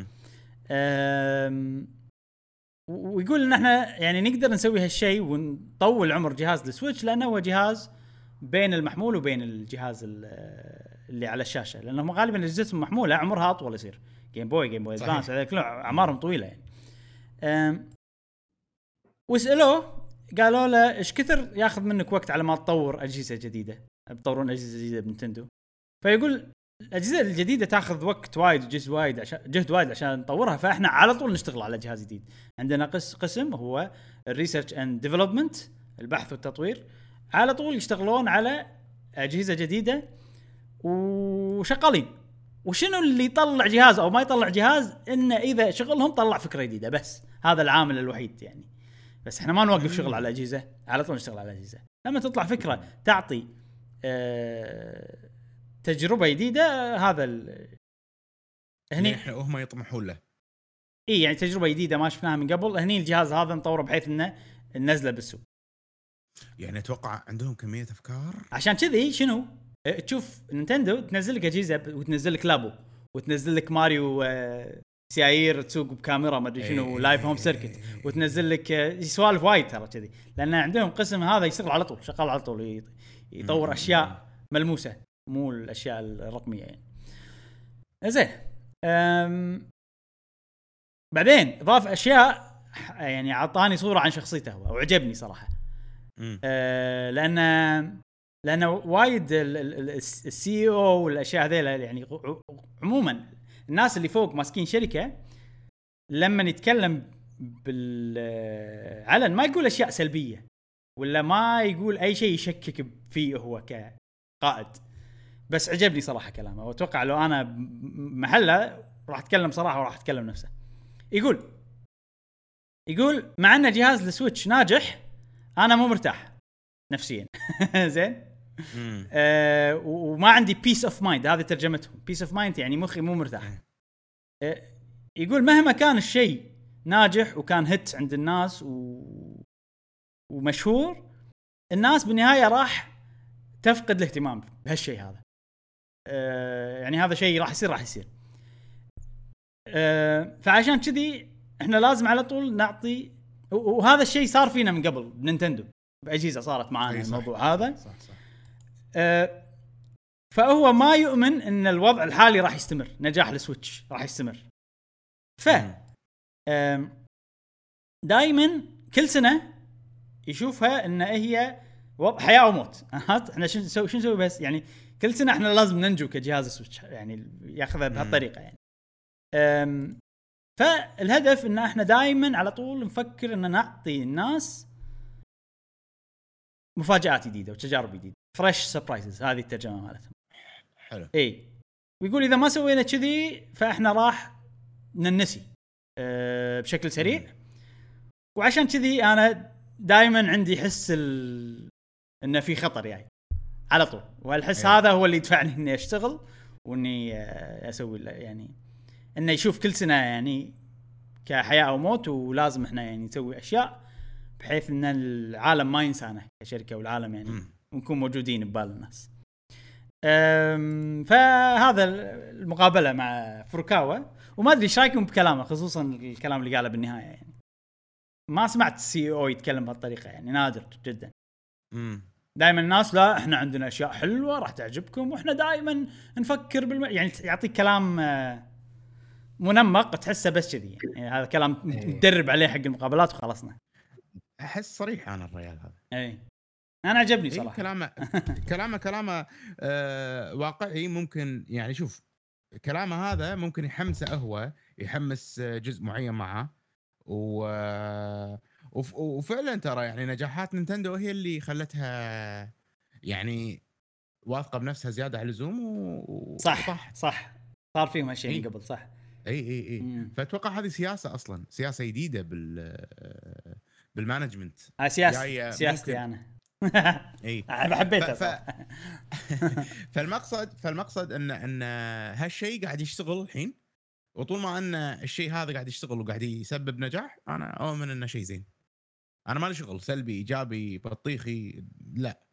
ويقول إن إحنا يعني نقدر نسوي هالشيء ونطول عمر جهاز ال Switch لأنه هو جهاز بين المحمول وبين الجهاز ال- اللي على الشاشة. لانهم غالبا اجهزتهم محموله عمرها اطول يصير. Game Boy Game Boy. Advance أعمارهم طويلة يعني. وسألوه قالوا له إيش كثر ياخذ منك وقت على ما تطور أجهزة جديدة؟ تطورون أجهزة جديدة بـ Nintendo. فيقول الأجهزة الجديدة تاخذ وقت وايد وجهد وايد عشان جهد وايد عشان نطورها فإحنا على طول نشتغل على جهاز جديد. عندنا قس قسم هو ال research and development البحث والتطوير. على طول يشتغلون على أجهزة جديدة وشغالين. وشنو اللي يطلع جهاز أو ما يطلع جهاز؟ إنه إذا شغلهم طلع فكرة جديدة بس. هذا العامل الوحيد يعني. بس إحنا ما نوقف شغل على اجهزه على طول نشتغل على اجهزه لما تطلع فكرة تعطي آه تجربة جديدة هذا ال- هني هني إحنا هم يطمحون له. إي يعني تجربة جديدة ما شفناها من قبل. هني الجهاز هذا نطوره بحيث إنه ننزله بالسوق. يعني أتوقع عندهم كمية أفكار؟ عشان كذي شنو؟ تشوف Nintendo تنزل لك أجهزة وتنزل لك Labo وتنزل لك ماريو سيايير تسوق بكاميرا ما أدري شنو إيه. Live Home Circuit وتنزل لك سوالف وايد ترى كذي. لأن عندهم قسم هذا يشتغل على طول شغال على طول يطور. أشياء ملموسة. مو الأشياء الرقمية يعني. زين بعدين ضاف أشياء يعني أعطاني صورة عن شخصيته هو وعجبني صراحة. مم. آه، لأن لأن وايد السي أو والأشياء هذيلا يعني عموما الناس اللي فوق ماسكين شركة لما يتكلم بالعلن ما يقول أشياء سلبية ولا ما يقول أي شيء يشكك فيه هو كقائد. بس عجبني صراحة كلامه. وأتوقع لو أنا محله راح أتكلم صراحة وراح أتكلم نفسه. يقول يقول مع أن جهاز ال Switch ناجح أنا مو مرتاح نفسيا. زين. آه وما عندي peace of mind هذه ترجمتهم. peace of mind يعني مخي مو مرتاح. آه يقول مهما كان الشيء ناجح وكان hit عند الناس و... ومشهور الناس بالنهاية راح تفقد الاهتمام بهالشيء هذا. آه يعني هذا شيء راح يصير راح يصير. آه فعشان كذي إحنا لازم على طول نعطي وهذا الشيء صار فينا من قبل بنينتندو بأجهزة صارت معانا إي صح. الموضوع هذا. صح صح. آه، فهو ما يؤمن إن الوضع الحالي راح يستمر نجاح السويتش راح يستمر. ف دائما كل سنة يشوفها إن هي حياة وموت إحنا شو نسوي شو نسوي بس؟ يعني كل سنة إحنا لازم ننجو كجهاز Switch يعني ياخذها بهالطريقة يعني. أم، فالهدف إن إحنا دائما على طول نفكر ان نعطي الناس مفاجآت جديدة وتجارب جديدة. fresh surprises هذه الترجمة مالتهم. حلو. اي ويقول إذا ما سوينا كذي فإحنا راح ننسي أه بشكل سريع. وعشان كذي أنا دائما عندي حس ال... إنه في خطر يعني. على طول والحس إيه. هذا هو اللي يدفعني إني أشتغل وإني آه، أسوي يعني إنه يشوف كل سنة يعني كحياة أو موت ولازم إحنا يعني نسوي أشياء بحيث إن العالم ما ينسانا كشركة والعالم يعني. ونكون موجودين ببال الناس. فهذا المقابلة مع فروكاوا وما أدري إيش رأيكم بكلامه خصوصا الكلام اللي قاله بالنهاية يعني. ما سمعت السي أو يتكلم بهالطريقة يعني نادر جدا. مم. دائما الناس لا إحنا عندنا أشياء حلوة راح تعجبكم وإحنا دائما نفكر بالم... يعني يعطيك كلام آه، منمق تحسه بس كذي يعني هذا كلام إيه. متدرب عليه حق المقابلات وخلصنا. أحس صريح أنا الرجال هذا اي أنا عجبني إيه صراحة. كلامه كلامه كلامه آه واقعي ممكن يعني شوف كلامه هذا ممكن يحمسه هو يحمس آه، جزء معين معه و آه، وف- وفعلا ترى يعني نجاحات نينتندو هي اللي خلتها يعني واثقة بنفسها زيادة على اللزوم و... صح صح صار فيهم هالشيء إيه. من قبل صح. اي اي اي مم. فأتوقع هذه سياسة أصلا سياسة جديدة بال آه، بال management سياستي جاية سياستي أنا اي أنا حبيتها ف-. فالمقصد فالمقصد ان إن هالشيء قاعد يشتغل الحين وطول ما إن الشيء هذا قاعد يشتغل وقاعد يسبب نجاح أنا أؤمن إنه شيء زين. أنا ما لي شغل سلبي إيجابي بطيخي لا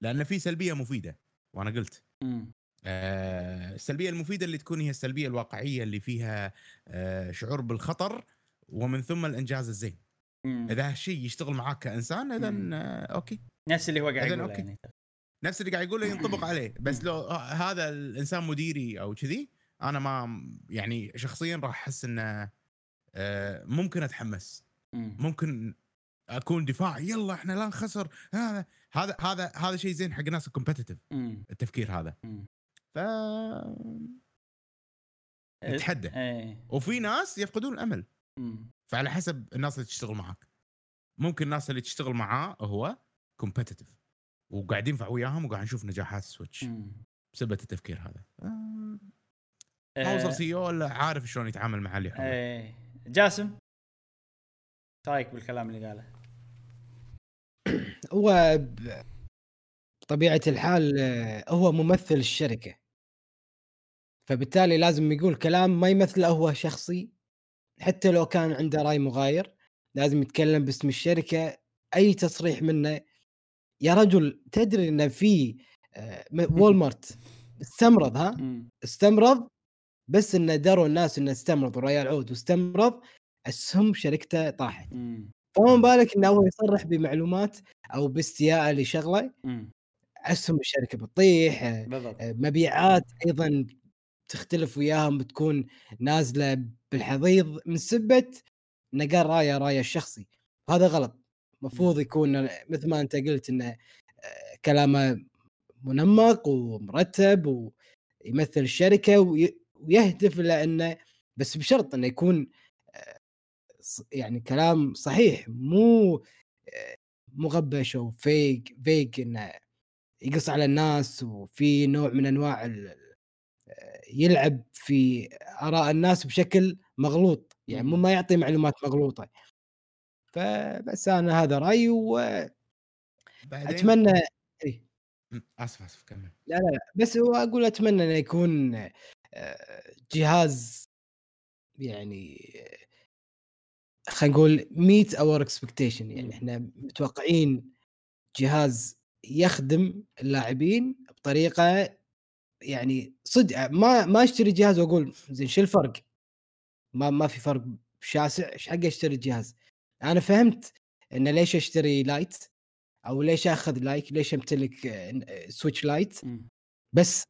لأن في سلبية مفيدة وأنا قلت مم. آه السلبية المفيدة اللي تكون هي السلبية الواقعية اللي فيها آه شعور بالخطر ومن ثم الإنجاز الزين. مم. إذا هالشيء يشتغل معاك كإنسان إذا. آه أوكي نفس اللي هو قاعد يقوله أوكي. يعني نفس اللي قاعد يقوله ينطبق عليه بس لو هذا الإنسان مديري أو كذي أنا ما يعني شخصيا راح أحس إنه ممكن أتحمس مم. ممكن أكون دفاعي يلا إحنا لا نخسر. هذا هذا هذا هذا شيء زين حق الناس ال competitive. التفكير هذا. مم. ف نتحدى. إيه. وفي ناس يفقدون الأمل. مم. فعلى حسب الناس اللي تشتغل معاك. ممكن الناس اللي تشتغل معاه هو competitive وقاعد ينفع وياهم وقاعد نشوف نجاحات سويتش مم. بسبب التفكير هذا. آه، آه، however سي أو ولا عارف شلون يتعامل مع اللي حوله. إيه. جاسم؟ رايك بالكلام اللي قاله؟ هو بطبيعه الحال آه، هو ممثل الشركة. فبالتالي لازم يقول كلام ما يمثله هو شخصي. حتى لو كان عنده رأي مغاير لازم يتكلم باسم الشركة. أي تصريح منه. يا رجل تدري إن في آه، وولمارت استمرض ها. استمرض بس انه دروا الناس انه استمرض وريال عود واستمرض أسهم شركته طاحت. فما بالك إنه هو يصرح بمعلومات أو باستياء لشغلة. أسهم الشركة بتطيح آه، مبيعات أيضا تختلف وياهم بتكون نازلة بالحضيض من سبة انه قال راية راية الشخصي هذا غلط. المفروض يكون مثل ما أنت قلت إنه آه، كلامه منمق ومرتب ويمثل الشركة وي- ويهدف إلى إنه بس بشرط إنه يكون يعني كلام صحيح مو مغبش أو فيك فيك إنه يقص على الناس وفي نوع من أنواع يلعب في آراء الناس بشكل مغلوط يعني مو. ما يعطي معلومات مغلوطة فبس أنا هذا رأيي واتمنى بعدين إيه. آسف آسف كمل لا لا لا بس هو أقول أتمنى إنه يكون آه، جهاز يعني خلينا نقول meet our expectation يعني. إحنا متوقعين جهاز يخدم اللاعبين بطريقة يعني صدق ما ما أشتري جهاز وأقول زين شو الفرق؟ ما ما في فرق شاسع إيش حق أشتري الجهاز؟ أنا فهمت انه ليش أشتري لايت أو ليش أخذ like ليش أمتلك آه، سويتش لايت مم. بس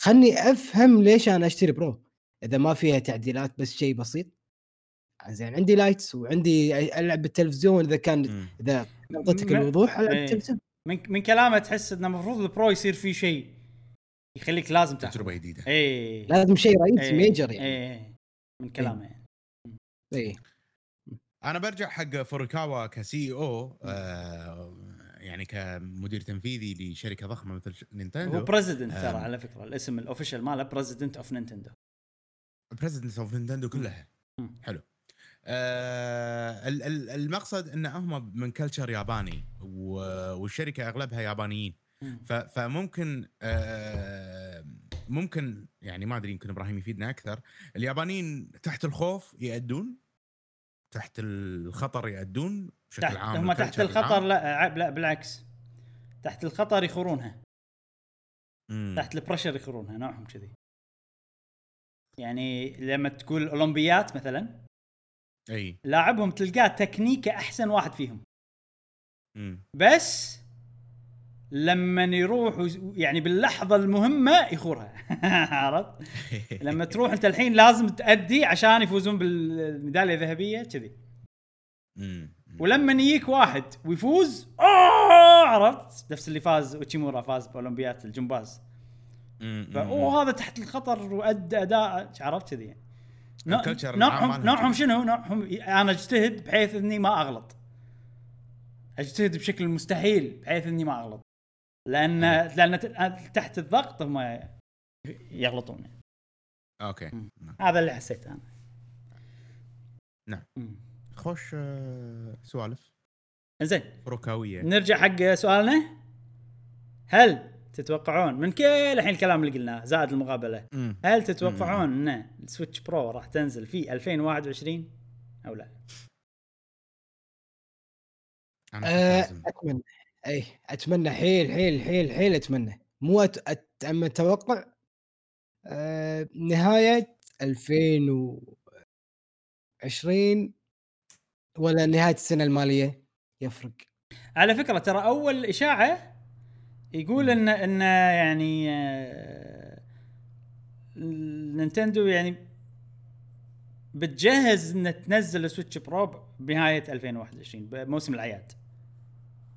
خلني أفهم ليش أنا أشتري برو إذا ما فيها تعديلات بس شيء بسيط زين عندي لايتس وعندي ألعب بالتلفزيون إذا كان م. إذا أعطيتك م- الوضوح ألعب إيه. بالتلفزيون. من من كلامه تحس انه المفروض البرو يصير فيه شيء يخليك لازم تاخذ تجربة جديدة. اي لازم شيء رئيسي إيه. major يعني. إيه. من كلامه. يعني اي أنا برجع حق فوريكاوا كسي أو آه يعني كمدير تنفيذي لشركة ضخمة مثل ش- هو نينتندو president ترى أم. على فكرة الاسم ال official ماله بريزدنت اوف نينتندو بريزدنت اوف نينتندو كلها. مم. حلو. آه ال- ال- المقصد إن هم من culture ياباني والشركة أغلبها يابانيين. فممكن آه ممكن يعني ما أدري يمكن إبراهيم يفيدنا أكثر. اليابانيين تحت الخوف يأدون تحت الخطر يأدون بشكل تحت عام هم تحت الخطر العام. لا لا بالعكس. تحت الخطر يخورونها. مم. تحت البريشر يخورونها نوعهم كذي. يعني لما تقول أولمبيات مثلا أي. لاعبهم تلقاه تكنيكة أحسن واحد فيهم. مم. بس لما يروح يعني باللحظة المهمة يخورها. عرفت؟ لما تروح أنت الحين لازم تأدي عشان يفوزون بالميدالية الذهبية كذي. ولما يجيك واحد ويفوز أوه! عرفت؟ نفس اللي فاز أوتشيمورا فاز بأولمبيات الجمباز. اوه هذا تحت الخطر وادى أداء عرفت كذي يعني. ال culture نوعهم مالهم نوعهم كذي. شنو؟ نوعهم أنا اجتهد بحيث إني ما أغلط. اجتهد بشكل مستحيل بحيث إني ما أغلط. لأن لأن تحت الضغط هم يغلطون أوكي. نعم. هذا اللي حسيته أنا. نعم. خوش آه، سوالف. زين فروكاويه نرجع حق سؤالنا. هل تتوقعون؟ من كل الحين الكلام اللي قلناه زائد المقابلة. مم. هل تتوقعون إن السويتش برو راح تنزل في 2021 أو لا؟ أنا أه لازم. أتمنى. اي أتمنى حيل حيل حيل حيل أتمنى. مو أت... أت... أما أتوقع أه نهاية 2020 ولا نهاية السنة المالية؟ يفرق. على فكرة ترى أول إشاعة يقول ان إن يعني آه، نينتندو يعني بتجهز إن تنزل السويتش برو بنهاية 2021 بموسم الأعياد.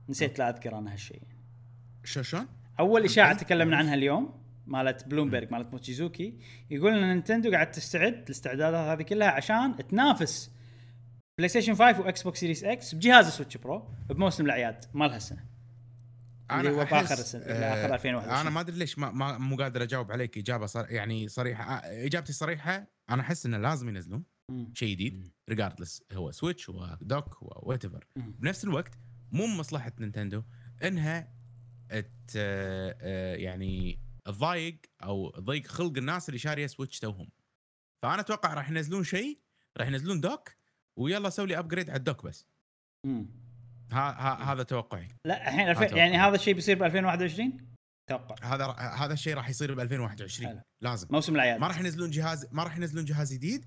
نسيت لا أذكر أنا هالشيء. شو شلون؟ أول اشاعه. تكلمنا عنها اليوم مالت بلومبرج مالت موتشيزوكي. يقول إن نينتندو قاعد تستعد الاستعدادات هذه كلها عشان تنافس بلاي ستيشن 5 وإكس بوكس سيريس إكس بجهاز السويتش برو بموسم الأعياد مال هالسنة. اللي هو أحس- باخر السنة- باخر آه، 2021. أنا ما أدري ليش ما, ما مو قادر أجاوب عليك إجابة صر... يعني صريحة آه، إجابتي صريحة أنا أحس إنه لازم ينزلون. شيء جديد regardless هو سويتش هو dock هو whatever. بنفس الوقت مو من مصلحة نينتندو إنها ت... آه، يعني تضايق أو تضيق خلق الناس اللي شارية سويتش توهم فأنا أتوقع راح ينزلون شيء راح ينزلون dock ويلا سوي لي upgrade على ال dock بس مم. ها ها هذا توقعي لا الحين الف... يعني هذا الشيء بيصير ب 2021 أتوقع هذا هذا الشيء راح يصير ب 2021 حلو. لازم موسم الاعياد ما راح ينزلون جهاز ما راح ينزلون جهاز جديد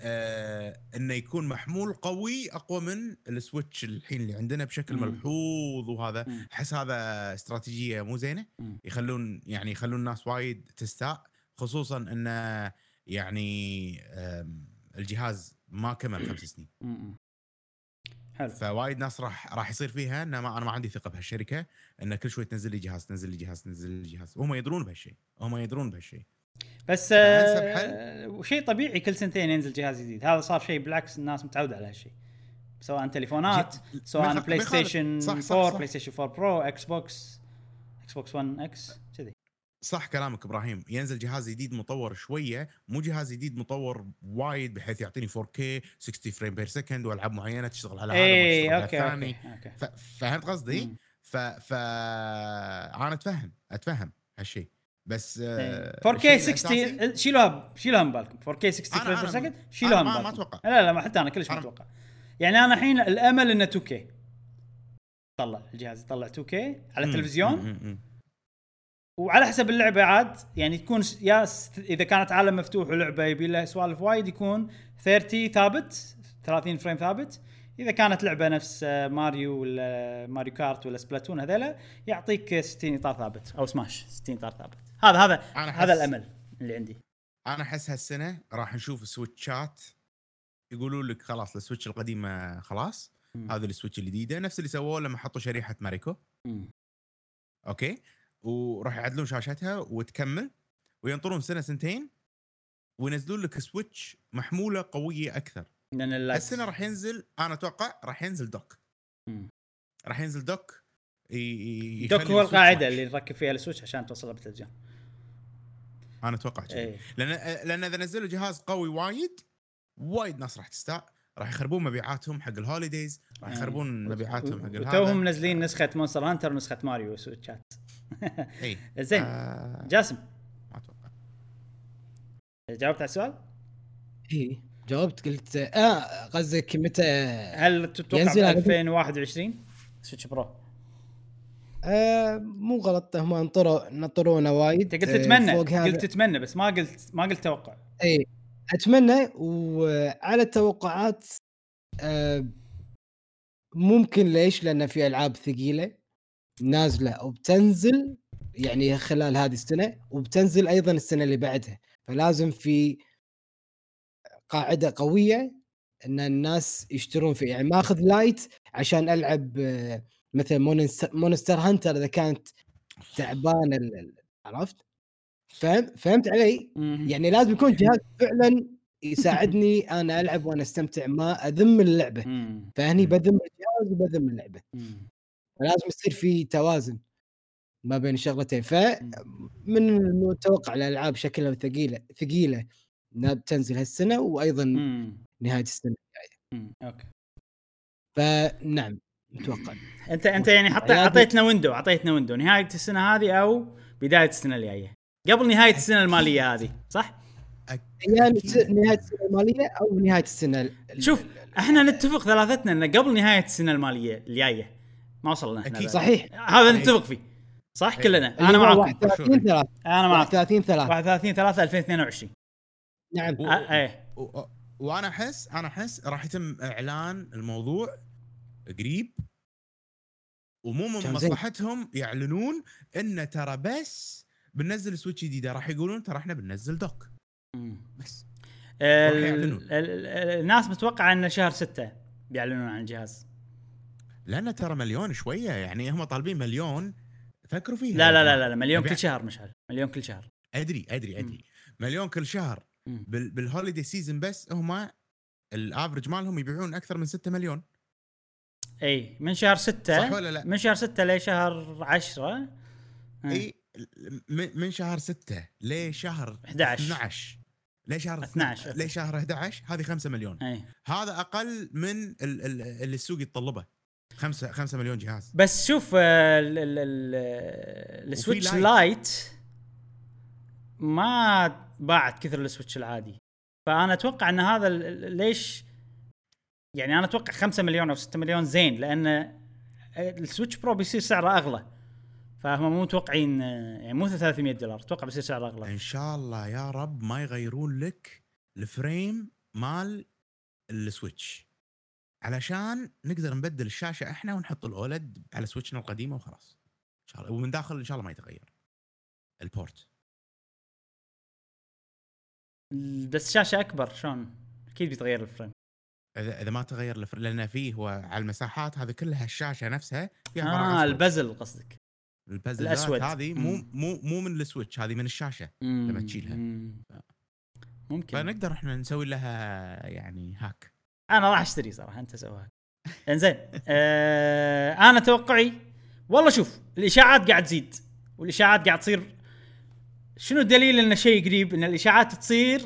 آه إنه يكون محمول قوي أقوى من السويتش الحين اللي عندنا بشكل مم. ملحوظ وهذا. أحس هذا استراتيجية مو زينة مم. يخلون يعني يخلون الناس وايد تستاء خصوصا إنه يعني الجهاز ما كمل خمس سنين. حلو. فوايد ناس راح راح يصير فيها إنه ما أنا ما عندي ثقة بهالشركة ان كل شوي تنزل لي جهاز تنزل لي جهاز تنزل لي جهاز. وهم يدرون بهالشيء هم يدرون بهالشيء. بس فأنسب آه وشيء طبيعي كل سنتين ينزل جهاز جديد. هذا صار شيء بالعكس الناس متعودة على هالشيء. سواء تليفونات سواء بلاي. ستيشن صح، 4 صح، صح. بلاي ستيشن 4 برو إكس بوكس إكس بوكس 1 إكس صح كلامك إبراهيم. ينزل جهاز جديد مطور شوية مو جهاز جديد مطور وايد بحيث يعطيني 4K 60 frame per second وألعاب معينة تشتغل على هذا اي أوكي الثاني. فهمت قصدي؟ ف ف أنا أتفهم أتفهم هالشيء. بس إيه. آه، 4K الشيء 60 الأساسي- شيلوها شيلوها من بالكم. 4K 60 أنا- frame per second شيلوها من ما- ما بالكم. أتوقع. لا لا ما حتى أنا كلش ما أتوقع. يعني أنا الحين الأمل إنه 2K طلع الجهاز يطلع 2K على التلفزيون. وعلى حسب اللعبة عاد يعني تكون يا إذا كانت عالم مفتوح ولعبة يبي لها سوالف وايد يكون 30 ثابت 30 frame ثابت. إذا كانت لعبة نفس آه، ماريو ولا ماريو كارت ولا سبلاتون هذيلا يعطيك 60 إطار ثابت أو سماش 60 إطار ثابت. هذا هذا أنا هذا أحس- الأمل اللي عندي. أنا أحس هالسنة راح نشوف سويتشات يقولوا لك خلاص ال Switch القديمة خلاص. هذا ال Switch الجديدة نفس اللي سووه لما حطوا شريحة Mariko. مم. أوكي؟ وراح يعدلون شاشتها وتكمل وينطرون سنة سنتين وينزلون لك Switch محمولة قوية أكثر. لأن السنة راح ينزل أنا أتوقع راح ينزل dock. راح ينزل dock dock هو القاعدة. اللي نركب فيها ال Switch عشان توصلها بالتلفزيون أنا أتوقع كذي. اي لأن لأن إذا نزلوا جهاز قوي وايد وايد ناس راح تستاء. راح يخربون مبيعاتهم حق ال holidays راح إيه. يخربون مبيعاتهم حق وتوهم منزلين نسخة Monster Hunter ونسخة ماريو سويتشات إي. زين آه جاسم. ما أتوقع. جاوبت على السؤال؟ إي جاوبت قلت آه قصدك متى هل تتوقع ينزل ب على 2021 Switch Pro؟ آه مو غلط هم انطروا نطرونا وايد. أنت قلت آه، تتمنى قلت تتمنى بس ما قلت ما قلت توقع. إي أتمنى وعلى التوقعات آه، ممكن ليش؟ لأن في ألعاب ثقيلة. نازلة وبتنزل يعني خلال هذه السنة وبتنزل أيضا السنة اللي بعدها. فلازم في قاعدة قوية إن الناس يشترون فيه يعني ما اخذ Lite عشان ألعب آه، مثل Monster, Hunter إذا كانت تعبانة عرفت؟ فهم فهمت علي؟ يعني لازم يكون جهاز فعلا يساعدني أنا ألعب وأنا أستمتع ما أذم اللعبة. فهني بذم الجهاز وبذم اللعبة. مم. فلازم يصير في توازن ما بين الشغلتين فمن المتوقع الألعاب شكلها ثقيلة ثقيلة إنها بتنزل هالسنة وأيضا مم. نهاية السنة مم. أوكي فنعم متوقع أنت أنت يعني حط عيادي. اعطيتنا window اعطيتنا window نهاية السنة هذه أو بداية السنة اللي جاية قبل نهاية السنة المالية هذه صح؟ يعني نهاية السنة المالية أو نهاية السنة ال- شوف إحنا نتفق ثلاثتنا إن قبل نهاية السنة المالية الجاية ما وصلنا إحنا أكيد. صحيح. هذا. نتفق فيه. صح أي. كلنا؟ أنا هو معاكم 31 3 أنا معاكم 31 3 31 3 2022 نعم. و- آه، إيه. و- و- وأنا أحس أنا أحس راح يتم إعلان الموضوع قريب. ومو من. مصلحتهم يعلنون إن ترى بس بننزل سويتش جديدة. راح يقولون ترى إحنا بننزل دوك. بس. ال- يعلنون. ال- ال- الناس متوقعة إن شهر 6 بيعلنون عن الجهاز. لأن ترى مليون شوية يعني هم طالبين مليون فكروا فيها. لا لا لا. لا, مليون كل شهر مشعل مليون كل شهر. أدري أدري أدري. مليون كل شهر. مم. بال بال holiday season بس هم ال average مالهم يبيعون أكثر من 6 مليون. إي من شهر 6 صح ولا لا؟ من شهر 6 لشهر 10 إي. من شهر 6 لشهر 11. 12 لشهر 12. لشهر 11 هذه 5 مليون. إي. هذا أقل من ال- ال- اللي السوق يتطلبه. 5 5 مليون جهاز. بس شوف آه، ال- ال Switch Lite. ما باعت كثر ال Switch العادي. فأنا أتوقع إن هذا ليش؟ يعني أنا أتوقع 5 مليون أو 6 مليون زين لأن ال Switch Pro بيصير سعره أغلى. فهم مو متوقعين آه، يعني مو 300 دولار أتوقع بيصير سعره أغلى. إن شاء الله يا رب ما يغيرون لك ال frame مال ال Switch. علشان نقدر نبدل الشاشة إحنا ونحط ال OLED على سويتشنا القديمة وخلاص إن شاء الله ومن داخل إن شاء الله ما يتغير ال port بس شاشة أكبر شلون أكيد بيتغير ال frame إذا إذا ما تغير ال frame لأن فيه هو على المساحات هذه كلها الشاشة نفسها فيها آه. ال bezel قصدك البازلات الأسود. هذه مو مم. مو مو من ال Switch هذه من الشاشة لما تشيلها. مم. ممكن فنقدر إحنا نسوي لها يعني هاك أنا راح أشتري صراحة أنت سوها إنزين آه أنا توقعي والله شوف الإشاعات قاعد تزيد والإشاعات قاعد تصير. شنو الدليل إن شيء قريب؟ إن الإشاعات تصير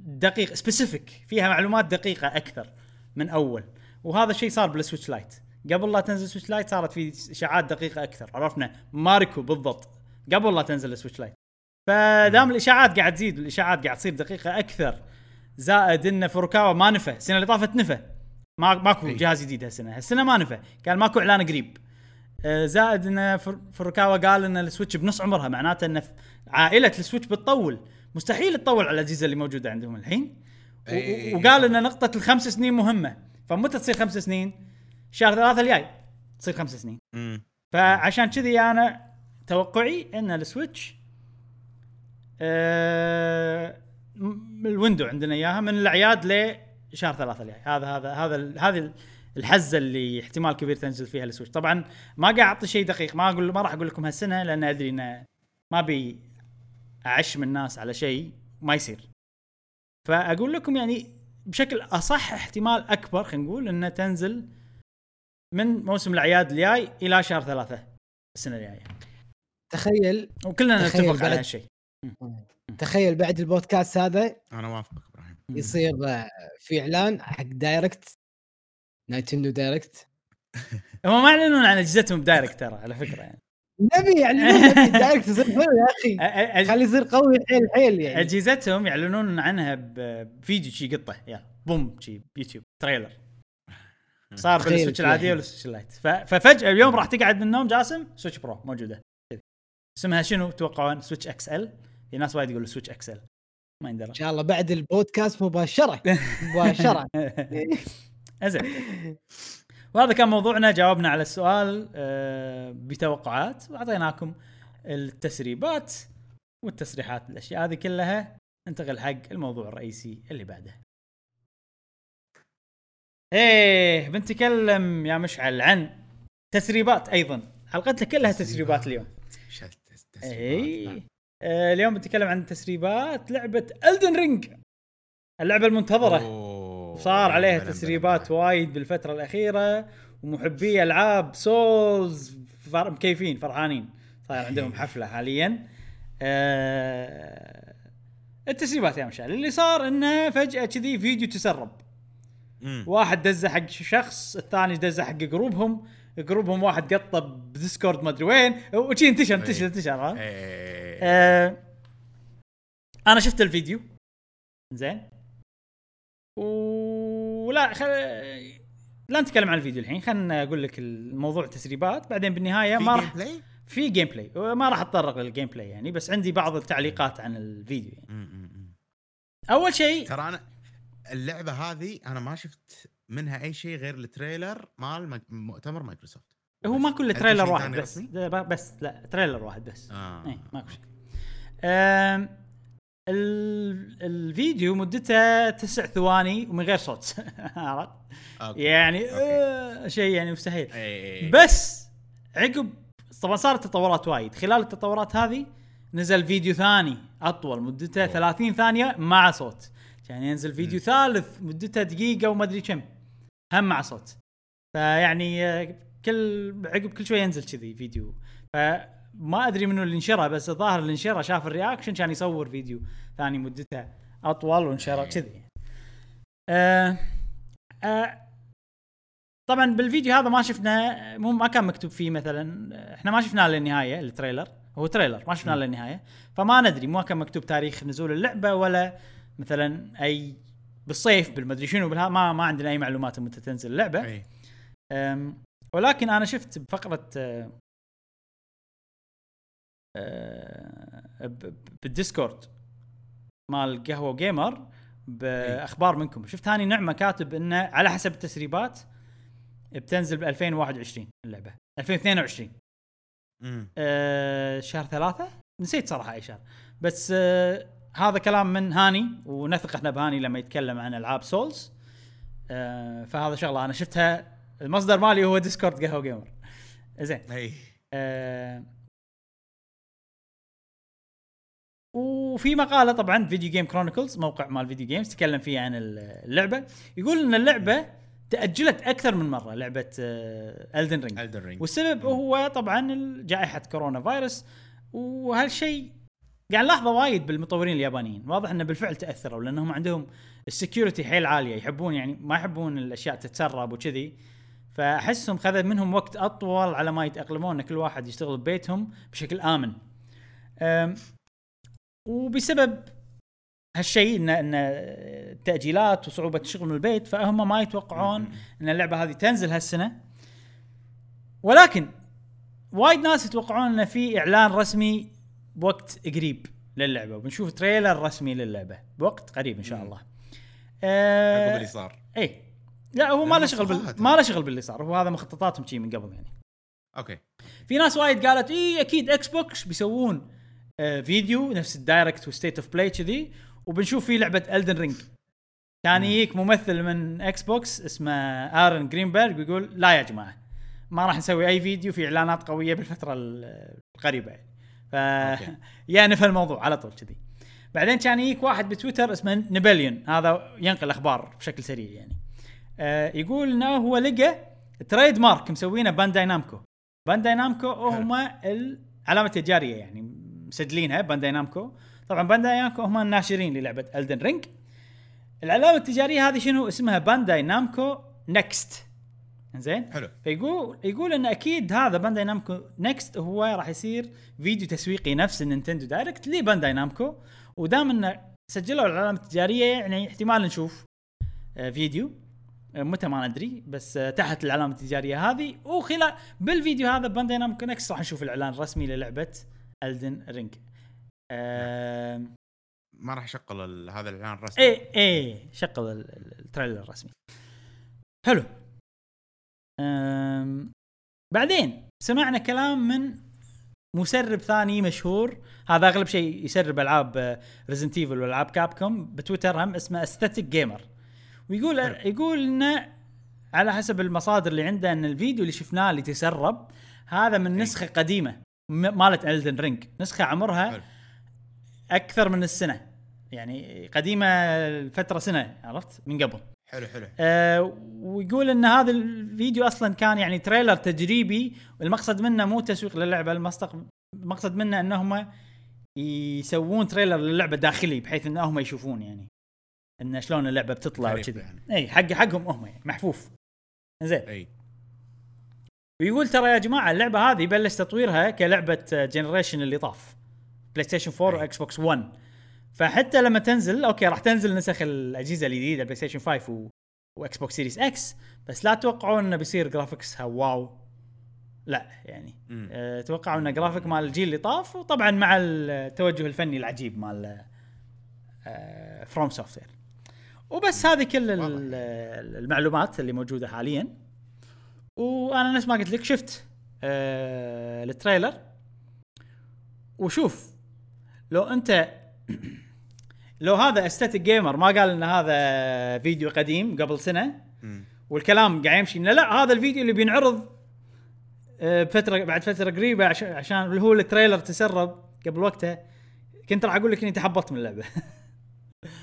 دقيق specific فيها معلومات دقيقة أكثر من أول. وهذا الشيء صار بال Switch Lite قبل لا تنزل Switch Lite صارت في إشاعات دقيقة أكثر عرفنا؟ Mariko بالضبط. قبل لا تنزل ال Switch Lite فدام الإشاعات قاعد تزيد والاشاعات قاعد تصير دقيقة أكثر زائد ان فروكاوا ما نفى السنة اللي طافت نفى ما ماكو. جهاز جديد هالسنة. هالسنة ما نفى قال ماكو إعلان قريب. آه، زائد ان فروكاوا قال إن ال Switch بنص عمرها معناته إن عائلة ال Switch بتطول. مستحيل تطول على الأجهزة اللي موجودة عندهم الحين. وقال إن نقطة الخمس سنين مهمة. فمتى تصير خمس سنين؟ شهر ثلاثة الجاي تصير خمس سنين. فعشان كذي أنا توقعي إن ال Switch م- ال window عندنا إياها من الأعياد لشهر ثلاثة الجاي. هذا هذا هذا هذه الحزة اللي احتمال كبير تنزل فيها ال Switch طبعا ما قاعد أعطي شيء دقيق. ما أقول ما راح أقول لكم هالسنة لأن أدري إنه ما أبي أعشم الناس على شيء ما يصير. فأقول لكم يعني بشكل أصح احتمال أكبر خلينا نقول إنه تنزل من موسم الأعياد الجاي إلى شهر ثلاثة السنة الجاية. تخيل وكلنا تخيل نتفق على هالشيء. تخيل بعد البودكاست هذا أنا وافقك إبراهيم. يصير آه، في إعلان حق Direct Nintendo Direct هم ما يعلنون عن أجهزتهم ب Direct ترى على فكرة يعني. نبي يعني نبي ال Direct يصير حلو يا أخي. خليه يصير قوي حيل حيل يعني. أجهزتهم يعلنون عنها بفيديو شي قطه يلا بوم شي بيوتيوب trailer. صار بالسويتش العادية. والسويتش ال lite. ففجأة اليوم راح تقعد من النوم جاسم سويتش pro موجودة. اسمها شنو توقعون؟ سويتش XL. في ناس وايد يقولوا سويتش XL ما يندرى إن شاء الله بعد البودكاست مباشرة. مباشرة. زين وهذا كان موضوعنا جاوبنا على السؤال آه، بتوقعات. واعطيناكم التسريبات والتصريحات الأشياء هذه كلها. ننتقل حق الموضوع الرئيسي اللي بعده. إيه بنتكلم يا مشعل عن تسريبات أيضا. حلقتنا كلها تسريبات اليوم. تسريبات، اي نعم. آه اليوم بنتكلم عن تسريبات لعبة الدن رينج اللعبة المنتظرة. أوه. صار عليها تسريبات. وايد بالفترة الأخيرة ومحبي ألعاب سولز فر... مكيفين فرحانين. صاير عندهم حفلة حاليا. آه... التسريبات يا مشعل. اللي صار إنه فجأة كذي فيديو تسرب. واحد دزه حق شخص الثاني دزه حق جروبهم. جروبهم واحد قطه بديسكورد ما أدري وين وشي انتشر انتشر أي. انتشر ها إيه. آه أنا شفت الفيديو زين ولا خل... لا نتكلم عن الفيديو الحين خلينا أقول لك الموضوع تسريبات بعدين بالنهاية في ما راح؟ في gameplay ما راح أتطرق لل gameplay يعني بس عندي بعض التعليقات عن الفيديو يعني. أول شيء ترى أنا اللعبة هذه أنا ما شفت منها أي شيء غير ال trailer مال مؤتمر مايكروسوفت. هو. ما في trailer واحد بس. بس لا trailer واحد بس. آه. اي ماكو شيء. الفيديو مدته تسع ثواني ومن غير صوت. عرفت؟ يعني. آه شيء يعني مستحيل. إيه. بس عقب طبعا صارت تطورات وايد. خلال التطورات هذه نزل فيديو ثاني أطول مدته أوه. 30 ثانية مع صوت. كان ينزل فيديو ثالث مدته دقيقة وما أدري كم. هم مع صوت. فيعني آه، كل عقب كل شوي ينزل كذي فيديو. فما أدري منو اللي نشره بس الظاهر اللي نشره شاف ال reaction كان يصور فيديو ثاني مدته أطول ونشره كذي. آه آه طبعا بالفيديو هذا ما شفنا مو ما كان مكتوب فيه مثلا إحنا ما شفناه للنهايه ال trailer. هو trailer ما شفناه للنهايه فما ندري ما كان مكتوب تاريخ نزول اللعبة ولا مثلا أي بالصيف بالمدري شنو بالها ما ما عندنا أي معلومات متى تنزل اللعبة. أم، ولكن أنا شفت بفقرة أه، أه، بالديسكورد مال قهوة gamer باخبار منكم. شفت هاني نعمة كاتب إنه على حسب التسريبات بتنزل ب 2021 اللعبة. 2022 مم. أه شهر ثلاثة؟ نسيت صراحة أي شهر. بس أه هذا كلام من هاني ونثق إحنا بهاني لما يتكلم عن ألعاب سولز. آه، فهذا شغلة أنا شفتها. المصدر مالي هو ديسكورد قهوه gamer زين. إي. آه، وفي مقالة طبعا فيديو جيم كرونيكلز موقع مال video games تكلم فيه عن اللعبة. يقول إن اللعبة تأجلت أكثر من مرة لعبة الدن رينج الدن رينج والسبب هو طبعا جائحة كورونا فايروس وهالشيء قاعد نلاحظه وايد بالمطورين اليابانيين. واضح إنه بالفعل تأثروا لأنهم عندهم ال security حيل عالية يحبون يعني ما يحبون الأشياء تتسرب وكذي. فأحسهم خذ منهم وقت أطول على ما يتأقلمون إن كل واحد يشتغل ببيتهم بشكل آمن. أم، وبسبب هالشيء ان إن التأجيلات وصعوبة الشغل من البيت فهم ما يتوقعون إن اللعبة هذه تنزل هالسنة. ولكن وايد ناس يتوقعون إن في إعلان رسمي بوقت قريب للعبة وبنشوف تريلر رسمي للعبة بوقت قريب إن شاء. الله. عقب آه اللي صار اي لا هو ما له شغل بال... ما له شغل باللي صار هو هذا مخططاتهم شي من قبل يعني. أوكي في ناس وايد قالت إي أكيد إكس بوكس بيسوون آه فيديو نفس ال Direct و State of Play كذي وبنشوف فيه لعبة الدن رينج كان. يجيك ممثل من إكس بوكس اسمه آرون جرينبرغ ويقول لا يا جماعة ما راح نسوي أي فيديو في إعلانات قوية بالفترة ال- القريبة يعني ف. إي نفى الموضوع على طول كذي. بعدين كان يجيك واحد بتويتر اسمه نيبيليون هذا ينقل أخبار بشكل سريع يعني. آه يقول إنه هو لقى trademark مسوينه بانداي نامكو. بانداي نامكو هم العلامة التجارية يعني مسجلينها بانداي نامكو. طبعا بانداي نامكو هم الناشرين للعبة الدن رينج العلامة التجارية هذه شنو؟ اسمها بانداي نامكو Next زين حلو. فيقول يقول إن أكيد هذا بانداي نامكو Next هو راح يصير فيديو تسويقي نفس النينتندو Direct لبانداي نامكو ودام إنه سجلوا العلامه التجارية يعني احتمال نشوف آه، فيديو. آه، متى ما ندري بس آه، تحت العلامه التجارية هذه. وخلال بالفيديو هذا بانداي نامكو Next راح نشوف الإعلان الرسمي للعبة الدن رينج ما راح اشغل ال- هذا الإعلان الرسمي. إيه إيه شغل ال- ال- ال trailer الرسمي. حلو. أم بعدين سمعنا كلام من مسرب ثاني مشهور. هذا أغلب شيء يسرب ألعاب ريزنت ايفل والعاب كابكوم بتويتر هم اسمه AestheticGamer ويقول. يقول إنه على حسب المصادر اللي عنده إن الفيديو اللي شفناه اللي تسرب هذا من. نسخة قديمة مالت الدن رينج نسخة عمرها. أكثر من السنة. يعني قديمة الفترة سنة عرفت؟ من قبل. حلو حلو. أه ويقول إن هذا الفيديو أصلا كان يعني trailer تجريبي والمقصد منه مو تسويق للعبة المقصد المقصد منه انهم يسوون trailer للعبة داخلي بحيث إن هم يشوفون يعني إن شلون اللعبة بتطلع وكذي. يعني. إي حق حقهم هم يعني محفوف. زين. إي. ويقول ترى يا جماعة اللعبة هذه بلش تطويرها كلعبة generation اللي طاف. بلاي ستيشن 4 أي. واكس بوكس 1 فحتى لما تنزل okay راح تنزل نسخ الأجهزة الجديدة بلاي ستيشن 5 و... واكس بوكس سيريس إكس بس لا تتوقعون إنه بيصير graphics ها wow. لا يعني مم. أه توقعوا انه جرافيك مال الجيل اللي طاف وطبعا مع التوجه الفني العجيب مال فروم سوفت وير وبس هذه كل واضح. المعلومات اللي موجودة حاليا. وأنا نفس ما قلت لك شفت آه ال trailer. وشوف لو أنت لو هذا Static Gamer ما قال إن هذا فيديو قديم قبل سنة. والكلام قاعد يمشي إنه لا هذا الفيديو اللي بينعرض آه، بفتره بعد فترة قريبة عشان اللي هو ال trailer تسرب قبل وقته كنت راح أقول لك إني تحبطت من اللعبة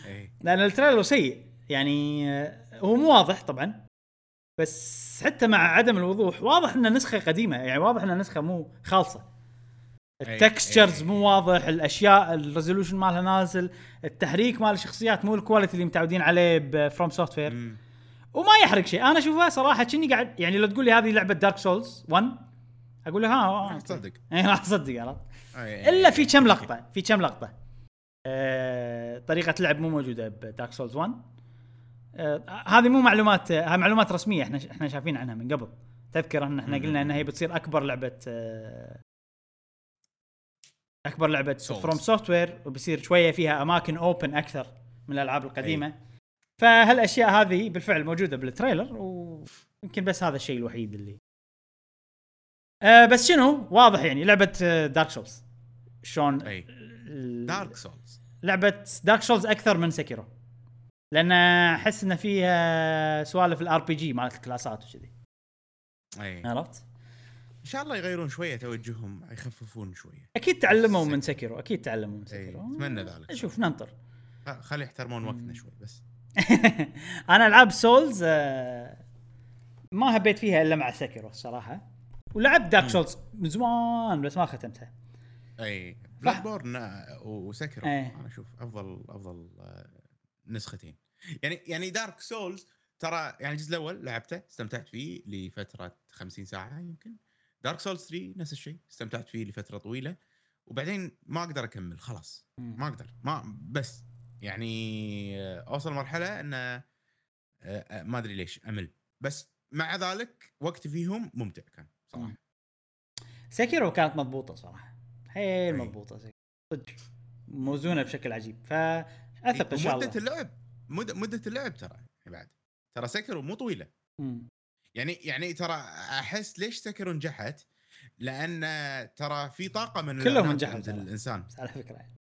اي لأن ال trailer سيء يعني آه، هو مو واضح طبعا بس حتى مع عدم الوضوح واضح انها نسخة قديمة يعني واضح انها نسخة مو خالصة. ال textures أي. مو واضح الأشياء ال resolution مالها نازل التحريك مال الشخصيات مو ال quality اللي متعودين عليه بفروم سوفت وير. وما يحرق شيء أنا أشوفها صراحة كني قاعد يعني لو تقول لي هذه لعبة دارك سولز 1 أقول لها ها راح آه، تصدق اي راح اصدق عرفت أي. إلا في كم لقطة في كم لقطة آه طريقة لعب مو موجودة بدارك سولز 1 آه هذه مو معلومات آه، هذه معلومات رسمية إحنا إحنا شايفين عنها من قبل تذكر إن إحنا. قلنا إنها هي بتصير أكبر لعبة آه أكبر لعبة. فروم سوفت وير وبيصير شوية فيها أماكن open أكثر من الألعاب القديمة. فهالأشياء هذه بالفعل موجودة بال trailer ويمكن بس هذا الشيء الوحيد اللي. آه بس شنو؟ واضح يعني لعبة دارك سولز شلون؟ أي. دارك سولز لعبة دارك سولز أكثر من سيكيرو لأن أحس إن فيها سوالف ال RPG مالت الكلاسات وكذي. أي. عرفت؟ شاء الله يغيرون شوية توجههم يخففون شوية. أكيد تعلموا من سكيرو. سكيرو أكيد تعلموا من إيه، سكيرو أتمنى ذلك. شوف ننطر. خلي يحترمون وقتنا شوي بس. أنا ألعاب سولز آه، ما هبيت فيها إلا مع سكيرو الصراحه ولعبت دارك. سولز من زمان بس ما ختمتها. أي بلود بورن وسكيرو إيه. أنا أشوف أفضل أفضل آه، نسختين. يعني يعني دارك سولز ترى يعني الجزء الأول لعبته استمتعت فيه لفترة 50 ساعة يمكن. دارك سولز 3 نفس الشيء استمتعت فيه لفترة طويلة وبعدين ما أقدر أكمل خلاص. ما أقدر ما بس يعني أوصل مرحلة إن آه، آه، ما أدري ليش أمل. بس مع ذلك وقتي فيهم ممتع كان صراحة. مم. سكيرو كانت مضبوطة صراحة. حيل أي. مضبوطة صدق موزونة بشكل عجيب. فاثق إن شاء مده الله. اللعب مده مدة اللعب ترى بعد. ترى سكرو مو طويلة. يعني يعني ترى احس ليش سكرو نجحت؟ لأن ترى في طاقه من كلهم نجحوا. الانسان على فكره يعني.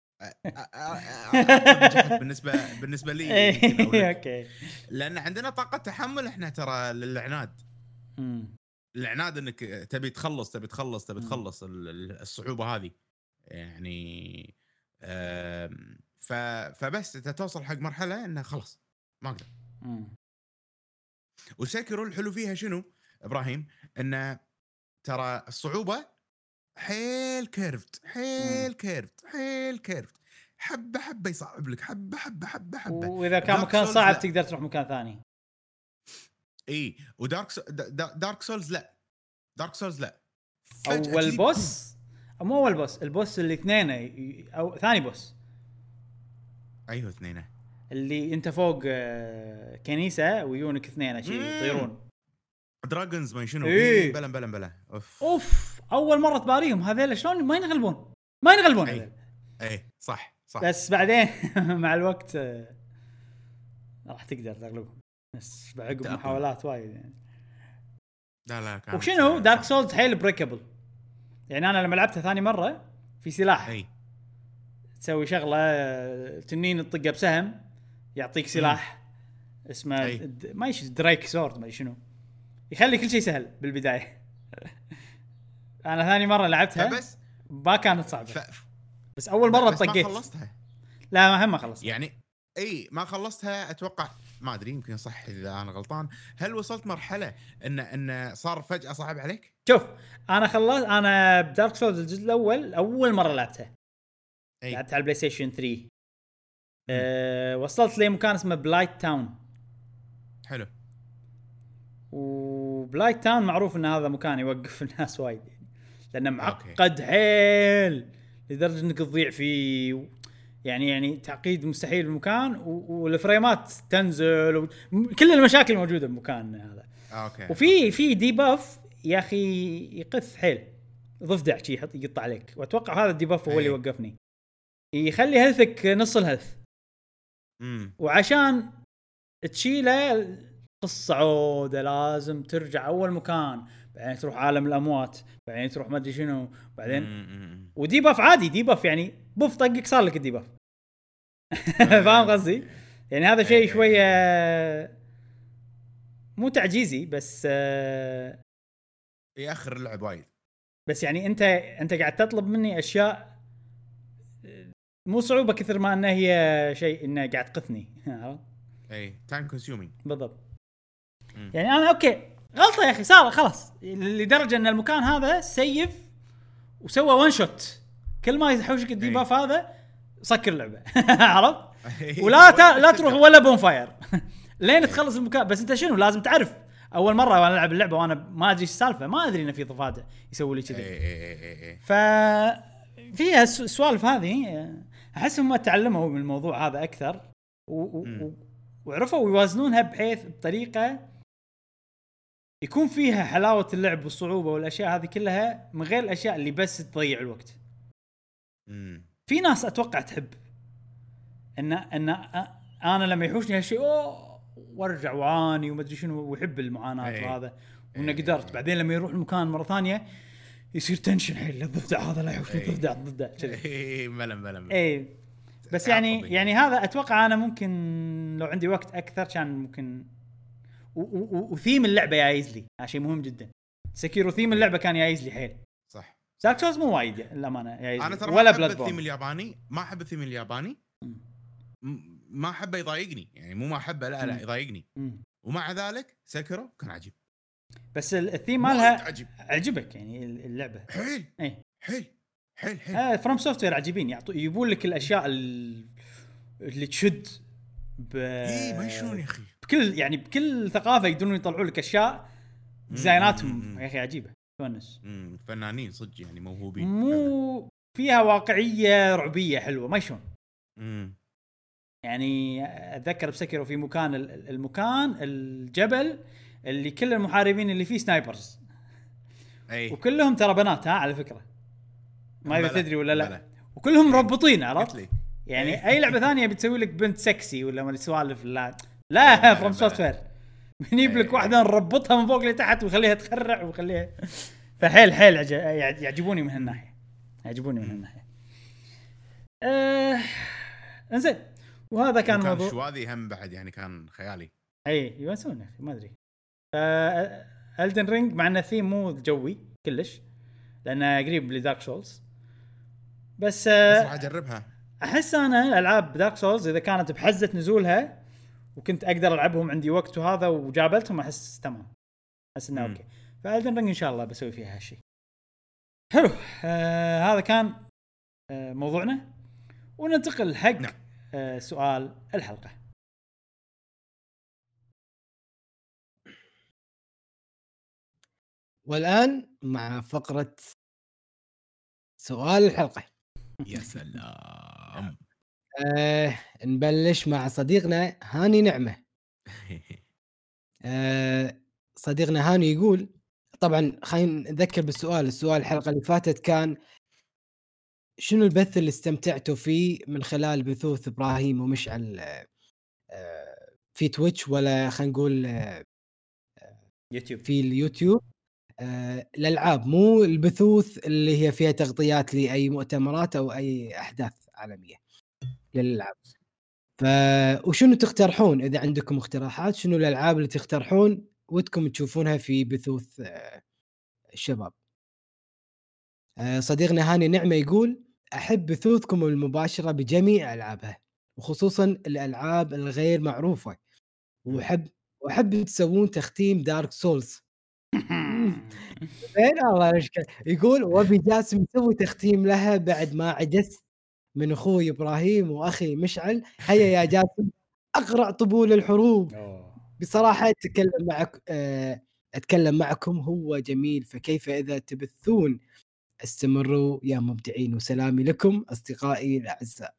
نجحت بالنسبة بالنسبة لي إيه،. أوكي لأن عندنا طاقه تحمل إحنا ترى للعناد. العناد انك تبي تخلص تبي تخلص تبي. تخلص ال- ال- الصعوبه هذه يعني فبس انت توصل حق مرحله انه خلاص ما أقدر. وسكيرو الحلو فيها شنو؟ إبراهيم انه ترى الصعوبة حيل curved حيل curved حيل curved حبة حبة يصعب لك حبة حبة حبة حبة. وإذا كان مكان صعب لا. تقدر تروح مكان ثاني. إي ودارك سو... دا- دا- دارك سولز لا. دارك سولز لا. اول بوس مو اول بوس البوس اللي اثنين أو ثاني بوس. أيوه اثنين اللي انت فوق آه، كنيسة ويونك اثنين شيء. يطيرون دراجونز ما شنو إيه. إيه. بلا بلا بلا أوف أوف أول مرة تباريهم هذيل شلون ما ينغلبون ما ينغلبون. هذيل. اي صح صح بس بعدين مع الوقت آه، راح تقدر تغلبهم بس بعقب تأقلم. محاولات وايد يعني لا لا كانت وشنو دارك صح. سولز حيل breakable يعني أنا لما لعبتها ثاني مرة في سلاح اي تسوي شغلة آه، تنين تطقه بسهم يعطيك سلاح اسمه أي. د- ما يش Drake Sword ما أدري شنو. يخلي كل شيء سهل بالبداية. أنا ثاني مرة لعبتها فبس ما كانت صعبة. ف... بس أول مرة بس ما طقيت. خلصتها. لا ما هم ما خلصت. يعني إي ما خلصتها أتوقع ما أدري يمكن صح إذا أنا غلطان. هل وصلت مرحلة ان إن صار فجأة صعب عليك؟ شوف أنا خلصت أنا بدارك سولز الجزء الأول أول مرة لعبتها. إي. لعبتها على البلاي ستيشن 3 أه وصلت لمكان اسمه بلايت تاون حلو. وبلايت تاون معروف إن هذا مكان يوقف الناس وايد يعني لأنه. معقد حيل لدرجة إنك تضيع فيه يعني يعني تعقيد مستحيل المكان و- والفريمات تنزل كل المشاكل موجودة بالمكان هذا. okay. وفي في debuff يا أخي يقث حيل ضفدع شي يحط يقطع عليك. وأتوقع هذا ال debuff هو اللي أي. يوقفني. يخلي health ك نص ال health وعشان تشيله قصة عودة لازم ترجع أول مكان بعدين تروح عالم الأموات بعدين تروح ما أدري شنو بعدين أمم. و debuff عادي debuff يعني بوف طقك صار لك ال debuff فاهم قصدي؟ يعني هذا شيء إيه. شوية مو تعجيزي بس آه، يأخر اللعب وايد بس يعني أنت أنت قاعد تطلب مني أشياء مو صعوبة كثر ما إنها هي شيء انها قاعد تقثني؟ إي time consuming بالضبط. يعني أنا okay غلطة يا أخي صار خلاص. لدرجة إن المكان هذا save وسوى one shot كل ما يحوشك ال debuff هذا سكر اللعبه عرفت؟ ولا تا... لا تروح ولا bonfire لين تخلص المكان. بس أنت شنو؟ لازم تعرف. أول مرة وأنا ألعب اللعبة وأنا ما أدري إيش السالفة ما أدري انه في ضفادع يسوي لي كذي. ف فيها الس- السوالف هذه. أحس هم تعلموا من الموضوع هذا أكثر و... و... مم. وعرفوا يوازنونها بحيث بطريقة يكون فيها حلاوة اللعب والصعوبة والأشياء هذه كلها من غير الأشياء اللي بس تضيع الوقت. أمم. في ناس أتوقع تحب ان إن أنا لما يحوشني هالشيء أوه وأرجع واعاني وما أدري شنو ويحب المعاناة إيه. وهذا وإنه إيه. قدرت بعدين لما يروح المكان مرة ثانية يصير تنشن حيل الضفدع هذا لا يحوشني إيه. الضفدع الضفدع كذي ملا ملا ملا. اي بس يعني تعاطبي. يعني هذا أتوقع أنا ممكن لو عندي وقت أكثر كان ممكن وثيم اللعبة جايز لي هذا شيء مهم جدا Sekiro theme اللعبة كان جايز لي حيل صح Dark Souls مو وايد للأمانة جايز أنا. ترى ولا ما أحب بلاد الثيم الياباني ما أحب الثيم الياباني ما أحبه يضايقني يعني مو ما أحبه لا لا. يضايقني. ومع ذلك Sekiro كان عجيب بس ال- الثيم مالها عجيب. عجبك يعني ال- اللعبة. حيل إيه. حيل حيل حيل. آه FromSoftware عجيبين. يعطوا يجيبون لك الأشياء ال- اللي تشد ب اي ما شلون يا أخي. بكل يعني بكل ثقافة يقدرون يطلعوا لك أشياء. ديزايناتهم يا أخي عجيبة. تونس فنانين صدق يعني موهوبين. مو فيها واقعية رعبية حلوة ما شلون. يعني أتذكر ب Sekiro في مكان ال- المكان الجبل اللي كل المحاربين اللي فيه snipers أي. وكلهم ترى بنات ها على فكرة. ما اذا تدري ولا لا. وكلهم مربطين عرفت؟ يعني أي لعبة ثانية بتسوي لك بنت سكسي ولا ما سوالف لا. لا From. Software بنجيب لك إيه. واحدة نربطها من فوق لتحت ويخليها تخرع ويخليها فحيل حيل عج- يع- يعجبوني من هالناحية. يعجبوني من هالناحية. آه... إنزين. وهذا كان كان موضوع شواذي هم بعد يعني كان خيالي. اي يونسون يا أخي ما أدري. Elden Ring مع إنه ثيم مو جوي كلش لأنه قريب ل Dark Souls بس بس آه، راح أجربها. أحس أنا ألعاب Dark Souls إذا كانت بحزة نزولها وكنت أقدر ألعبهم عندي وقت وهذا وجابلتهم أحس تمام. أحس إنه. okay. ف Elden Ring إن شاء الله بسوي فيها هالشيء حلو. آه هذا كان آه موضوعنا. وننتقل حق نعم. آه سؤال الحلقة. والآن مع فقرة سؤال الحلقة. يا سلام. آه نبلش مع صديقنا هاني نعمة. آه صديقنا هاني يقول طبعا خلينا نذكر بالسؤال السؤال الحلقة اللي فاتت كان شنو البث اللي استمتعتوا فيه من خلال بثوث إبراهيم ومشعل؟ آه، في Twitch ولا خلينا نقول آه، يوتيوب. في اليوتيوب؟ الألعاب مو البثوث اللي هي فيها تغطيات لأي مؤتمرات أو أي أحداث عالمية للألعاب. ف وشنو تقترحون؟ إذا عندكم اقتراحات شنو الألعاب اللي تقترحون ودكم تشوفونها في بثوث آه، الشباب؟ آه، صديقنا هاني نعمة يقول أحب بثوثكم المباشرة بجميع ألعابها وخصوصا الألعاب الغير معروفة. وأحب وأحب تسوون تختيم دارك سولز زين الله يشكر يقول وأبي جاسم يسوي تختيم لها بعد ما عجزت من أخوي إبراهيم وأخي مشعل؟ هيا يا جاسم اقرع طبول الحروب. بصراحة أتكلم معك آه، أتكلم معكم هو جميل فكيف إذا تبثون؟ استمروا يا مبدعين وسلامي لكم أصدقائي الأعزاء.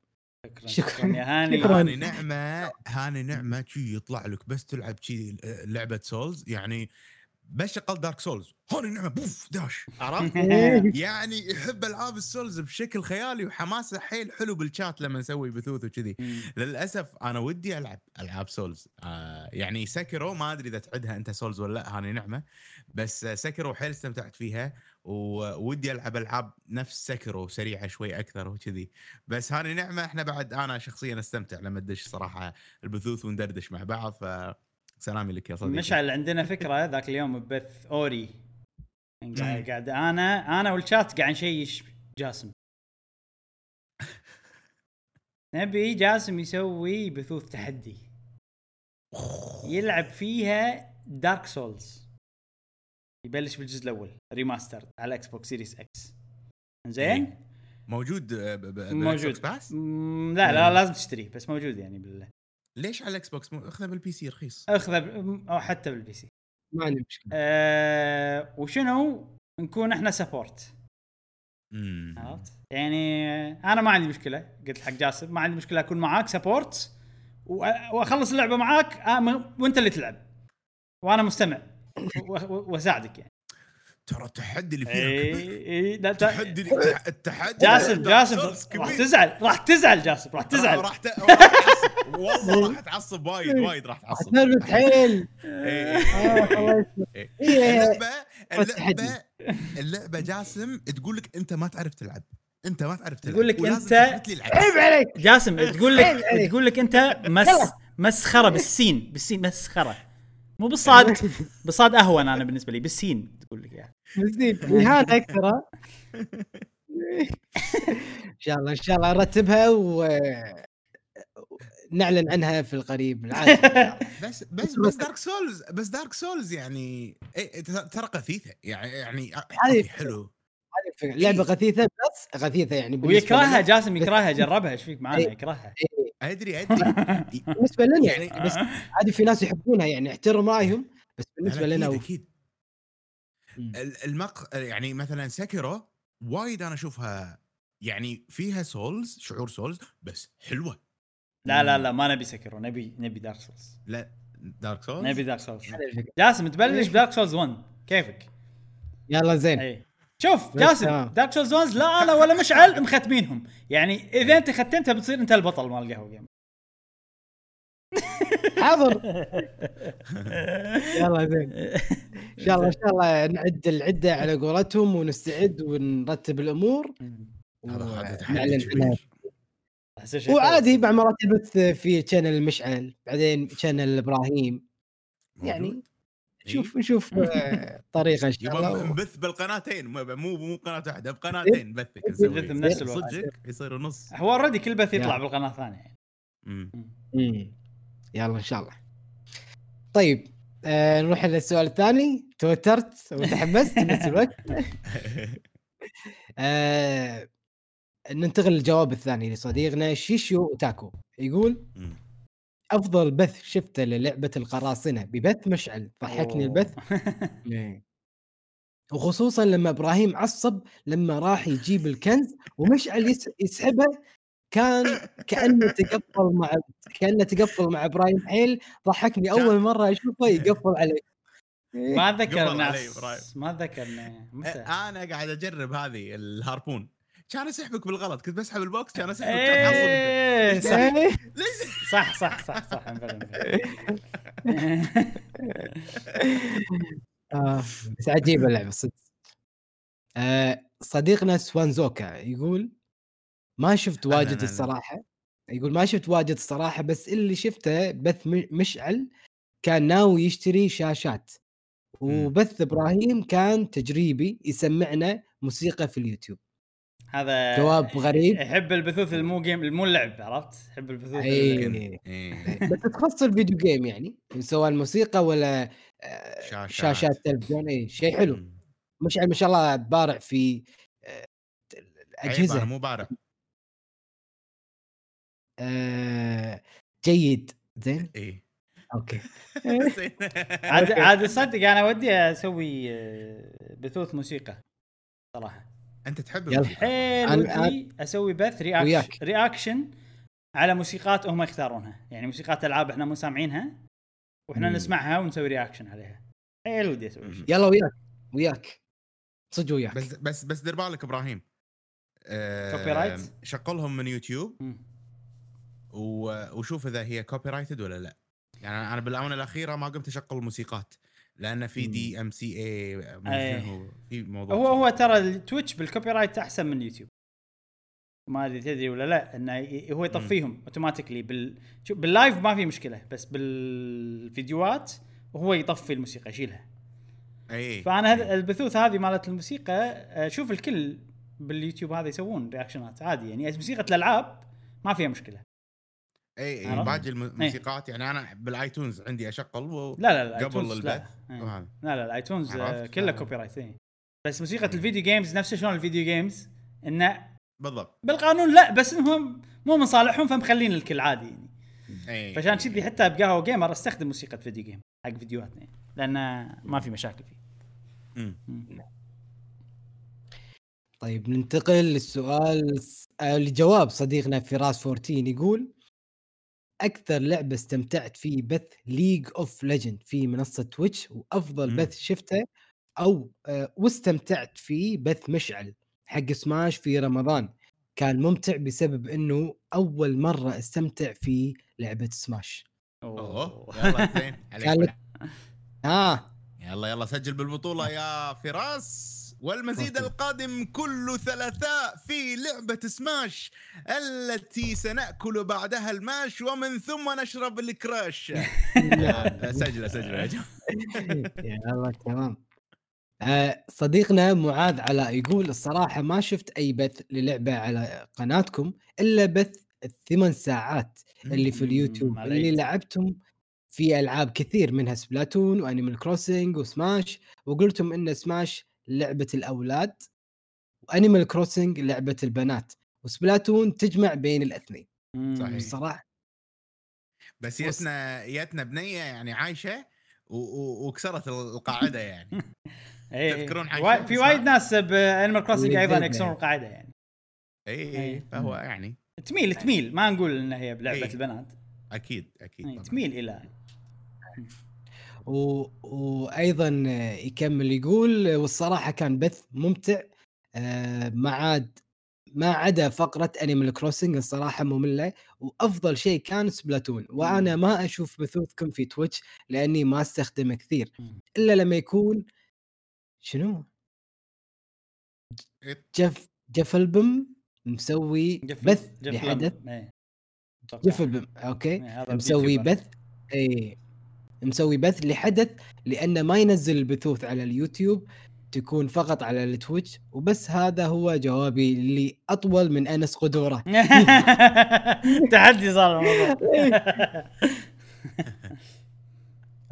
شكرا شكراً. شكرا. يا هاني شكراً. هاني نعمة هاني نعمة شي يطلع لك بس تلعب شي لعبة Souls يعني بس شغل Dark Souls هاني نعمه بوف داش. عرفت؟ يعني يحب ألعاب ال Souls بشكل خيالي وحماسه حيل حلو بالشات لما نسوي بثوث وكذي. للأسف أنا ودي ألعب ألعاب Souls. آه يعني Sekiro ما أدري إذا تعدها أنت Souls ولا لأ هاني نعمة. بس Sekiro حيل استمتعت فيها وودي ألعب ألعاب نفس Sekiro سريعة شوي أكثر وكذي. بس هاني نعمة إحنا بعد أنا شخصيا أستمتع لما ادش صراحة البثوث وندردش مع بعض فسلامي لك يا صديقي. مشعل عندنا فكرة ذاك اليوم ببث Ori. قاعد مم. قاعد أنا أنا والشات قاعد نشيش جاسم. نبي جاسم يسوي بثوث تحدي. يلعب فيها Dark Souls يبلش بالجزء الأول remaster على Xbox Series X زين إيه. موجود موجود. pass؟ لا لا لازم تشتريه بس موجود يعني بال ليش على ال Xbox؟ اخذه بال PC رخيص. اخذه ب- أو حتى بال PC ما عندي مشكلة. أه وشنو؟ نكون إحنا support. عرفت؟ يعني أنا ما عندي مشكلة قلت حق جاسم ما عندي مشكلة أكون معاك support وأ- وأخلص اللعبة معاك آه، وأنت اللي تلعب. وأنا مستمع. و- و- وأساعدك يعني. ترى التحدي اللي فيها اي اي لا تا- التحدي التح- التحدي جاسم جاسم راح. تزعل راح تزعل جاسم راح تزعل راح ت- راح تعصب. والله راح تعصب وايد وايد راح تعصب تربط حيل إيه. آه،. إيه. إيه. اللعبه. اللعبه اللعبة جاسم تقول لك أنت ما تعرف تلعب أنت ما تعرف تلعب تقول لك العكس. عيب عليك جاسم تقول لك. تقول لك أنت مس مسخرة بالسين بالسين مسخرة مو بالصاد بالصاد اهون أنا بالنسبة لي بالسين تقول لك إياها نسيت اهانه أكثر ها؟ إن شاء الله إن شاء الله نرتبها و نعلن عنها في القريب العاجل بس بس بس Dark Souls بس Dark Souls يعني إيه ترى قثيثه يعني يعني هذه حلو. لعبة غثيثة بس غثيثة يعني ويكرهها. جاسم يكرهها جربها إيش فيك معانا؟ إيه. يكرهها. أدري أدري. بالنسبة لنا يعني بس عادي في ناس يحبونها يعني احترم رأيهم بس بالنسبة لنا أكيد و... أكيد مم. ال- المق يعني مثلا Sekiro وايد أنا أشوفها يعني فيها Souls شعور Souls بس حلوة. لا لا لا ما نبي Sekiro نبي نبي Dark Souls لا Dark Souls نبي Dark Souls. جاسم تبلش ب Dark Souls 1 كيفك؟ يلا زين. اي شوف جاسم. Dark Souls 1 لا أنا ولا مشعل مختمينهم. يعني إذا أنت ختمتها بتصير أنت البطل مال القهوة جيم حاضر. يلا زين. إن شاء الله إن شاء الله نعد العدة على قولتهم ونستعد ونرتب الأمور. ونعلن عنها وعادي بعد مرات البث في channel مشعل بعدين channel إبراهيم. يعني موجود. نشوف نشوف آه، طريقة إن شاء الله. نبث بالقناتين مو مو قناة واحدة بقناتين بثك بث بنفس الوقت. صدقك يصير نص. هو already كل بث يطلع. بالقناة الثانية. يعني. يلا إن شاء الله. طيب. آه نروح للسؤال الثاني. توترت وتحمست بنفس الوقت. آه ننتقل للجواب الثاني لصديقنا شيشيو تاكو يقول. أفضل بث شفته للعبة القراصنة ببث مشعل ضحكني البث. إيه. وخصوصا لما إبراهيم عصب لما راح يجيب الكنز ومشعل يس- يسحبه كان كأنه تقفل مع كأنه تقفل مع إبراهيم حيل ضحكني أول مرة أشوفه يقفل عليه إيه. ما ناس إبراهيم. ما متى؟ أنا قاعد أجرب هذه ال harpoon. كان أسحبك بالغلط كنت بسحب ال box كان أسحبك إيه. صح إيه. ليش؟ صح صح صح صح. امبلى. آه بس عجيبة اللعبة صدق. آه صديقنا سوانزوكا يقول ما شفت واجد أهلاً. الصراحة يقول ما شفت واجد الصراحة بس اللي شفته بث مشعل كان ناوي يشتري شاشات وبث إبراهيم كان تجريبي يسمعنا موسيقى في اليوتيوب هذا جواب غريب. يحب البثوث المو game المو اللعب عرفت؟ يحب البثوث أي. ال- إيه. بس تخص ال video game يعني سواء موسيقى ولا آه، شاشات. شاشات تلفزيون اي شيء حلو. مشعل ما شاء الله بارع في آه، الأجهزة أنا مو بارع آه جيد. زين؟ اي okay. عاد عاد صدق أنا ودي أسوي آه، بثوث موسيقى صراحة. أنت تحب. الموسيقى حيل أنا- ودي أسوي بث reaction. reaction على موسيقات هم يختارونها. يعني موسيقات ألعاب إحنا مو سامعينها وإحنا مم. نسمعها ونسوي reaction عليها. حيل ودي أسوي شيء يلا وياك. وياك. صدق وياك. بس بس بس دير بالك إبراهيم. آه، copyright؟ شغلهم من يوتيوب. مم. وشوف إذا هي copyrighted ولا لا. يعني أنا بالاونه الأخيرة ما قمت أشغل الموسيقات لأن في DMCA. أي. في موضوع هو هو ترى ال Twitch بال copyright أحسن من اليوتيوب ما أدري تدري ولا لا إنه هو يطفيهم automatically بال شوف بال live ما في مشكلة بس بالفيديوهات هو يطفي الموسيقى يشيلها. أي. فأنا هذ- البثوث هذه مالت الموسيقى أشوف الكل باليوتيوب هذا يسوون reaction ات عادي يعني موسيقى الألعاب ما فيها مشكلة. اي؟ اي باقي الم- الموسيقات يعني أنا بال iTunes عندي اشغل و... لا لا لا قبل iTunes لا البث إيه. لا لا ال iTunes آه، عرفت؟ كله ف- copyright إيه. بس موسيقى ال video games نفس شلون ال video games إنه بالضبط بالقانون لا بس إنهم مو من صالحهم فمخلين الكل عادي يعني اي فعشان كذي حتى بقهوه gamer أستخدم موسيقى video game حق فيديوهاتنا يعني. لأن ما في مشاكل فيه مم. مم. طيب ننتقل للسؤال آه، لجواب صديقنا فراس 14 يقول أكثر لعبة استمتعت في بث League of Legend في منصة Twitch وأفضل مم. بث شفته أو آه، واستمتعت فيه بث مشعل حق سماش في رمضان. كان ممتع بسبب إنه أول مرة أستمتع في لعبة سماش أوه يلا زين عليك لك آه. يلا يلا سجل بالبطولة يا فراس. والمزيد. القادم كل ثلاثاء في لعبة سماش التي سنأكل بعدها الماش ومن ثم نشرب الكراش. لا، سجل سجل. يا جماعة الله تمام. آه، صديقنا معاذ علاء يقول الصراحة ما شفت أي بث للعبة على قناتكم إلا بث الثمان ساعات اللي في اليوتيوب. اللي لعبتم في ألعاب كثير منها Splatoon و Animal Crossing و Smash. وقلتم إن سماش لعبة الأولاد و Animal Crossing لعبة البنات و Splatoon تجمع بين الاثنين. صحيح. الصراحة بس. يتنا يتنا بنية يعني عايشة و- و- وكسرت القاعدة يعني إيه. تذكرون عن وا- شيء في؟ وايد ناس ب Animal Crossing أيضا زيادة يكسرون يعني. القاعدة يعني اي إيه. اي فهو يعني تميل تميل ما نقول ان هي بلعبة إيه. البنات أكيد أكيد إيه،. تميل إلى و... وأيضا يكمل يقول والصراحة كان بث ممتع آه، ما عاد ما عدا فقرة Animal Crossing الصراحة مملة وأفضل شيء كان Splatoon وأنا. ما أشوف بثوثكم في Twitch لأني ما أستخدمه كثير. إلا لما يكون شنو إيه. جف جفلبم مسوي جف بث جف لحدث. إيه. جفلبم okay إيه، مسوي. بث اي مسوي بث لحدث لأنه ما ينزل البثوث على اليوتيوب تكون فقط على ال Twitch وبس هذا هو جوابي اللي أطول من أنس قدورة. تحدي صار الموضوع.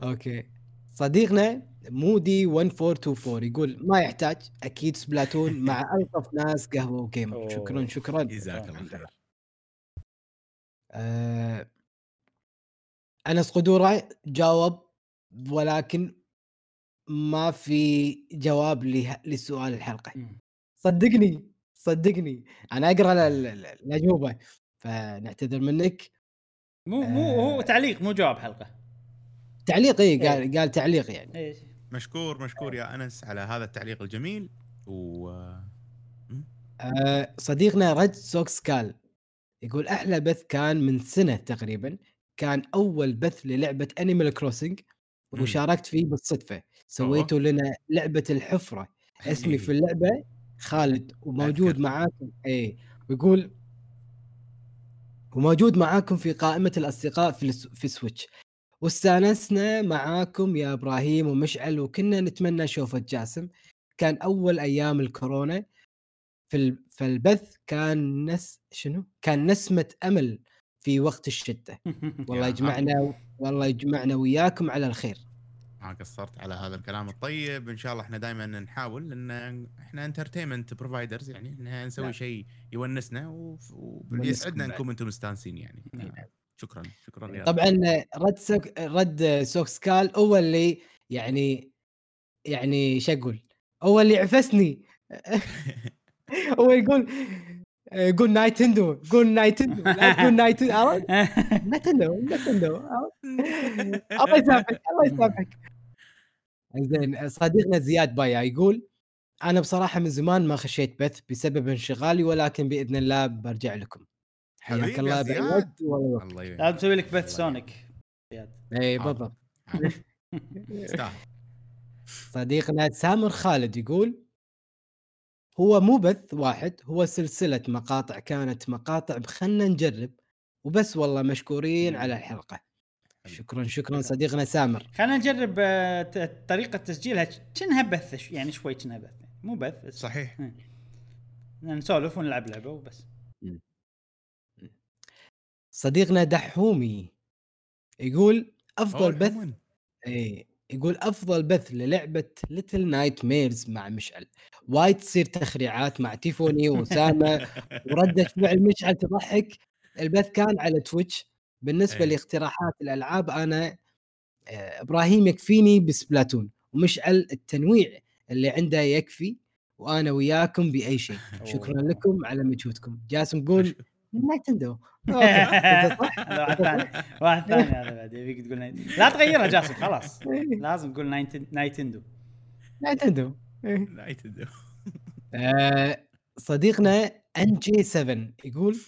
okay. صديقنا مودي 1424 يقول ما يحتاج أكيد Splatoon مع ألطف ناس قهوة وجيمر. شكرا شكرا. جزاك الله خير. آه انس قدوره جاوب ولكن ما في جواب له- لسؤال الحلقة. صدقني صدقني أنا أقرأ ال- ال- الأجوبة فنعتذر منك. مو مو هو تعليق مو جواب حلقة. تعليق اي إيه. قال قال تعليق يعني. إيش مشكور مشكور يا أنس على هذا التعليق الجميل و آه صديقنا رد سوكس كال يقول أحلى بث كان من سنة تقريبا كان أول بث للعبة Animal Crossing. وشاركت فيه بالصدفة. سويتوا لنا لعبة الحفرة. اسمي في اللعبة خالد وموجود. معاكم اي ويقول وموجود معاكم في قائمة الأصدقاء في في سويتش واستانسنا معاكم يا إبراهيم ومشعل وكنا نتمنى نشوفه جاسم. كان أول أيام الكورونا. في ال- فالبث كان نس شنو؟ كان نسمة أمل في وقت الشدة والله يجمعنا والله يجمعنا وياكم على الخير ما قصرت على هذا الكلام الطيب إن شاء الله إحنا دائما نحاول إن إحنا entertainment providers يعني إن نسوي نعم. شيء يونسنا ويسعدنا. انكم أنتم مستانسين يعني نعم. شكرا شكرا يا طبعا رد سوك رد سوكس كال هو اللي يعني يعني شو أقول؟ هو اللي عفسني هو يقول يقول نايتندو قول نايتندو لا تقول نايتندو عرفت؟ نايتندو نايتندو؟ الله يسامحك الله يسامحك زين صديقنا زياد بايا يقول أنا بصراحة من زمان ما خشيت بث بسبب انشغالي ولكن بإذن الله برجع لكم حياك الله زياد. والله. لازم نسوي لك بث سونيك زياد. اي. بالضبط حاضر. يستاهل صديقنا سامر خالد يقول هو مو بث واحد هو سلسلة مقاطع كانت مقاطع بخلنا نجرب وبس والله مشكورين. على الحلقة. شكرا شكرا صديقنا سامر. خلينا نجرب آه، ت- طريقة تسجيلها. كأنها بث يعني شوي كأنها بث مو بث صحيح. نسولف ونلعب لعبة وبس. صديقنا دحومي يقول أفضل بث. إيه يقول أفضل بث للعبة Little Nightmares مع مشعل. وايد تصير تخريعات مع تيفوني وأسامة. ورده فعل مشعل تضحك. البث كان على Twitch. بالنسبة إيه. لاقتراحات الألعاب أنا آه، إبراهيم يكفيني ب Splatoon. ومشعل التنويع اللي عنده يكفي. وأنا وياكم بأي شيء. شكرا. لكم على مجهودكم. جاسم قول نايتندو واحد ثاني. واحد ثاني هذا بعد. يبيك تقول لا تغيرها جاسم خلاص. لازم تقول نايت- نايتندو نايتندو إيه. آه، صديقنا NJ7 يقول.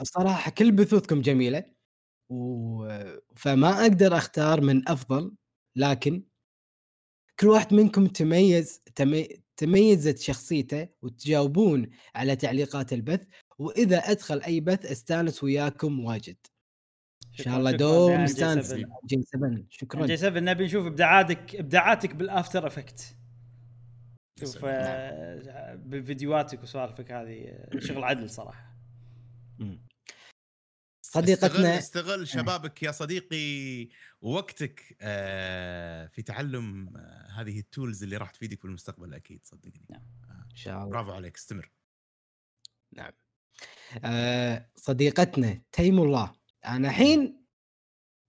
الصراحة كل بثوثكم جميلة و... فما أقدر أختار من أفضل لكن كل واحد منكم تميز تمي... تميزت شخصيته وتجاوبون على تعليقات البث وإذا أدخل أي بث أستانس وياكم واجد إن شاء الله دوم NJ7. جي 7 شكرا جي 7 نبي نشوف إبداعاتك إبداعاتك بالافتر افكت شوف آه، بفيديوهاتك وسوالفك هذه آه، شغل عدل صراحة. صديقتنا استغل, استغل شبابك يا صديقي ووقتك آه في تعلم هذه ال tools اللي راح تفيدك في المستقبل أكيد صدقني. نعم. إن شاء الله. برافو عليك استمر. نعم. صديقتنا تيم الله. أنا الحين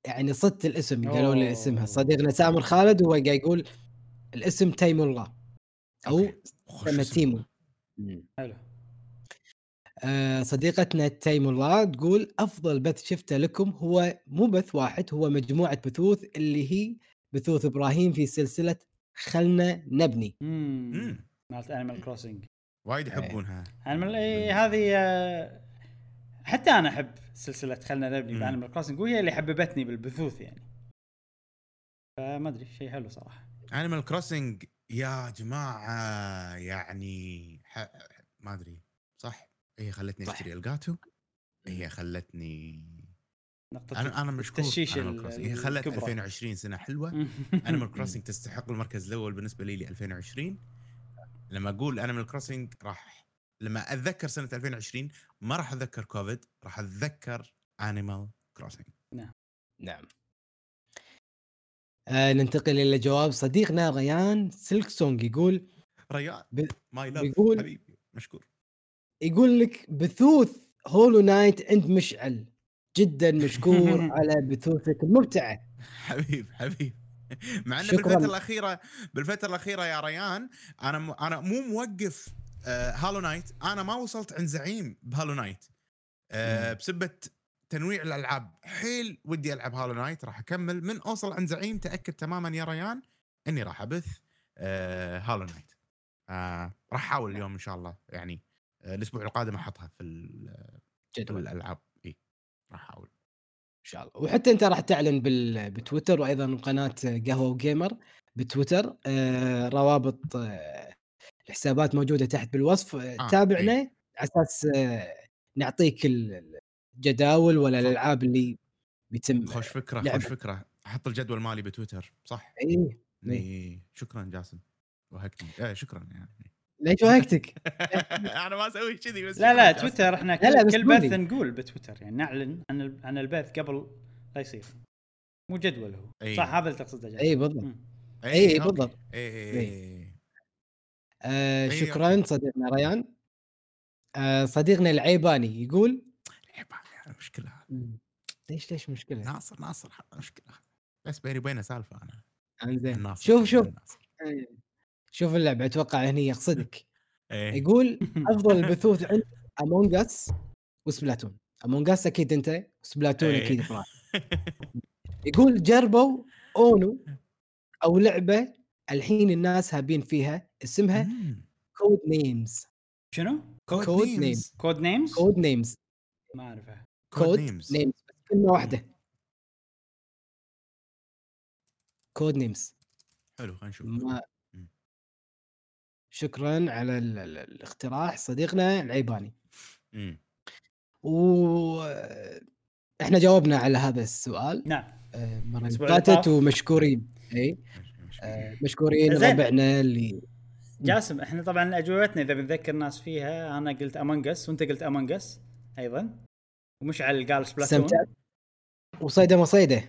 يعني صدت الاسم قالوا لي اسمها. صديقنا سامر خالد وهو قاعد يقول الاسم تيم الله. أو. تيمو. حلو. آه، صديقتنا تيم الله تقول أفضل بث شفته لكم هو مو بث واحد هو مجموعة بثوث اللي هي بثوث إبراهيم في سلسلة خلنا نبني. مم. مالت Animal Crossing وايد يحبونها. انيمال هذه آه، حتى أنا أحب سلسلة خلنا نبني. ب Animal Crossing وهي اللي حببتني بالبثوث يعني. فما أدري شيء حلو صراحة. Animal Crossing يا جماعة يعني ح... ما أدري. صح؟ هي خلتني صح. أشتري الجاتو. هي خلتني نقطة أنا أنا مشكور. هي خلت الكبرى. 2020 سنة حلوة. Animal Crossing تستحق المركز الأول بالنسبة لي ل 2020 لما أقول Animal Crossing راح لما أتذكر سنة 2020 ما راح أتذكر كوفيد راح أتذكر انيمال كروسنج نعم. آه ننتقل إلى جواب صديقنا ريان Silksong يقول ريان ب- my love بيقول- حبيبي مشكور يقول لك بثوث Hollow Knight عند مشعل جدا مشكور على بثوثك الممتعه حبيب حبيب مع إنه. بالفترة الأخيرة بالفترة الأخيرة يا ريان أنا م... أنا مو موقف آه Hollow Knight أنا ما وصلت عند زعيم ب Hollow Knight آه. بسبة تنويع الألعاب. حيل ودي ألعب Hollow Knight راح أكمل. من أوصل عند زعيم تأكد تماما يا ريان إني راح أبث آه Hollow Knight آه راح أحاول اليوم إن شاء الله. يعني آه الأسبوع القادم أحطها في, جدول. ان الألعاب. إي راح أحاول. شاء الله. وحتى أنت راح تعلن بال... بتويتر وأيضا قناة قهوة وجيمر بتويتر آه روابط آه الحسابات موجودة تحت بالوصف. آه آه، تابعنا على أساس آه نعطيك ال- الجداول ولا الألعاب اللي بيتم خوش فكرة لعبة. خوش فكرة أحط الجدول مالي بتويتر صح اي اي شكرا جاسم وهكتني آه شكرا يعني ليش وقتك؟ أنا ما أسوي كذي بس لا لا. تويتر إحنا لا، لا، كل, كل. بث نقول بتويتر يعني نعلن عن ال- عن البث قبل لا يصير مو جدول هو أي. صح هذا اللي تقصده جاسم اي بالضبط مم. إي، أوكي. بالضبط. اي. اي آه شكرا. صديقنا ريان آه صديقنا العيباني يقول عيب مشكلة ليش ليش مشكلة؟ ناصر ناصر مشكلة بس بيني وبينه سالفة أنا إنزين شوف شوف ناصر. شوف اللعبة أتوقع هني يقصدك إيه. يقول أفضل البثوث عند Among Us و Splatoon Among Us أكيد أنت Splatoon إيه. أكيد إبراهيم. يقول جربوا Uno أو لعبة الحين الناس هابين فيها اسمها مم. Codenames شنو؟ Code Codenames. Names. Codenames؟ Codenames ما أعرفها Codenames. كلمه واحدة Codenames حلو خلينا نشوف ما. شكرا على ال- ال- الاقتراح صديقنا العيباني مم. و إحنا جاوبنا على هذا السؤال نعم آه، المره اللي الأسبوع اللي فاتت. ومشكورين اي آه،. مشكورين. ربعنا اللي جاسم إحنا طبعا أجوبتنا إذا بنذكر الناس فيها أنا قلت Among Us وأنت قلت Among Us أيضا ومشعل قال Splatoon. وصيده مصيده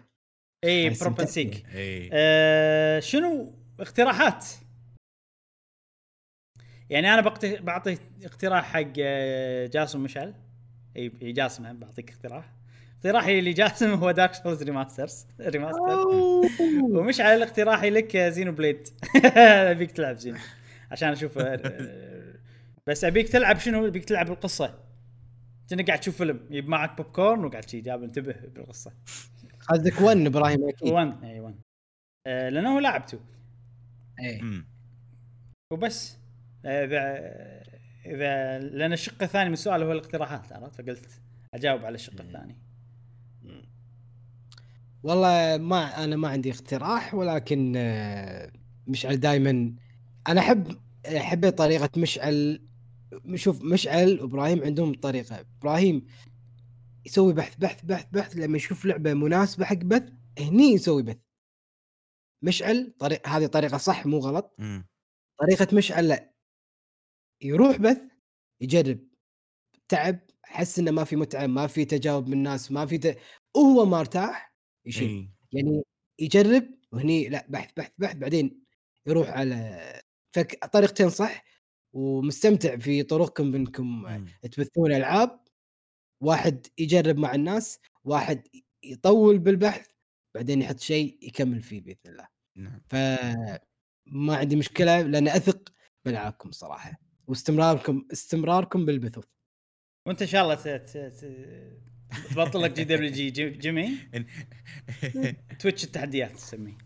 اي استمتعت بروبن سيك. اي آه شنو اقتراحات؟ يعني أنا بقت- بعطي اقتراح حق آه، جاسم مشعل إي جاسم بعطيك اقتراح. اقتراحي لجاسم هو Dark Souls Remastered Remaster ومشعل اقتراحي لك آه، Xenoblade أبيك تلعب Xeno عشان أشوف آه، بس أبيك تلعب شنو؟ أبيك تلعب القصة. كأنك قاعد تشوف فيلم يجيب معك بوب كورن وقاعد شي جاب انتبه بالقصة. قصدك one إبراهيم أكيد. 1 إي 1 آه، لأنه هو لاعب 2. مم. وبس. إذا إذا لأن الشق الثاني من السؤال هو الاقتراحات عرفت؟ فقلت أجاوب على الشق الثاني. والله ما أنا ما عندي اقتراح ولكن آه، مشعل دائما أنا أحب حبيت طريقة مشعل شوف مشعل وإبراهيم عندهم طريقة. إبراهيم يسوي بحث بحث بحث بحث. لما يشوف لعبة مناسبة حق بث هني يسوي بث. مشعل طريق هذه طريقة صح مو غلط. مم. طريقة مشعل لا. يروح بث يجرب. تعب حس إنه ما في متعة ما في تجاوب من الناس ما في ت... وهو ما ارتاح يشيل. إي. يعني يجرب وهني لا بحث بحث بحث. بعدين يروح على فك طريقتين صح. ومستمتع في طرقكم انكم. تبثون ألعاب. واحد يجرب مع الناس واحد يطول بالبحث بعدين يحط شيء يكمل فيه بإذن الله. نعم. ف ما عندي مشكلة لأن أثق بألعابكم صراحة واستمراركم استمراركم بالبثوث. وأنت إن شاء الله تبطل لك جي دبليو جي جي- جيمي؟ تويتش التحديات تسميه.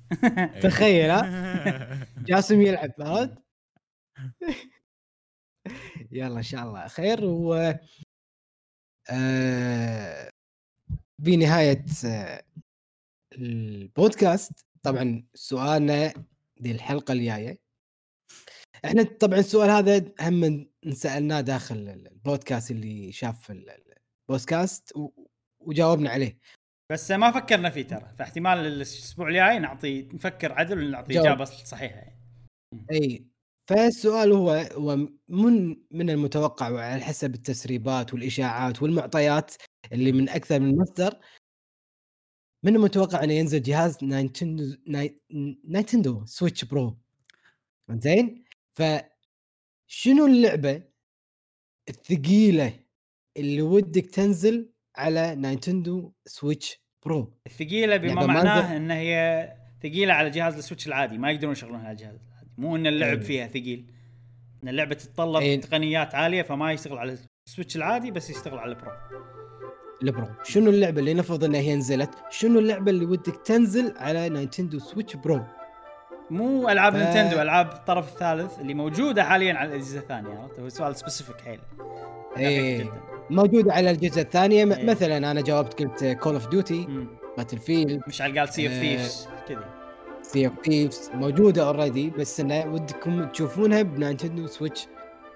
تخيل ها؟ جاسم يلعب عرفت؟ يلا إن شاء الله خير و آه، بنهاية آه، البودكاست طبعا سؤالنا دي الحلقة الجاية إحنا طبعا السؤال هذا هم انسالناه داخل البودكاست اللي شاف ال- البودكاست وجاوبنا عليه بس ما فكرنا فيه ترى فاحتمال الأسبوع الجاي نعطي نفكر عدل ونعطي. إجابة صحيحة يعني. إي فالسؤال هو هو من من المتوقع وعلى حسب التسريبات والإشاعات والمعطيات اللي من أكثر من مصدر من المتوقع إنه ينزل جهاز Nintendo Nin- Nintendo Switch Pro. زين فشنو اللعبة الثقيلة اللي ودك تنزل على Nintendo Switch Pro؟ الثقيلة بما ما معناه إن هي ثقيلة على جهاز ال Switch العادي ما يقدرون يشغلونها على الجهاز. مو إن اللعب أيوة. فيها ثقيل. إن اللعبة تتطلب أي. تقنيات عالية فما يشتغل على ال Switch العادي بس يشتغل على البرو. البرو. شنو اللعبة اللي نفرض انها هي نزلت؟ شنو اللعبة اللي ودك تنزل على Nintendo Switch Pro؟ مو ألعاب ف- Nintendo ألعاب الطرف الثالث اللي موجودة حاليا على الأجهزة الثانية عرفت؟ هو سؤال specific حيل. إيه. جدا. موجودة على الأجهزة الثانية. إيه. مثلا أنا جاوبت قلت Call of Duty. Battlefield مشعل قال Sea of. Thieves كذي. Sea of Thieves موجودة already بس إنه ودكم تشوفونها ب Nintendo Switch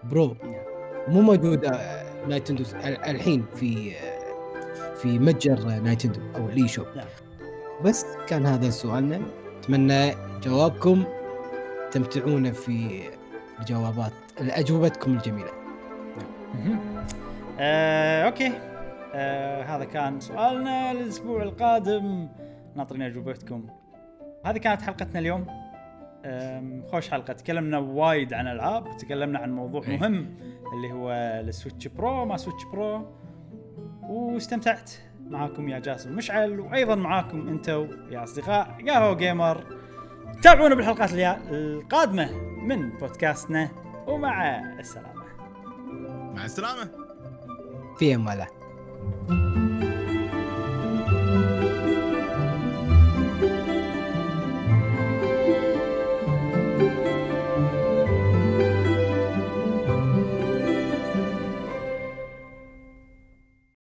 Pro مو موجودة آه، Nintendo S- ال- الحين في آه، في متجر آه، Nintendo أو ال eShop. نعم. بس كان هذا سؤالنا. أتمنى جوابكم. تمتعونا في الجوابات اجوبتكم الجميلة. مهم. آه، okay. آه، هذا كان سؤالنا الأسبوع القادم. ناطرين أجوبتكم. هذه كانت حلقتنا اليوم. خوش حلقة. تكلمنا وايد عن ألعاب تكلمنا عن موضوع إيه. مهم اللي هو ال Switch Pro ما Switch Pro. واستمتعت معاكم يا جاسم مشعل وأيضا معاكم انتو يا أصدقاء قهوه جيمر. تابعونا بالحلقات القادمة من بودكاستنا ومع السلامة. مع السلامة. في أمان الله